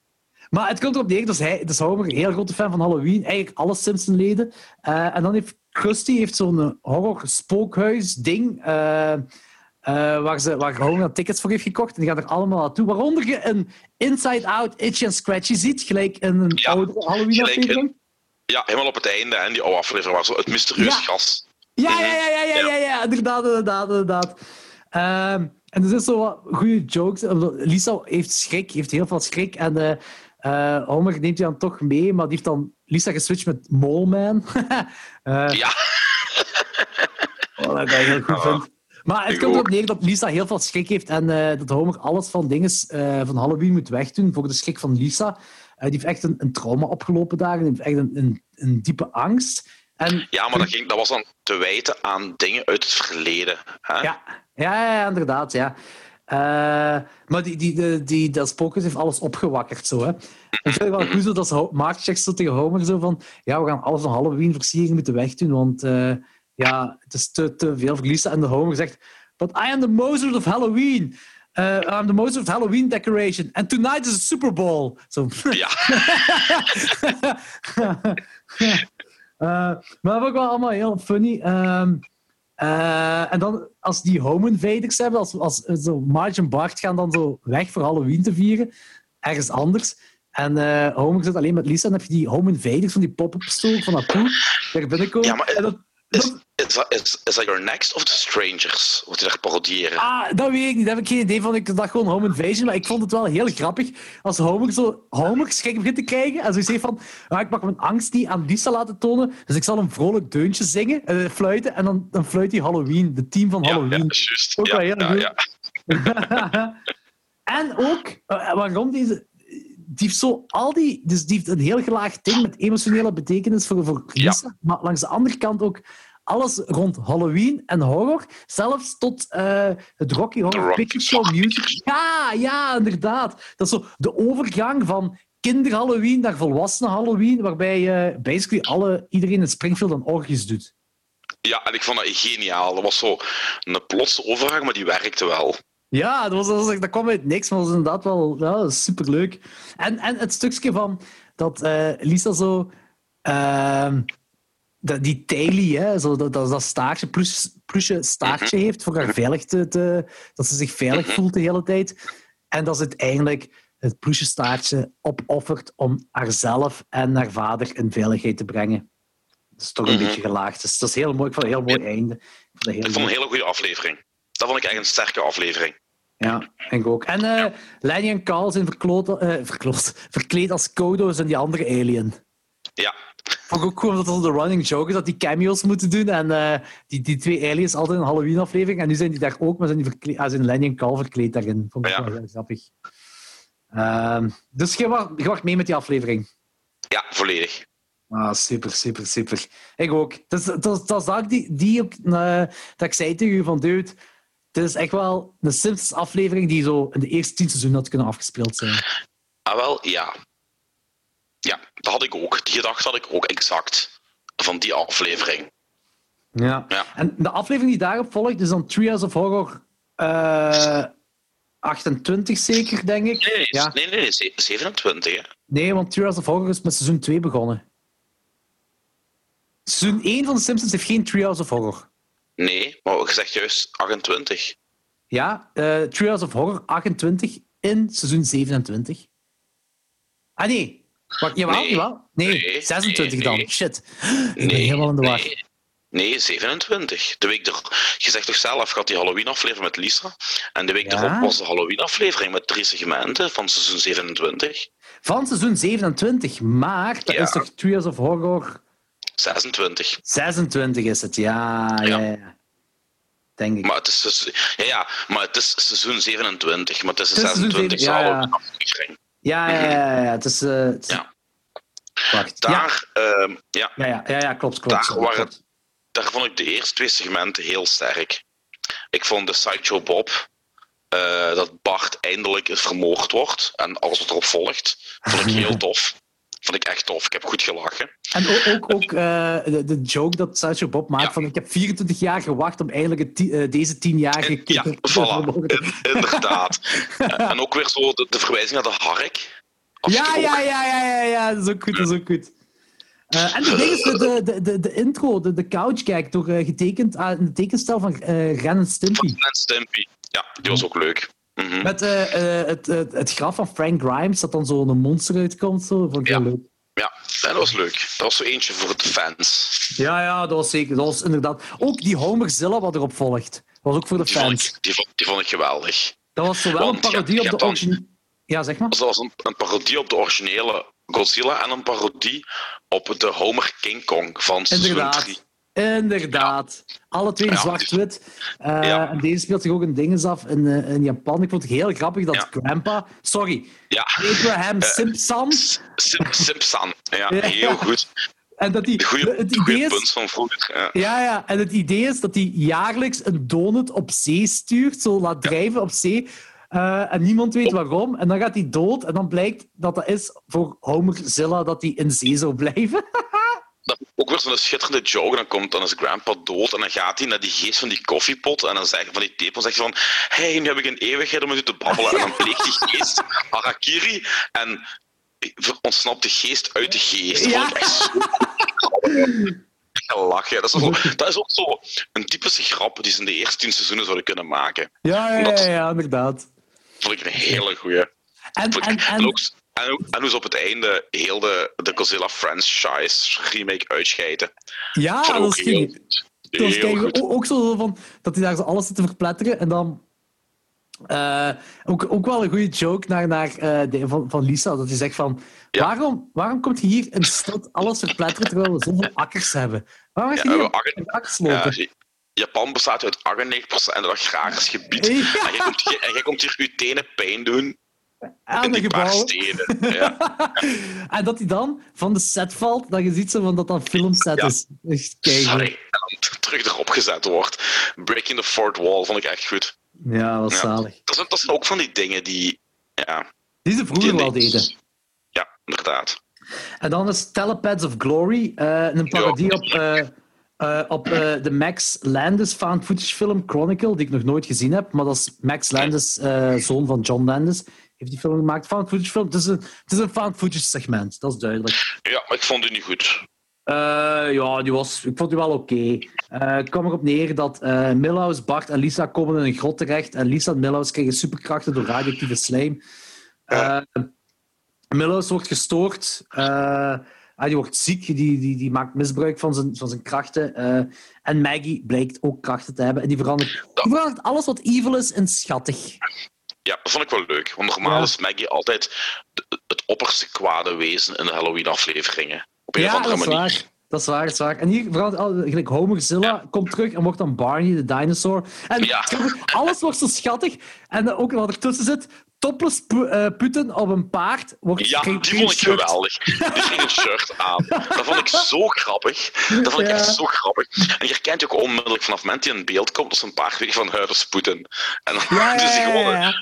Maar het komt erop neer, dus hij, dus Homer, een heel grote fan van Halloween, eigenlijk alle Simpson-leden. Eh, en dan heeft Krusty heeft zo'n horror-spookhuis-ding, eh, eh, waar, ze, waar Homer tickets voor heeft gekocht. En die gaan er allemaal naartoe. Waaronder je een Inside Out Itchy en Scratchy ziet, gelijk in een Ja, oude Halloween-aflevering. Ja, helemaal op het einde, hè, die oude aflevering, waar zo het mysterieus Ja. gas. Ja, ja, ja, ja, ja, ja, ja, inderdaad, inderdaad, inderdaad. Ehm, en er zijn zo wat goede jokes. Lisa heeft schrik, heeft heel veel schrik. En eh, Homer neemt die dan toch mee, maar die heeft dan Lisa geswitcht met Moleman. Eh, Ja, wat ik heel goed Ja, vind. Maar het komt erop neer dat Lisa heel veel schrik heeft en eh, dat Homer alles van dingen van Halloween moet wegdoen voor de schrik van Lisa. Die heeft echt een, een trauma opgelopen daar en die heeft echt een, een, een diepe angst. En ja maar dat, ging, dat was dan te wijten aan dingen uit het verleden. Hè? Ja, ja, ja, ja, inderdaad, ja. Eh, maar die, die, die, die, dat spookhuis heeft alles opgewakkerd, zo, hè. Ik vind het wel goed zo dat ze Mark zegt zo tegen Homer zo van ja, we gaan alles van Halloween-versiering moeten wegdoen, want eh, ja, het is te, te veel Lisa. En de Homer zegt, but I am the Mozart of Halloween. Uh, I'm the Mozart of Halloween decoration. And tonight is a Super Bowl. Zo. Ja. Maar dat vond ik wel allemaal heel funny. Ehm, eh, en dan, als die home invaders hebben, als, als zo Marge en Bart gaan dan zo weg voor Halloween te vieren, ergens anders. En eh, Homer zit alleen met Lisa en dan heb je die Home Invaders van die pop-up store van Apu. Daar binnenkomen. Ja, maar En dat- Is, dat- is, is, is dat Your Next of The Strangers? Wat die daar parodiëren? Ah, dat weet ik niet. Daar heb ik geen idee van. Ik dacht gewoon Home Invasion. Maar ik vond het wel heel grappig als Homer zo Homer schrik begint te krijgen. En zo zegt van, ah, ik mag mijn angst niet aan Lisa laten tonen. Dus ik zal een vrolijk deuntje zingen, eh, fluiten. En dan, dan fluit hij Halloween. De team van ja, ja, Halloween. juist. Ook Ja, wel heel ja, goed. ja. en ook, eh, waarom deze... Die heeft zo al die... Dus die heeft een heel gelaagd ding met emotionele betekenis voor, voor Ja. Lisa. Maar langs de andere kant ook alles rond Halloween en horror. Zelfs tot eh, het Rocky Horror Picture Show Music. Ja, ja, inderdaad. Dat is zo de overgang van kinder-Halloween naar volwassenen Halloween, waarbij je basically alle, iedereen in Springfield een orgies doet. Ja, en ik vond dat geniaal. Dat was zo een plotse overgang, maar die werkte wel. Ja, dat, was, dat, was- dat kwam uit niks, maar dat was inderdaad wel ja, superleuk. En, en het stukje van dat eh, Lisa zo... ehm, dat, die taily, hè, zo, dat, dat, dat staartje, plus, plusje staartje heeft voor haar veilig te, te- Dat ze zich veilig voelt de hele tijd. En dat ze uiteindelijk het plusje staartje opoffert om haarzelf en haar vader in veiligheid te brengen. Dat is toch een Mhm. beetje gelaagd. Dus dat is heel mooi. Ik vond het een heel mooi einde. Ik vond het heel Ik vond mooi. een hele goede aflevering. Dat vond ik echt een sterke aflevering. Ja, ik ook. En eh Lenny en Carl zijn verkloot, eh, verkloot, verkleed als Kodo's en die andere alien. Ja, Vond ik ook gewoon dat dat de running joke is, dat die cameo's moeten doen. En eh, die, die twee aliens altijd een Halloween-aflevering. En nu zijn die daar ook, maar zijn, die verkleed, ah, zijn Lenny en Carl verkleed daarin. Vond ik Ja. wel heel grappig. Ehm, dus je wacht, je wacht mee met die aflevering. ja, volledig. Ah, super, super, super. Ik ook. Dat, dat, dat is dat, die, die dat ik zei tegen u van, dude, dit is echt wel een Simpsons-aflevering die zo in de eerste tien seizoenen had kunnen afgespeeld zijn. Ah, wel, ja. Ja, dat had ik ook. Die gedachte had ik ook exact. Van die aflevering. Ja. Ja. En de aflevering die daarop volgt is dan Trials of Horror eh 28 zeker, denk ik. Nee, nee, Ja. nee, nee, nee, ze- 27, hè. Nee, want Trials of Horror is met seizoen 2 begonnen. Seizoen 1 van The Simpsons heeft geen Trials of Horror. Nee, maar je zegt juist 28. Ja, eh Trials of Horror 28 in seizoen 27. Ah nee, Wacht, jawel, Nee. jawel. Nee, Nee, 26 nee, dan. Shit. Ik ben helemaal in de war. Nee, nee, 27. De week er, je zegt toch zelf, gaat die Halloween-aflevering met Lisa. En de week Ja. erop was de Halloween-aflevering met drie segmenten van seizoen 27. Van seizoen 27, maar dat Ja. is toch Trials of Horror 26. 26 is het, ja. ja. Ja. ja. Denk ik. Maar het is, seizoen- ja, ja, maar het is seizoen 27, maar het is de Het is seizoen 26e zeven- ja, ja. Ja, ja. Het is... eh, het Ja. Wacht. Daar, ehm, ja, ja, ja, ja, ja, klopt, klopt. Daar sorry, waren- klopt. daar vond ik de eerste twee segmenten heel sterk. Ik vond de Sideshow Bob, eh, dat Bart eindelijk vermoord wordt en alles wat erop volgt, vond ik heel tof. Vond ik echt tof. Ik heb goed gelachen. En ook, ook, ook eh, de, de joke dat Sideshow Bob maakt Ja. van ik heb 24 jaar gewacht om ti- eh, deze 10-jarige En- ja, kind te voilà. vermoorden. In- inderdaad. en ook weer zo de, de verwijzing naar de hark. Ja, ja, ja, ja, ja, ja, dat is ook goed, dat is ook goed. Eh, en het ding is, de, de, de, de, intro, de, de couch, kijk, toch eh, getekend aan de tekenstijl van eh Ren en Stimpy. En Stimpy. Ja, die was ook leuk. Mhm. Met eh, eh, het, het, het graf van Frank Grimes, dat dan zo'n monster uitkomt. Zo. Vond ik Ja. heel leuk. Ja, dat was leuk. Dat was zo eentje voor de fans. Ja, ja, dat was zeker. Dat was inderdaad. Ook die Homerzilla wat erop volgt. was ook voor de Die vond, fans. ik, die, vond, die vond ik geweldig. Dat was zowel Want een parodie hebt- op de hebt dan- origine... Ja, zeg maar. Dat was een, een parodie op de originele Godzilla en een parodie op de Homer King Kong van seizoen Inderdaad. 3. Inderdaad. Alle twee Ja, zwart-wit. Eh, Ja. En deze speelt zich ook een dinges af in, eh, in Japan. Ik vond het heel grappig dat. Grandpa... Sorry, Abraham Simpson. Sim, Simpson. Ja, heel goed. En dat die, Goeie, het idee is... punt van vroeger. Ja. Ja, ja. En het idee is dat hij jaarlijks een donut op zee stuurt, zo laat drijven op zee. eh, en niemand weet waarom. En dan gaat hij dood. En dan blijkt dat dat is voor Homerzilla dat hij in zee zou blijven. Dat ook weer zo'n schitterende joke. Dan, komt, dan is Grandpa dood en dan gaat hij naar die geest van die koffiepot en dan zegt van die tepel zegt van hey, nu heb ik een eeuwigheid om met u te babbelen. En dan pleegt die geest Harakiri en ontsnapt de geest uit de geest. Dat Ja. gelachen. Dat is, dat ook zo een typische grap die ze in de eerste tien seizoenen zouden kunnen maken. Ja, ja, ja, inderdaad. Vond ik een hele goeie. En, en, ik- en, en ook, En, hoe- en hoe ze op het einde heel de, de Godzilla franchise remake uitscheiden. Ja, dat ook is heel. Dat Heel kijk, goed. ook, ook zo van dat hij daar zo alles zit te verpletteren en dan. eh, ook, ook wel een goede joke naar, naar, eh, de, van, van Lisa, dat hij zegt van Ja. waarom, waarom komt je hier in de stad alles verpletteren terwijl we zoveel akkers hebben? Waarom je Ja, hier akkers Ja, lopen? Japan bestaat uit 98% agrarisch gebied. Ja. En jij komt hier, en jij komt hier je tenen pijn doen Aan de gebouwen. steden. Ja. en dat hij dan van de set valt, dat je ziet zo van dat dat filmset Ja. is. Echt. Sorry. Terug erop gezet wordt. Breaking the fourth wall vond ik echt goed. Ja, was Ja. zalig. Dat zijn, dat zijn ook van die dingen die... Ja, Die ze vroeger die wel deden. Ja, inderdaad. En dan is Telepads of Glory, eh, een parodie op, eh, eh, op de Max Landis found footage film Chronicle, die ik nog nooit gezien heb. Maar dat is Max Landis, zoon van John Landis, heeft die film gemaakt. Found footage film, het is een, het is een found footage segment, dat is duidelijk. Ja, maar ik vond die niet goed. Eh, ja, die was, ik vond die wel oké. Eh, Het kwam erop neer dat eh Milhouse, Bart en Lisa komen in een grot terecht. En Lisa en Milhouse krijgen superkrachten door radioactieve slijm. Milhouse wordt gestoord. die wordt ziek. Die, die, die maakt misbruik van zijn, van zijn krachten. en Maggie blijkt ook krachten te hebben. En die verandert, die verandert alles wat evil is in schattig. Ja, dat vond ik wel leuk. Want normaal Ja. is Maggie altijd het opperste kwade wezen in de Halloween-afleveringen. Op een of Ja, andere dat is manier. waar. Dat is waar, dat is waar. En hier verandert al, gelijk Homerzilla komt terug en wordt dan Barney, de dinosaur. En Ja. alles wordt zo schattig. En ook wat ertussen zit, topless eh, puten op een paard. Wordt Ja, die vond ik geweldig. Die ging een shirt aan. Dat vond ik zo grappig. Dat vond ik Ja. echt zo grappig. En je herkent ook onmiddellijk vanaf het moment die in beeld komt, dat ze een paar weken van huiden spoeden. En dan Ja, ja, gewoon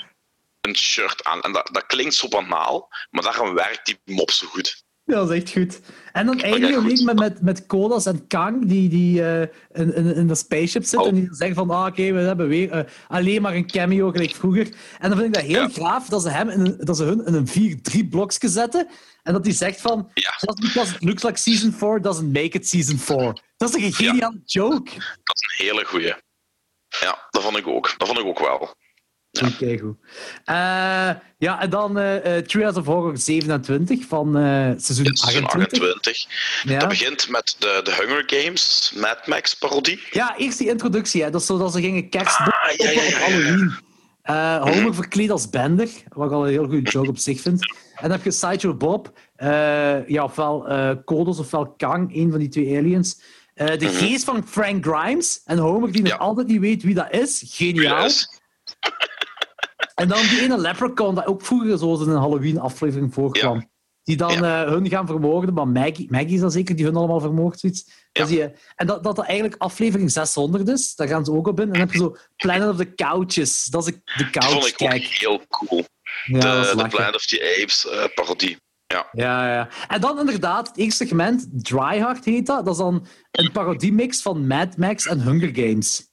een, shirt aan. En dat, dat klinkt zo banaal, maar daarom werkt die mop zo goed. Dat is echt goed. En dan eindigen we met, met, met Kodas en Kang, die, die eh, in, in, in de spaceship zitten. Oh. En die zeggen van, ah, oké, we hebben weer eh, alleen maar een cameo gelijk vroeger. En dan vind ik dat heel Ja. gaaf dat ze, hem in dat ze hun in een 4-3 blokje zetten. En dat hij zegt van, Ja. just because it looks like season 4 doesn't make it season 4. Dat is een geniale joke? Dat is een hele goeie. Ja, dat vond ik ook. Dat vond ik ook wel. Oké, goed. Eh, ja, en dan eh, Trials of Horror 27 van eh, seizoen Dit is seizoen 28. 28. Ja. Dat begint met de, de Hunger Games Mad Max parodie. Ja, eerst die introductie. Hè. Dat is zo dat ze gingen kerst Ah, ja, ja, op ja, ja. Halloween. Eh, Homer verkleed als Bender, wat ik al een heel goede joke op zich vind. En dan heb je Sideshow Bob, ja, ofwel Kodos ofwel Kang, een van die twee aliens. De geest van Frank Grimes en Homer, die nog Mhm. Ja. altijd niet weet wie dat is. Geniaal. Yes. En dan die ene leprechaun, dat ook vroeger zo in een Halloween-aflevering voorkwam. Ja. Die dan eh, hun gaan vermoorden, maar Maggie, Maggie is dat zeker, die hun allemaal vermoordt, zoiets. Dus die, eh, en dat, dat dat eigenlijk aflevering 600 is, daar gaan ze ook op in. En dan heb je zo Planet of the Couches, dat is de Die vond couch, ik ook kijk. heel cool. De. Planet of the Apes eh, parodie. Ja. Ja, ja. En dan inderdaad, het eerste segment, Dry Hard heet dat. Dat is dan een parodiemix van Mad Max en Hunger Games.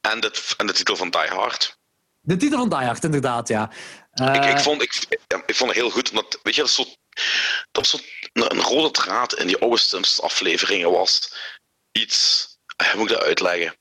En de titel van Die Hard. De titel van Die Hard, inderdaad, ja. Eh, ik, ik, vond, ik, ik vond het heel goed, omdat weet je, dat, is zo, dat was zo een, een rode draad in die oude Simpsons-afleveringen was iets. eh, Hoe moet ik dat uitleggen?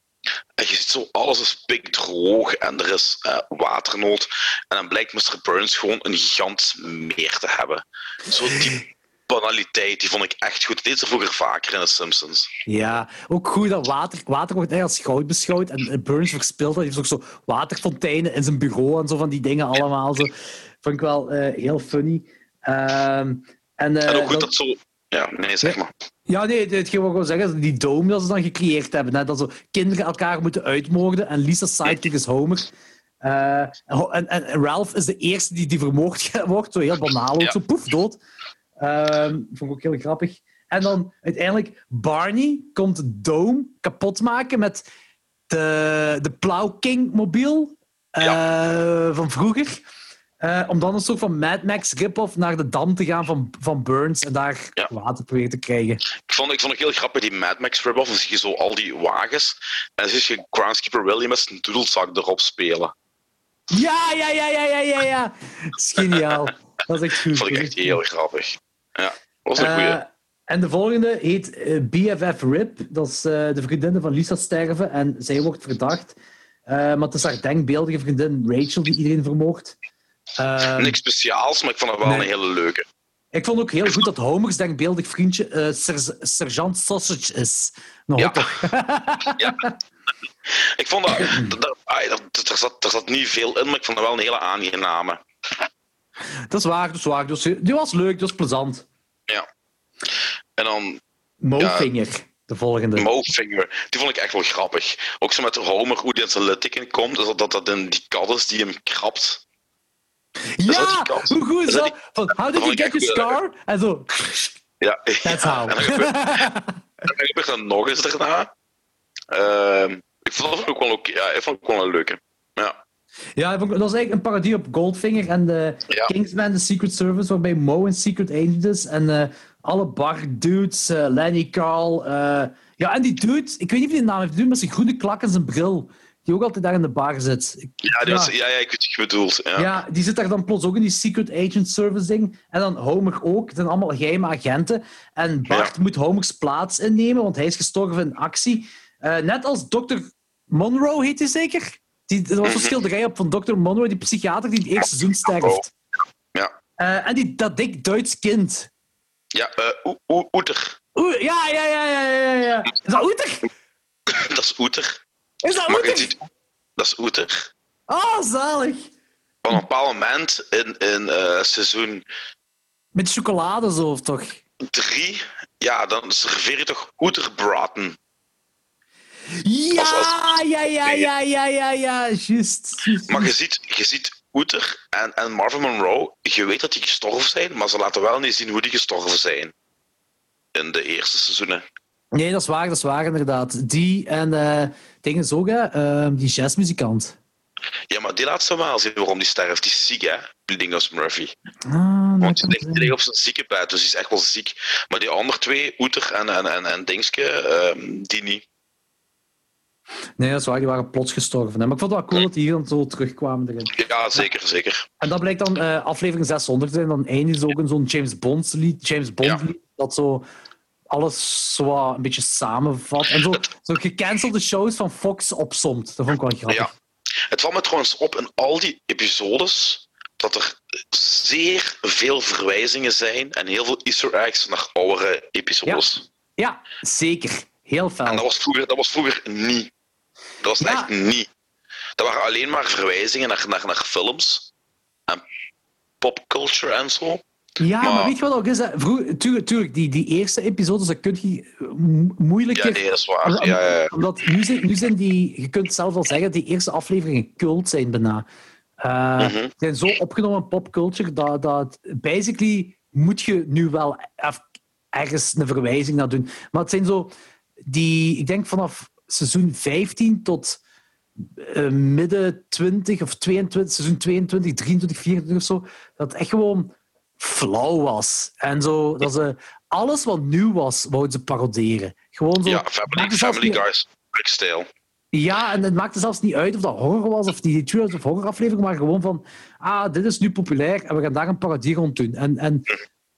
En je ziet zo, alles is pikdroog en er is eh, waternood. En dan blijkt Mr. Burns gewoon een gigantisch meer te hebben. Zo die banaliteit, die vond ik echt goed. Er vroeger vaker in de Simpsons. Ja, ook goed dat water, water wordt eigenlijk als goud beschouwd. En Burns verspilt dat. Hij heeft ook zo waterfonteinen in zijn bureau en zo van die dingen allemaal. Zo. Vond ik wel eh, heel funny. Ehm, en, eh, En ook goed dat- dat zo... Ja, nee, zeg maar. Ja, nee, het ging wel zeggen, die dome dat ze dan gecreëerd hebben. Hè, dat zo kinderen elkaar moeten uitmoorden. En Lisa's sidekick is Homer. Eh, en, en, en Ralph is de eerste die, die vermoord wordt. Zo heel banaal ook, Ja. zo poef, dood. Ehm, vond ik ook heel grappig. En dan uiteindelijk, Barney komt de dome kapot maken met de, de Plow King mobiel eh, van vroeger. Eh, om dan een soort van Mad Max rip-off naar de dam te gaan van, van Burns en daar Ja. water proberen te krijgen. Ik vond, ik vond het heel grappig, die Mad Max rip-off. Dan zie je zo al die wagens. En dan zie je Groundskeeper William met zijn doedelzak erop spelen. Ja, ja, ja, ja, ja, ja, ja. Dat is geniaal. Dat is echt goed. Dat vond ik echt heel grappig. Ja, dat was een goeie. Eh, en de volgende heet eh, BFF Rip. Dat is eh, de vriendin van Lisa sterven en zij wordt verdacht. Maar het is haar denkbeeldige vriendin Rachel die iedereen vermoordt. Niks speciaals, maar ik vond het wel nee. een hele leuke. Ik vond ook heel goed dat Homer's denkbeeldig vriendje ser- sergeant Sausage is. Een Ja. hotdog. Ik vond dat, dat, dat- dat- er, zat, er zat niet veel in, maar ik vond het wel een hele aangename. Dat is waar, dat is waar. Dus, die was leuk, dat was plezant. Ja. En dan Mofinger, de volgende. Mowfinger, die vond ik echt wel grappig. Ook zo met Homer, hoe die in zijn littiken komt, dat dat, dat in die kat is die hem krabt. ja, hoe goed is dat dat? Van, how did you get your scar? En zo, Ja, that's ja. how. En dan gebeurt, dan gebeurt er nog eens daarna. Ehm, ik vond dat ook wel, ja, ik vond het ook wel een leuke. Ja. Dat was eigenlijk een parodie op Goldfinger en de Ja. Kingsman, de Secret Service, waarbij Mo een Secret Agent is. En eh, alle bar-dudes, eh, Lenny Carl. eh, ja, en die dude, ik weet niet of hij de naam heeft, die dude met zijn groene klak en zijn bril. Die ook altijd daar in de bar zit. Ik- Ja, die was, ja, ja, ik weet wat je bedoelt. Ja. Ja, die zit daar dan plots ook in die Secret Agent Service ding. En dan Homer ook. Het zijn allemaal geheime agenten. En Bart moet Homer's plaats innemen, want hij is gestorven in actie. Net als Dr. Monroe heet hij zeker? Die, er was een Mhm. schilderij op van Dr. Monroe, die psychiater die in het eerste seizoen sterft. Ja, Eh, en die, dat dik Duits kind. ja eh, Oe- Oe- Oeter. Ja, ja, ja, ja, ja, ja. Is dat Oeter? Dat is Oeter. Is dat Oeter? ziet, dat is Oeter. Oh, zalig. Op een bepaald moment in, in eh, seizoen Met chocolade zo, of toch? 3, ja, dan serveer je toch Oeterbraten. Ja, ja, ja, ja, ja, ja, ja, juist. Maar je ziet, je ziet Oeter en, en Marvin Monroe, je weet dat die gestorven zijn, maar ze laten wel niet zien hoe die gestorven zijn. In de eerste seizoenen. Nee, dat is waar, dat is waar, inderdaad. Die en eh dingen zo, hè, eh, die jazzmuzikant. Ja, maar die laat ze wel zien waarom die sterft. Die is ziek, hè? Bleeding Murphy. Ah, Want die ligt, die zijn. ligt op zijn ziekenbed, dus die is echt wel ziek. Maar die andere twee, Oeter en, en, en, en Dingske, ehm, die niet. Nee, dat is waar, die waren plots gestorven. hè. Maar ik vond het wel cool dat die hier dan zo terugkwamen erin. Ja, zeker, zeker. En dat blijkt dan eh, aflevering 600 te zijn. Dan eindigt ze ook in zo'n James Bond lied, James Bond Ja. lied dat zo alles zo een beetje samenvat. En zo, zo gecancelde shows van Fox opsomt. Dat vond ik wel grappig. Ja. Het valt me trouwens op in al die episodes dat er zeer veel verwijzingen zijn en heel veel easter eggs naar oudere episodes. Ja, zeker. Heel fel. En dat was, vroeger, dat was vroeger niet. Dat was Ja. echt niet. Dat waren alleen maar verwijzingen naar, naar, naar films en popculture en zo. Ja, maar, Maar- weet je wat ook is? Hè? Vroeger, tuurlijk, tuurlijk die, die eerste episodes, dat kun je mo- moeilijker... Ja, nee, dat is waar. Om- Ja, ja. Omdat nu zijn, nu zijn die... Je kunt zelf wel zeggen, die eerste afleveringen cult zijn bijna. Mhm. zijn zo opgenomen in popculture dat, dat basically moet je nu wel ergens een verwijzing naar doen. Maar het zijn zo die... Ik denk vanaf seizoen 15 tot eh, midden 20 of 22, seizoen 22, 23, 24 of zo, dat echt gewoon flauw was. En zo, dat ze alles wat nieuw was, wouden ze paroderen. Gewoon zo. Ja, Family, family Guys, stijl. Ja, en het maakte zelfs niet uit of dat horror was of die Trios of horror aflevering, maar gewoon van, ah, dit is nu populair en we gaan daar een parodie rond doen. En, en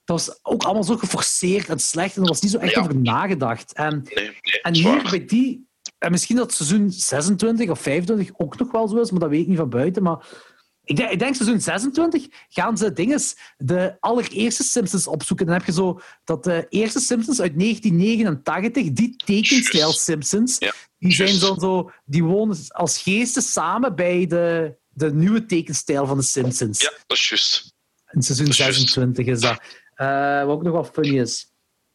dat was ook allemaal zo geforceerd en slecht en er was niet zo echt Ja. over nagedacht. En Nee, nee, en hier bij die, en misschien dat seizoen 26 of 25 ook nog wel zo is, maar dat weet ik niet van buiten. Maar ik denk, ik denk seizoen 26 gaan ze dinges, de allereerste Simpsons opzoeken. Dan heb je zo dat de eerste Simpsons uit 1989, die tekenstijl. Simpsons, Ja, die, zijn dan zo, die wonen als geesten samen bij de, de nieuwe tekenstijl van de Simpsons. Ja, dat is juist. In seizoen Dat is juist. 26 is dat. Eh, wat ook nog wel funny is.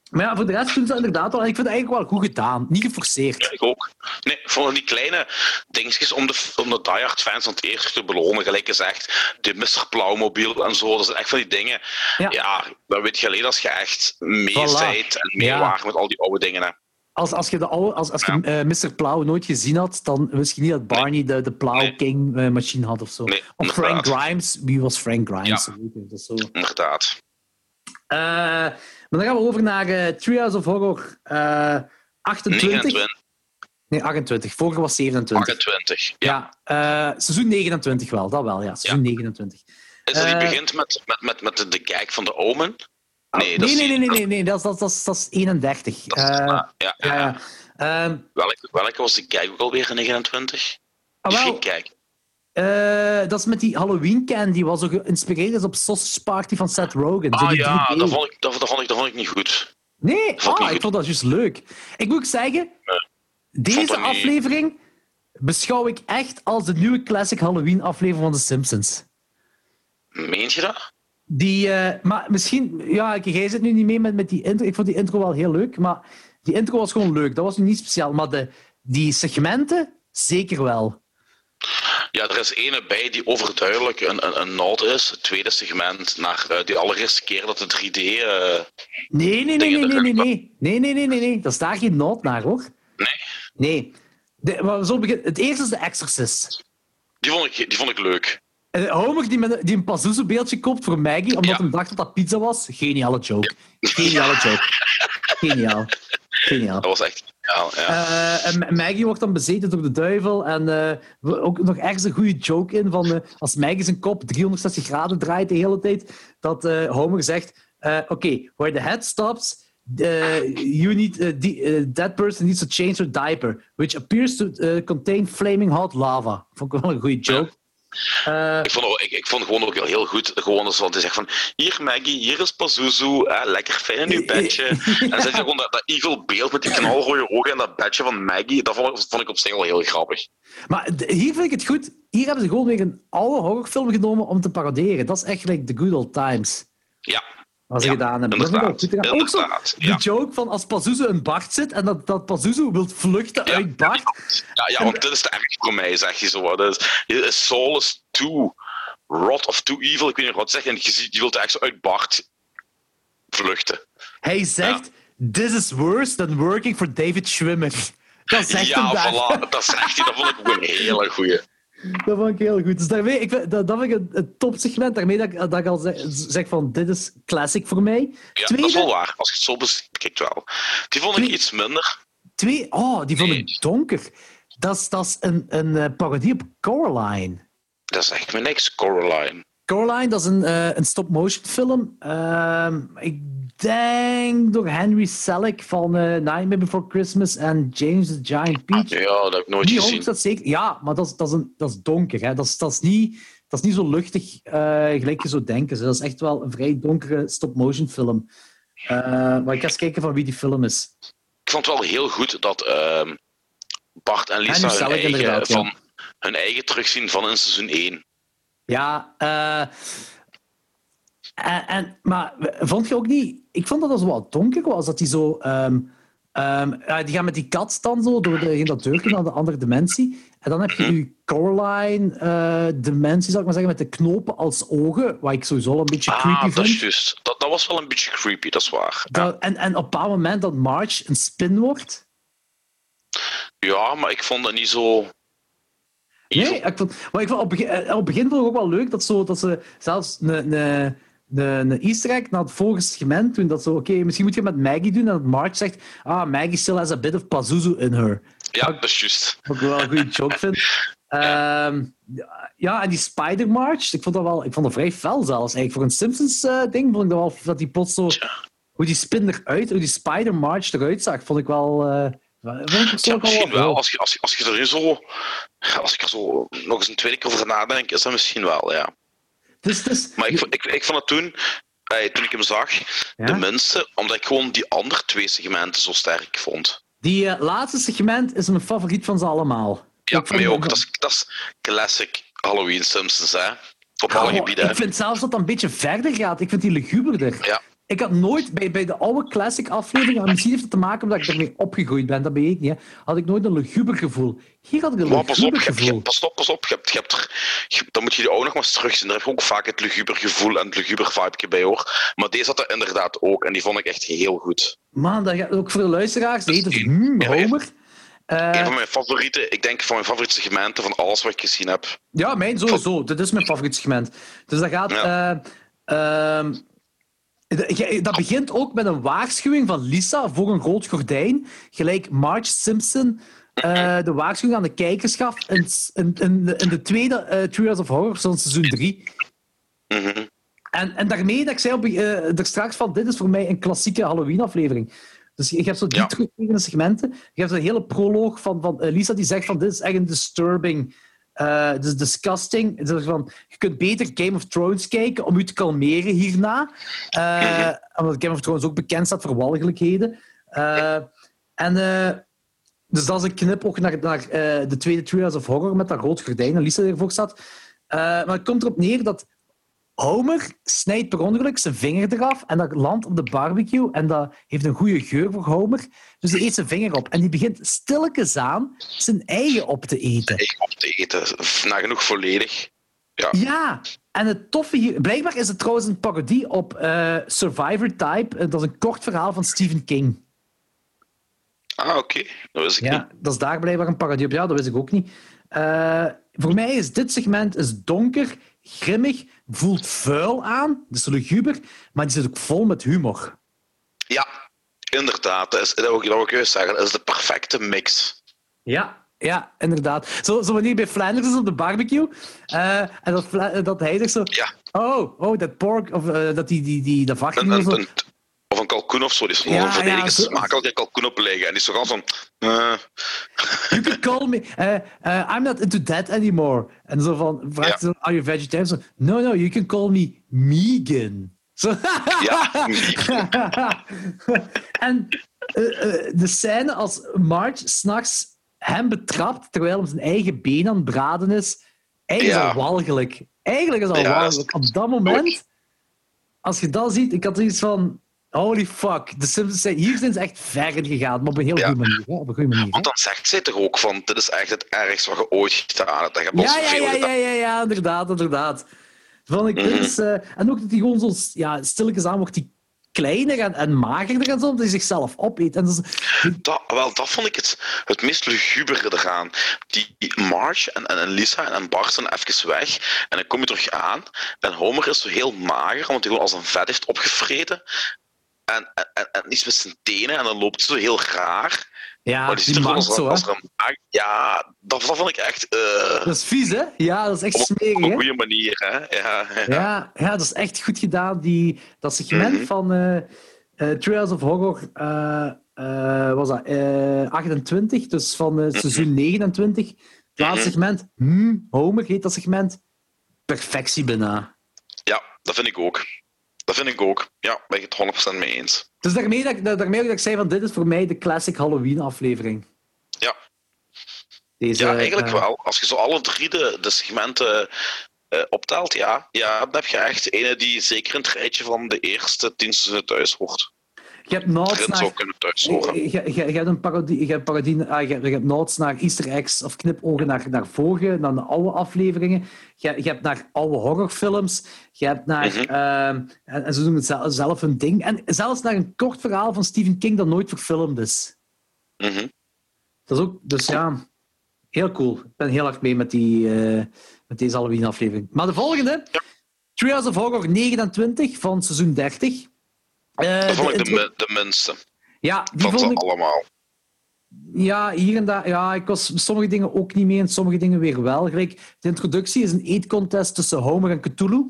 Maar ja, voor de rest doen ze dat inderdaad wel. Ik vind het eigenlijk wel goed gedaan. Niet geforceerd. Ja, ik ook. Nee, voor die kleine dingetjes om de, om de diehard fans aan het eerst te belonen, gelijk gezegd, de Mr. Plauwmobiel en zo, dat zijn echt van die dingen. Ja. Ja, dat weet je alleen als je echt mee Voilà. en mee Ja. met al die oude dingen. Hè. Als, als je, de oude, als, als je eh, Mr. Plauw nooit gezien had, dan wist je niet dat Barney de, de Plow Nee. King eh, machine had of zo. Nee, of Frank. Grimes. Wie was Frank Grimes? Ja. Zo. Inderdaad. Eh, maar dan gaan we over naar eh Treehouse of Horror eh 28. 29, Nee, 28. Vorige was 27. 28. Ja. Ja, eh, seizoen 29 wel, dat wel, ja. Seizoen 29. Is dat die Eh, begint met, met, met, met de, de gag van de Omen? Ah, Nee, nee, dat nee, nee, nee, dat- nee, nee, dat is, dat, is- dat, is, dat is 31. Dat is, Eh, ah, ja, ja. ja. Ehm, Welke, welke was die gag ook alweer in 29? ah, Die wel, geen gag. Eh, dat is met die Halloween candy, wat zo geïnspireerd is op Sausage Party van Seth Rogen. Ah ja, 3D. dat vond, ik, dat, dat, vond ik, dat vond ik niet goed. Nee, vond ah, ik vond dat juist leuk. Ik moet zeggen, deze niet- aflevering beschouw ik echt als de nieuwe classic Halloween aflevering van The Simpsons. Meent je dat? Die, eh, maar misschien, ja, jij zit nu niet mee met, met die intro. Ik vond die intro wel heel leuk, maar die intro was gewoon leuk. Dat was nu niet speciaal. Maar de, die segmenten, zeker wel. Ja, er is ene bij die overduidelijk een, een, een nod is. Het tweede segment naar eh, die allereerste keer dat de 3D... eh, Nee, nee, nee, nee, nee, nee, nee. Nee, nee, nee, nee, nee. Daar staat geen nood naar, hoor. nee, Nee. De, maar zullen beginnen. Het eerste is de Exorcist. die vond ik, die vond ik leuk. Eh, Homer die, met, een- die een Pazuzu-beeldje koopt voor Maggie, omdat Ja. hij dacht dat dat pizza was. Geniale joke. Geniale joke. Geniaal. Geniaal. Dat was echt... Ja, ja. Eh, en Maggie wordt dan bezeten door de duivel. En eh, ook nog ergens een goede joke in van eh, als Maggie zijn kop 360 graden draait de hele tijd, dat Homer zegt: Oké, where the head stops, you need, that person needs to change her diaper, which appears to contain flaming hot lava. Vond ik wel een goede joke. Eh, Ik vond, ook- ik, ik vond gewoon ook heel, heel goed, gewoon zegt van, hier Maggie, hier is Pazuzu, hè, lekker fijn in uw bedje. En dan zet je gewoon dat, dat evil beeld met die knalrode ogen en dat bedje van Maggie, dat vond, ik- vond ik op zich wel heel grappig. Maar hier vind ik het goed. Hier hebben ze gewoon weer een oude horrorfilm genomen om te paroderen. Dat is echt like the good old times. Ja, Wat ze Ja, gedaan hebben. Dat inderdaad, gedaan. Ook zo die ja. joke van als Pazuzu in Bart zit en dat, dat Pazuzu wil vluchten Ja. uit Bart. ja, ja want dit is te erg voor mij, zeg je zo. Dat is, his soul is too rot of too evil, ik weet niet wat zeggen. En je ziet, die wil echt zo uit Bart vluchten. Hij zegt, this is worse than working for David Schwimmer. Dat zegt ja, hem voilà, dat zegt hij, dat vond ik ook een hele goeie. Dat vond ik heel goed. Dus daarmee, ik, dat, dat vind ik een, een topsegment. Daarmee dat, ik- dat ik al zeg, zeg van, dit is classic voor mij. Ja, Tweede, dat is wel waar. Als je het zo bekijkt wel. Die vond ik Twee- iets minder. twee, oh, die vond ik donker. Dat is, dat is een, een eh, parodie op Coraline. Dat is echt me niks, Coraline. Coraline, dat is een, eh, een stop-motion film. Ehm, ik denk door Henry Selick van eh, Nightmare Before Christmas en James the Giant Peach. Ja, dat heb ik nooit Die gezien. dat zeker. Ja, maar dat is, dat is, een, dat is donker. Hè. Dat, is, dat, is niet, dat is niet zo luchtig eh, gelijk je zo denkt. Dus dat is echt wel een vrij donkere stop-motion film. Maar ik ga eens kijken van wie die film is. Ik vond het wel heel goed dat ehm, Bart en Lisa Henry hun eigen, ja. van, hun eigen terugzien van in seizoen 1. Ja, eh, en, en, maar vond je ook niet... Ik vond dat dat zo wat donker was, dat die zo... ehm, ehm, ja, die gaan met die kat dan zo door de, dat deurtje naar de andere dimensie. En dan heb je je Coraline-dimensie, zal ik maar zeggen, met de knopen als ogen, wat ik sowieso al een beetje Ah, creepy dat vind. is juist. Dat, dat was wel een beetje creepy, dat is waar. Ja, Dat- en, en op een bepaald moment dat Marge een spin wordt. ja maar ik vond dat niet zo... Nee, ik vond, maar ik vond op, het begin, eh, op het begin vond ik ook wel leuk dat, zo, dat ze zelfs een, een, een, een easter egg naar het vorige segment toen dat zo, oké, misschien moet je het met Maggie doen en dat Marge zegt, ah, Maggie still has a bit of Pazuzu in her. Ja, dat is juist. Wat ik wel een goede joke vind. Ehm, ja, en die Spider-March, ik vond dat wel, ik vond dat vrij fel zelfs. Eigenlijk voor een Simpsons-ding vond ik dat wel, dat die plots zo, hoe die spin eruit, hoe die Spider-March eruit zag, vond ik wel, eh Ja, misschien wel. Als je, als, je, als je er nu zo... Als ik er zo nog eens een tweede keer over nadenk, is dat misschien wel, ja. Dus, dus, Maar ik, ik, ik vond het toen, eh, toen ik hem zag, Ja? de minste, omdat ik gewoon die andere twee segmenten zo sterk vond. Die eh, laatste segment is mijn favoriet van ze allemaal. Ja, vond- mij ook. Dat is, dat is classic Halloween Simpsons, hè. Op alle gebieden. ik vind zelfs dat dat een beetje verder gaat. Ik vind die luguberder. Ja. Ik had nooit bij, bij de oude classic afleveringen, en misschien heeft het te maken omdat ik ermee opgegroeid ben, dat weet ik niet, hè, had ik nooit een luguber gevoel. Hier had ik een Maar pas op, luguber je hebt, je gevoel. pas op, pas op. Je hebt, je hebt er, je- dan moet je die ook nog maar eens terugzien. Daar heb je ook vaak het luguber gevoel en het luguber vibe bij hoor. Maar deze had er inderdaad ook en die vond ik echt heel goed. Man, dat gaat ook voor de luisteraars, die heet hmm. Homer. Eh, een van mijn favorieten, ik denk van mijn favoriete segmenten van alles wat ik gezien heb. Ja, mijn sowieso. Dit is mijn favoriet segment. Dus dat gaat... Ja. eh, ehm, dat- je- dat begint ook met een waarschuwing van Lisa voor een rood gordijn. Gelijk Marge Simpson eh, de waarschuwing aan de kijkers gaf in, in, in, de, in de tweede eh Hours of Horror seizoen 3. Mhm. En, en daarmee dat ik zei op, eh, er straks van, dit is voor mij een klassieke Halloween-aflevering. Dus je hebt zo drie Ja. terugkerende segmenten. Je hebt een hele proloog van, van eh, Lisa die zegt van, dit is echt een disturbing eh, dus disgusting. Het is van, je kunt beter Game of Thrones kijken om je te kalmeren hierna. Eh, Omdat Game of Thrones ook bekend staat voor walgelijkheden. Eh, en, dus dat is een knip ook naar, naar de tweede Trials of Horror met dat rood gordijn en Lisa ervoor staat. Maar het komt erop neer dat Homer snijdt per ongeluk zijn vinger eraf en dat landt op de barbecue en dat heeft een goede geur voor Homer. Dus die eet zijn vinger op en die begint stilletjes aan zijn eigen op te eten. Ik op te eten. Nagenoeg volledig. Ja. Ja, en het toffe hier... Blijkbaar is het trouwens een parodie op eh, Survivor Type. Eh, Dat is een kort verhaal van Stephen King. Ah, oké. Dat wist ik niet. Ja, dat is daar blijkbaar een parodie op. Ja, dat wist ik ook niet. Eh, voor mij is dit segment is donker, grimmig, voelt vuil aan, dus luguber, maar die zit ook vol met humor. Ja, inderdaad. Dat, is, dat, wil ik, dat wil ik juist zeggen. Dat is de perfecte mix. Ja, ja, inderdaad. Zo, zo wanneer bij Flanders is op de barbecue, eh, en dat, dat hij zegt zo... Ja. Oh, oh, dat pork, of eh, dat die, die, die, dat varken Een, of een, zo. een- een kalkoen of zo. Die is Ja, zo- smakelijke kalkoen op liggen. En die is toch al van... You can call me... I'm not into that anymore. En zo van, vraagt Ja. ze, are you vegetarian? Zo, no, no, you can call me Megan. Zo. ja, en eh, eh, de scène als Marge s'nachts hem betrapt terwijl hij zijn eigen been aan het braden is, eigenlijk is dat walgelijk. Eigenlijk is dat walgelijk. Op dat moment, als je dat ziet, ik had iets van... Holy fuck, de Simpsons zijn, hier zijn ze echt ver in gegaan, maar op een heel Ja. goede manier. Hè? Op een goede manier. hè. want dan zegt zij toch ook van... Dit is echt het ergste wat je ooit gedaan hebt. Dat je Ja, ja, ja, ja, ja, ja, inderdaad, inderdaad. Vond ik, eh, en ook dat hij gewoon zo ja, stilletjes aan wordt die kleiner en, en magerder en zo, omdat hij zichzelf opeet. En dat is, Dat, wel, dat vond ik het, het meest lugubere eraan. Die Marge en, en, en Lisa en, en Bart zijn even weg. En dan kom je terug aan. En Homer is zo heel mager, omdat hij gewoon als een vet heeft opgevreten. En, en, en, en iets met zijn tenen. En dan loopt zo heel raar. ja, maar die, mankt als, zo, als een Ja, dat, dat vond ik echt... eh, Dat is vies, hè? Ja, dat is echt smerig, op een goede manier, hè. Ja, ja. Ja, ja, dat is echt goed gedaan. Die, dat segment Mhm. van eh eh, Trails of Horror was dat eh, 28, dus van eh, seizoen 29. Het laatste Mhm. segment, hmm, Homer heet dat segment. Perfectie bijna. ja, dat vind ik ook. Dat vind ik ook. Ja, ben ik het 100% mee eens. Dus daarmee dat, ik- daarmee dat ik zei van dit is voor mij de classic Halloween aflevering. Ja. Deze, Ja, eigenlijk eh, wel. Als je zo alle drie de, de segmenten eh, optelt, ja. ja, dan heb je echt ene die zeker in het rijtje van de eerste tien seizoenen thuis hoort. Je hebt zou naar, thuis horen. je, je, je hebt een parodie, je hebt, parodie, ah, je, je hebt naar Easter eggs of knipogen naar, naar vorige, naar de oude afleveringen. Je, je hebt naar oude horrorfilms. Je hebt naar, Mhm. ehm, en, en ze doen het zelf, zelf hun ding. En zelfs naar een kort verhaal van Stephen King dat nooit verfilmd is. Mhm. Dat is ook, dus ja, heel cool. Ik ben heel erg mee met, die, eh, met deze Halloween-aflevering. Maar de volgende, Trials of Horror 29 van seizoen 30. Eh, Dat vond ik de, de minste ja, die vond ze ik, allemaal. ja, hier en daar. Ja, ik was sommige dingen ook niet mee en sommige dingen weer wel. Gelijk, de introductie is een eetcontest tussen Homer en Cthulhu.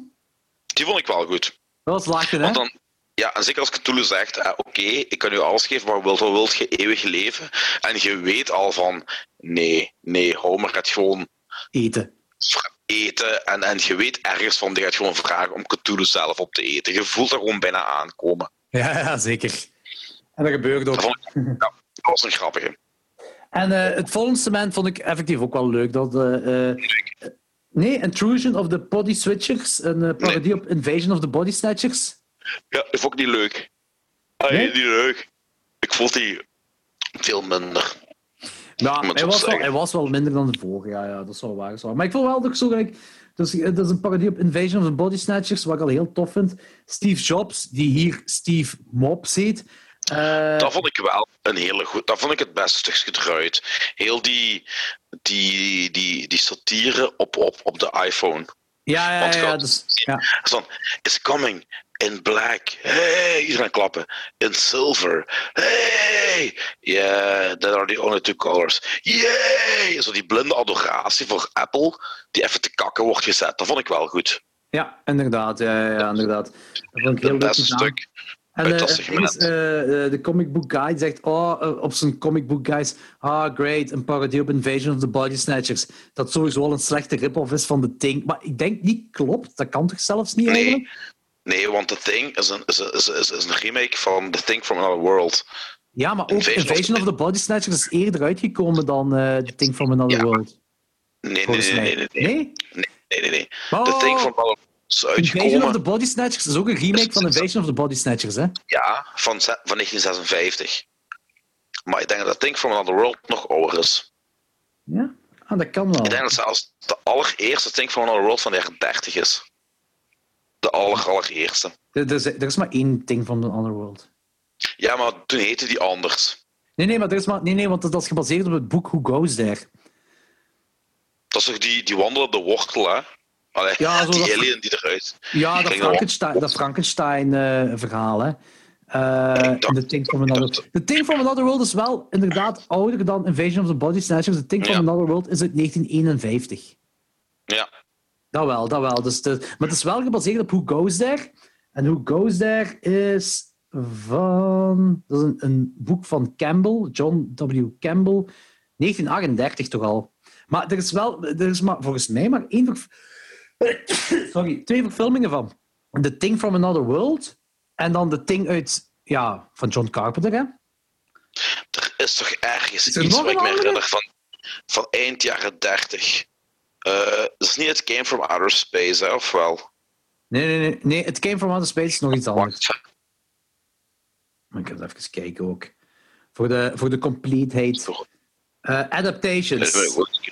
Die vond ik wel goed. Dat was lachen, hè? Want dan, ja, en zeker als Cthulhu zegt, eh, oké, ik kan u alles geven, maar wilt, wilt je eeuwig leven? En je weet al van, nee, nee, Homer gaat gewoon Eten. eten en, en je weet ergens van, die gaat gewoon vragen om Cthulhu zelf op te eten. Je voelt er gewoon bijna aankomen. Ja, zeker. En dat gebeurde ook. Ja, dat was een grappige. En eh, het volgende segment vond ik effectief ook wel leuk. Dat, eh, eh, nee, Intrusion of the Body Switchers. Een parodie op Invasion of the Body Snatchers. Ja, dat vond ik niet leuk. Ah, Nee? niet leuk. Ik vond die veel minder. Ja, hij was, wel, hij was wel minder dan de vorige. Ja, ja dat is wel waar. dat is wel waar. Maar ik vond wel dat ik zo gelijk... Dus, dat is een parodie op Invasion of the Body Snatchers, wat ik al heel tof vind. Steve Jobs, die hier Steve Mobs heet. Eh, Dat vond ik wel een hele goed. Dat vond ik het beste stukje eruit. Heel die, die, die, die satire op, op, op de iPhone. ja, ja, ja, ja, dus, ja. Zo, it's coming in black. Hey, iedereen klappen. In silver. Hey, yeah, that are the only two colors. Yay! Zo die blinde adoratie voor Apple, die even te kakken wordt gezet. Dat vond ik wel goed. ja, inderdaad. Ja, ja, inderdaad. Dat vond ik heel beste stuk. En eh, eh, is, eh, de comic book guy zegt oh, op zijn comic book guys, ah great, een parodie op Invasion of the Body Snatchers. Dat sowieso al een slechte rip-off is van The Thing. Maar ik denk niet klopt, dat kan toch zelfs niet Nee. eigenlijk? Nee, want The Thing is een, is, is, is, is een remake van The Thing from Another World. Ja, maar ook Invasion Invasion, of the Body Snatchers is eerder uitgekomen dan eh The Thing from Another Ja, World. Nee, nee, nee, nee, nee. nee. Nee? nee, nee, nee. Oh, The Thing from Another World is Invasion uitgekomen of the Body Snatchers is ook een remake van Invasion of the Body Snatchers, hè? ja, van, van 1956. Maar ik denk dat The Thing from Another World nog ouder is. Ja? Ah, dat kan wel. Ik denk dat zelfs de allereerste Thing from Another World van de jaren 30 is. De aller, allereerste. Er, is, er is maar één Thing from the Other World. Ja, maar toen heette die anders. Nee, nee, maar er is maar, nee, nee, want dat is gebaseerd op het boek Who Goes There. Dat is toch die, die wandelende wortel, hè? Allee, Ja, die dat- alien die eruit. Ja, dat Frankenstein, dat Frankenstein-verhaal, hè. Eh, Ik dacht- The Thing from Another... The Thing from Another World is wel inderdaad ouder dan Invasion of the Body Snatchers. The Thing Ja. from Another World is uit 1951. Ja, Dat wel, dat wel. Dus de, maar het is wel gebaseerd op Who Goes There. En Who Goes There is van... Dat is een, een boek van Campbell, John W. Campbell. 1938 toch al. Maar er is wel... Er is maar, volgens mij maar één... Sorry, twee verfilmingen van. The Thing from Another World. En dan The Thing uit... Ja, van John Carpenter, hè? er is toch ergens Is er iets waar ik me herinner van, van eind jaren 30. Eh dat is niet het Game from Outer Space, hè, of wel? Nee, nee, nee. nee It Came from Outer Space is nog iets anders. Maar ik ga even kijken ook. Voor de, voor de compleetheid. Uh, adaptations.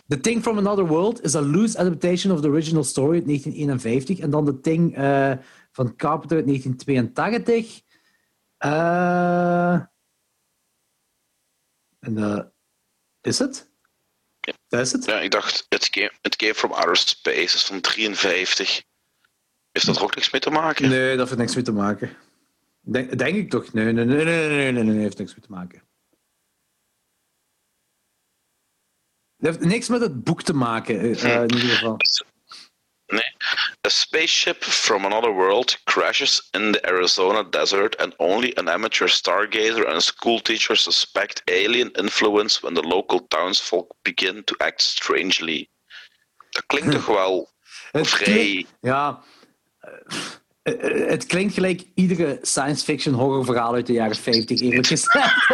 The Thing from Another World is a loose adaptation of the original story uit 1951. En dan The Thing eh, van Carpenter uit 1982. Eh, en eh, is het? Ja. Dat is het? Ja, ik dacht, from Outer Space is van 53. Heeft dat er ook niks mee te maken? Nee, dat heeft niks mee te maken. Denk, denk ik toch? Nee, nee, nee, nee, nee, nee, nee, heeft niks mee te maken. Dat heeft niks met het boek te maken, eh, eh, in ieder geval. Nee. A spaceship from another world crashes in the Arizona desert and only an amateur stargazer and a school teacher suspect alien influence when the local townsfolk begin to act strangely. Dat klinkt toch wel Het vrij... ja, eh, eh, het klinkt gelijk iedere science fiction horror verhaal uit de jaren 50, eerlijk gezegd.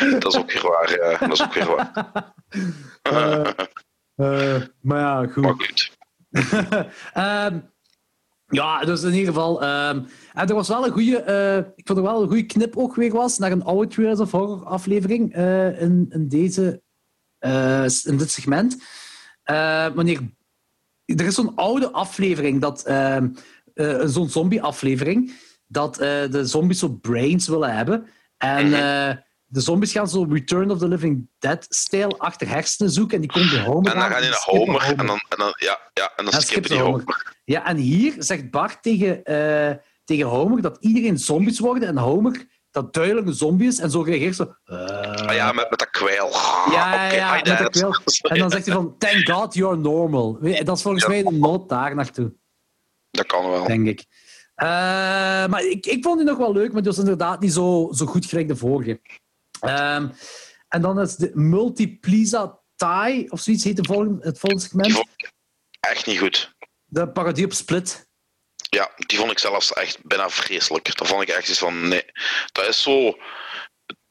Dat is ook weer waar, ja. Dat is ook weer waar. Eh, maar ja, goed. Maar goed. Ehm, ja, dus in ieder geval. ehm, en er was wel een goede. eh, ik vond er wel een goede knipoog weer was naar een oude Trails of Horror aflevering eh, in, in, deze, eh, in dit segment. Wanneer, er is zo'n oude aflevering, dat, ehm, eh, zo'n zombie-aflevering, dat de zombies zo brains willen hebben. En Mhm. De zombies gaan zo Return of the Living Dead-stijl achter hersenen zoeken. En die komen bij Homer En dan aan gaan die naar Homer en dan, en dan, ja, ja, en dan En skippen die Homer. Homer. Ja, en hier zegt Bart tegen, eh, tegen Homer dat iedereen zombies worden en Homer dat duidelijk een zombie is en zo reageert zo... eh, Ah ja, met, met dat kwijl. ja, ja, Oké, ja, met dat. En dan zegt hij van, thank God you're normal. Dat is volgens Ja. mij de nood daar naartoe, Dat kan wel. denk ik. Eh, maar ik, ik vond die nog wel leuk, maar die was inderdaad niet zo, zo goed gelijk de vorige. Ehm, en dan is de Multipliza Tie, of zoiets heet de volgende, het volgende segment. echt niet goed. De parodie op Split. Ja, die vond ik zelfs echt bijna vreselijk. Dat vond ik echt iets van, nee. Dat is zo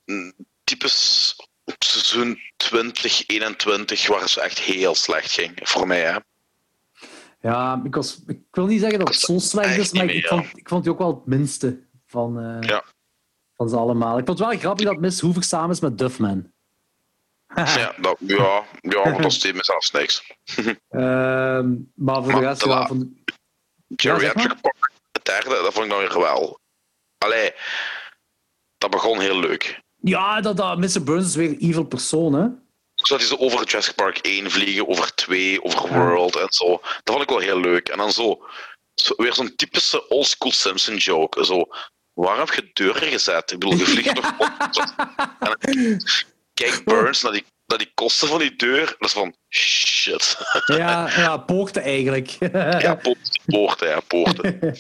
mm, typisch seizoen 2021, waar het zo echt heel slecht ging. Voor mij, hè. Ja, ik, was, ik wil niet zeggen dat het zo slecht Echt is, maar ik, vond, ik vond die ook wel het minste van, eh, Ja. Van ze allemaal. Ik vond het wel grappig dat Miss Hoover samen is met Duffman. Ja, dat, ja, ja want dat steekt me zelfs niks. Ehm, maar voor de Maar rest, de ja, vond, Geriatric Park, het derde, dat vond ik nou weer wel. Allee, dat begon heel leuk. ja dat, dat Mr. Burns is weer een evil persoon, hè? Zodat hij zo over Jurassic Park 1 vliegen, over 2, over World en zo. Dat vond ik wel heel leuk. En dan zo, zo weer zo'n typische oldschool Simpson joke. Zo, waarom heb je deuren gezet? Ik bedoel, je vliegt toch op. Kijk Burns naar die, naar die kosten van die deur. Dat is van, shit. Ja, ja poorten eigenlijk. Ja, po- poorten, ja, poorten.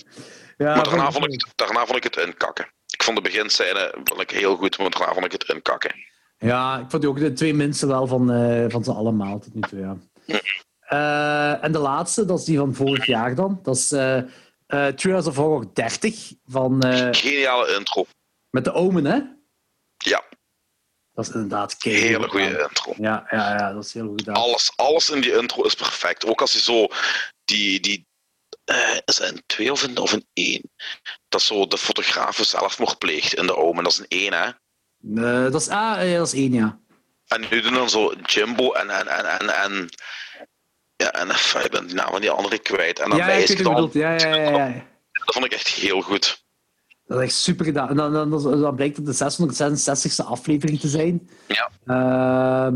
Ja, maar daarna vond, ik, daarna vond ik het inkakken. Ik vond de beginscène vond ik heel goed, maar daarna vond ik het inkakken. Ja, ik vond die ook de twee minsten wel van, uh, van ze allemaal tot nu toe, ja. Uh, en de laatste, dat is die van vorig jaar dan. Dat is uh, uh, Trials of Horror 30 van... Geniale intro. Met de Omen, hè? Ja. Dat is inderdaad Een hele goede intro. Ja, ja, ja, dat is heel goed gedaan. Alles, alles in die intro is perfect. Ook als hij zo die, die uh, is het een twee of een, of een één? Dat zo de fotograaf zelfmoord pleegt in de Omen. Dat is een één, hè? Dat, is, ah, dat is één, ja. En nu doen dan zo Jimbo en... en, en, en, en ja, en ik ben die naam van die andere kwijt. En dan ja, ik dan... Ja, ja, ja, ja. Dat vond ik echt heel goed. Dat is echt super gedaan. En dan, dan, dan, blijkt het de 666e aflevering te zijn. Ja. Uh,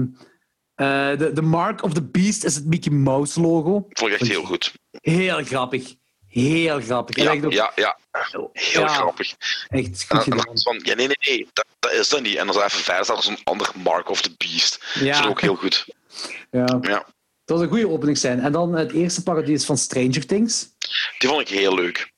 uh, de, de Mark of the Beast is het Mickey Mouse logo. Vond ik echt heel goed. Heel grappig. Heel grappig. Ja, ook... ja, ja. Heel ja, grappig. Echt goed en, dan, gedaan. van, ja, nee, nee, nee, dat, dat is dat niet. En dan even verder staat er zo'n ander Mark of the Beast. Ja. Dat is ook heel goed. Ja. ja. Dat was een goede opening zijn. En dan het eerste parodie is van Stranger Things. Die vond ik heel leuk.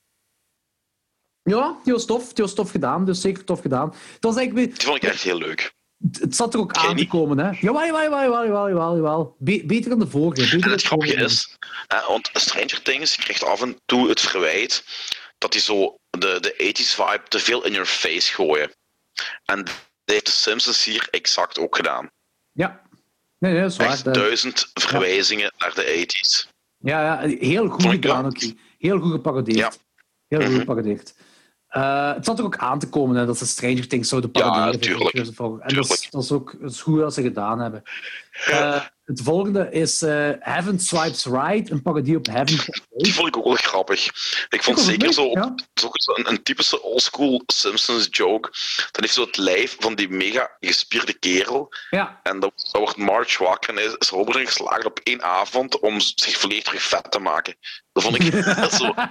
Ja, die was tof. Die was tof gedaan. Dus zeker tof gedaan. Dat was eigenlijk... Die vond ik echt heel leuk. Het zat er ook aan te komen, hè? Jawel, jawel, jawel, jawel, jawel, jawel. Be beter dan de vorige. Beter En het grappige is, hè, want Stranger Things krijgt af en toe het verwijt dat die zo de, de 80s vibe te veel in your face gooien. En dat heeft de Simpsons hier exact ook gedaan. Ja. Nee, nee, dat is waar. Echt duizend verwijzingen naar de 80s. Ja, ja, heel goed gedaan ook. Heel goed geparodeerd. Ja. Heel goed Mhm. geparodeerd. Uh, het zat er ook aan te komen hè, dat ze Stranger Things zouden Ja, paroderen. tuurlijk. En dat is, Tuurlijk. dat is ook dat is goed dat ze gedaan hebben. Uh, het volgende is uh, Heaven Swipes Right, een parodie op Heaven. Die vond ik ook wel grappig. Ik vond het zeker zo, ja. zo een, een typische oldschool Simpsons joke. Dan heeft zo het lijf van die mega gespierde kerel. Ja, En dan, dan wordt Marge wakker en is, is Robert erin geslaagd op één avond om zich volledig terug vet te maken. Dat vond ik zo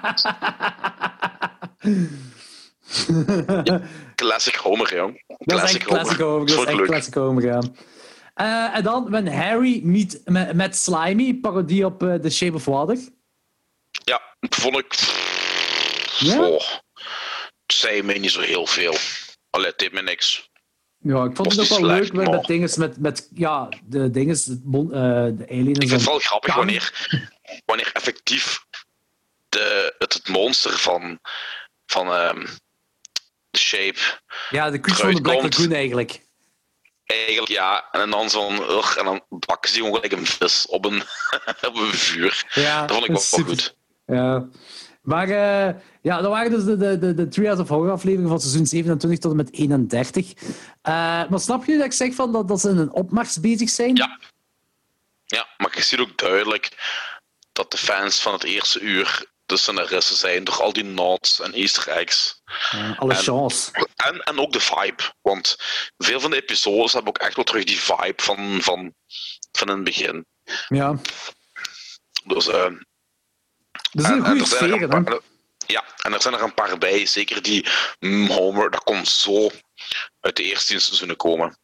classic Homer, jong. echt classic Homer. Dat is echt classic Homer, ja. Uh, en dan When Harry meet met, met Slimy, parodie op uh, The Shape of Water. Ja, vond ik... Ja? Oh, zei mij niet zo heel veel. Allee, deed me niks. Ja, ik vond het ook wel slecht, leuk met, dingen met, met ja, de dingen, bon- eh, de alien en Ik vind het wel grappig wanneer, wanneer effectief de, het, het monster van, van The Shape Ja, de creature van de Black. Lagoon eigenlijk. Eigenlijk ja, en dan zo'n en dan bakken ze gewoon gelijk een vis op een, op een vuur. Ja, Dat vond ik wel, is wel goed. Ja. Maar eh, ja, dat waren dus de, de, de, de Trials of Horror afleveringen van seizoen 27 tot en met 31. Eh, maar snap je dat ik zeg van dat, dat ze in een opmars bezig zijn? Ja. Ja, maar je ziet ook duidelijk dat de fans van het eerste uur de scenaristen zijn door al die nods en easter eggs. Alle En- chance. En, en ook de vibe. Want veel van de episodes hebben ook echt wel terug die vibe van, van, van in het begin. Ja. Dus, eh, Dat is een en- en goede er zijn er sfeer, een hè? paar- Ja, en er zijn er een paar bij. Zeker die mm, Homer, dat kon zo uit de eerste seizoenen komen.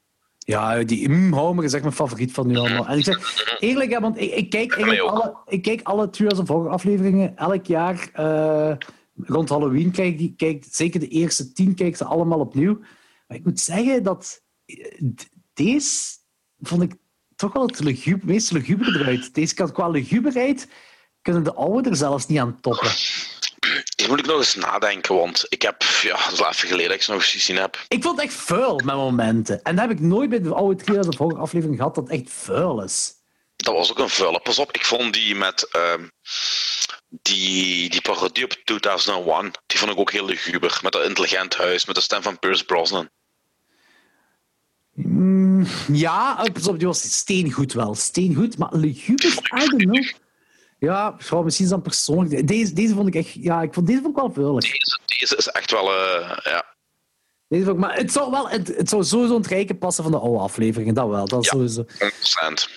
Ja, die mm, Homer is echt mijn favoriet van nu allemaal. En ik zeg eerlijk, hè, want ik, ik, kijk, eigenlijk alle, ik kijk alle Trials of Horror afleveringen elk jaar. eh, rond Halloween kijk die, kijk, zeker de eerste tien kijk ze allemaal opnieuw. Maar ik moet zeggen dat eh, deze vond ik toch wel het luguber, meest luguber eruit. Deze kan qua luguberheid kunnen de oude er zelfs niet aan toppen. Hier moet ik nog eens nadenken, want ik heb, ja, dat is even geleden dat ik ze nog eens gezien heb. Ik vond het echt vuil met momenten. En dat heb ik nooit bij de oude Trials of Horror aflevering gehad, dat het echt vuil is. Dat was ook een vuile. Pas op, ik vond die met ehm, die, die parodie op 2001, die vond ik ook heel luguber. Met dat intelligent huis, met de stem van Pierce Brosnan. Mm, ja, eh, pas op, die was steengoed wel. Steengoed, maar luguber, I don't know. Ja, gewoon misschien is dat persoonlijk. Deze, deze vond ik echt... Ja, ik vond deze vond ik wel vuilig. Deze, deze is echt wel, eh, ja, Deze vond ik, maar het zou, wel, het, het zou sowieso in het rijke passen van de oude afleveringen, dat wel. Dat Ja. sowieso. 100%.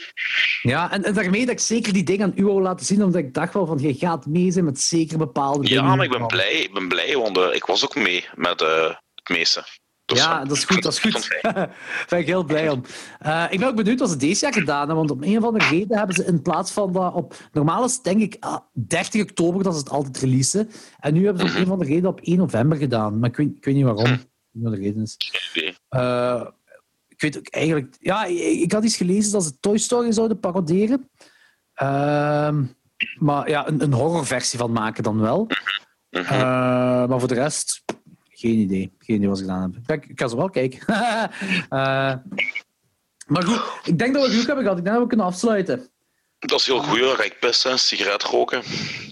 Ja, en, en daarmee dat ik zeker die dingen aan u wou laten zien, omdat ik dacht wel van, je gaat mee zijn met zeker bepaalde dingen. Ja, maar ik ben blij, ik ben blij, want eh, ik was ook mee met eh, het meeste. Ja, dat is goed, dat is goed. Daar ben ik heel blij om. Eh, ik ben ook benieuwd wat ze deze jaar gedaan hebben, want om een of andere reden hebben ze in plaats van dat op... Normaal is het denk ik ah, 30 oktober dat ze het altijd releasen. En nu hebben ze op een of andere reden op 1 november gedaan. Maar ik weet, ik weet niet waarom. Ik weet niet wat de reden is. Eh, ik weet ook eigenlijk... Ja, ik, ik had iets gelezen dat ze Toy Story zouden paroderen. Ehm, maar ja, een, een horrorversie van maken dan wel. Mhm. Eh, maar voor de rest, geen idee. Geen idee wat ze gedaan hebben. Ik kan ze wel kijken. Eh, maar goed, ik denk dat we genoeg hebben gehad. Ik denk dat we kunnen afsluiten. Dat is heel goed, hoor. Rijk pissen, sigaret roken.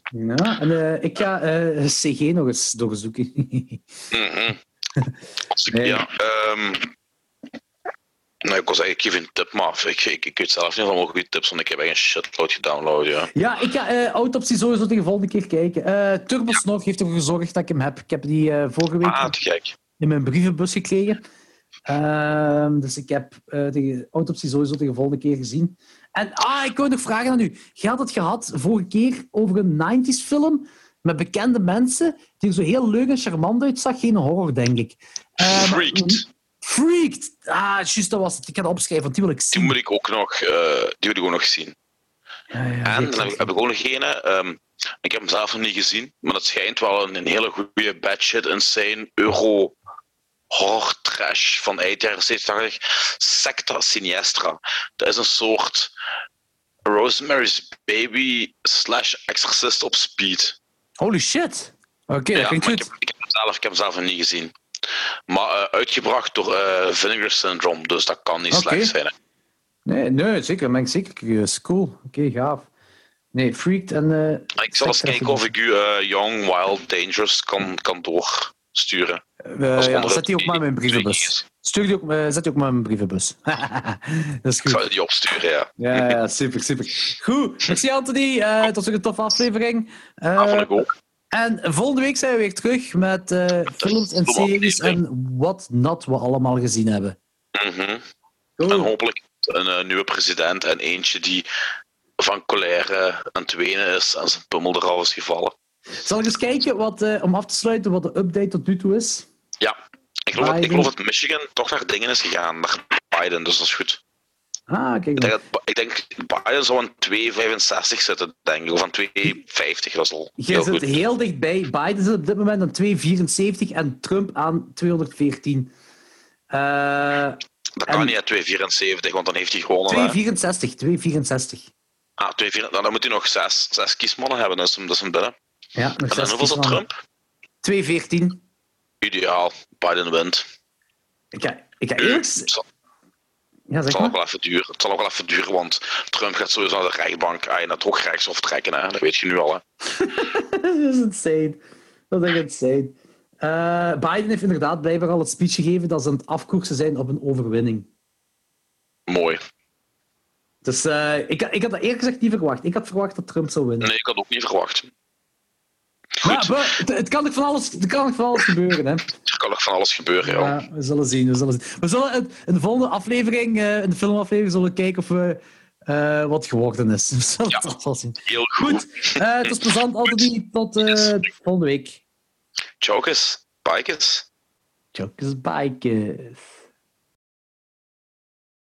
Ja, en eh, ik ga eh, CG nog eens doorzoeken. Ik, Nee. ja, ehm, nou, ik was eigenlijk een tip, maar ik, ik, ik weet zelf niet allemaal goede tips, want ik heb echt een shitload gedownload. Ja. ja, ik ga eh Autopsy sowieso de volgende keer kijken. Eh Turbosnog heeft ervoor gezorgd dat ik hem heb. Ik heb die eh, vorige week Ah, in mijn brievenbus gekregen. Ehm, dus ik heb de autopsie sowieso de volgende keer gezien. En ah, ik wou nog vragen aan u. Je had het gehad vorige keer over een 90s film met bekende mensen die er zo heel leuk en charmant uitzag. Geen horror, denk ik. Eh, maar- Freaked. Freaked! Ah, juist, dat was het. Ik ga het opschrijven, want die wil ik Die zien. moet ik ook nog, eh, die wil ik ook nog zien. Ja, ja, En dan heb ik ook nog een. ehm, ik heb hem zelf nog niet gezien, maar het schijnt wel een, een hele goede bad shit insane euro horror trash van eind jaren 70. Secta Siniestra. Dat is een soort Rosemary's Baby slash Exorcist op speed. Holy shit! Oké, dat Ja, klinkt ik, heb, ik, heb hem zelf, ik heb hem zelf nog niet gezien. Maar eh, uitgebracht door eh, Vinegar Syndrome, dus dat kan niet slecht zijn. hè. Nee, nee, zeker. Ben ik zeker curieus. Cool. Oké, gaaf. Nee, Freaked en... eh, Ik zal eens kijken of ik u eh, Young, Wild, Dangerous kan, kan doorsturen. Eh, ja, zet die ook maar in mijn brievenbus. Stuur die ook, eh, zet die ook maar in mijn brievenbus. dat is Ik zal goed. die opsturen, ja. Ja, ja, super, super. Goed, merci Anthony. Eh het was ook een toffe aflevering. Eh, Ah, vond ik ook. En volgende week zijn we weer terug met eh, films en series en wat not we allemaal gezien hebben. Mhm. En hopelijk een eh, nieuwe president en eentje die van colère aan het wenen is en zijn pummel er al is gevallen. Zal ik eens kijken wat, eh, om af te sluiten wat de update tot nu toe is? Ja, ik geloof, dat, ik geloof dat Michigan toch naar dingen is gegaan, naar Biden, dus dat is goed. Ah, kijk Ik denk, dat, ik denk Biden zou aan 2,65 zitten, denk ik, of aan 2,50, dat is al Je zit heel dichtbij. Biden zit op dit moment aan 2,74 en Trump aan 214. Eh Dat kan niet, hè, 2,74, want dan heeft hij gewonnen. hè. 264, 264. Ah, 2,4 nou, dan moet hij nog zes, zes kiesmannen hebben, dat is hem, dat is hem binnen. Ja, nog En dan hoeveel is. Trump? 214. Ideaal, Biden wint. Ik ga, ik ga eerlijk... Het zal, het maar. wel even duren. Het zal nog wel even duren, want Trump gaat sowieso naar de rechtbank en naar het hoogrechtshof trekken. Hè? Dat weet je nu al. Hè? dat is insane. Dat is echt insane. Eh, Biden heeft inderdaad blijkbaar al het speech gegeven dat ze aan het afkoersen zijn op een overwinning. Mooi. Dus eh, ik, ik had dat eerlijk gezegd niet verwacht. Ik had verwacht dat Trump zou winnen. Nee, ik had ook niet verwacht. Goed, maar het, het kan nog van alles, het kan van alles gebeuren. Hè. er kan nog van alles gebeuren. Ja. Ja, we zullen zien. We zullen, zien. We zullen in, in de volgende aflevering, eh, in de filmaflevering, zullen we kijken of we eh, wat geworden is. We zullen Ja. het wel zien. Heel goed. Goed, eh, het was plezant. Tot eh, volgende week. Chokers, bikers. Jokers bikers.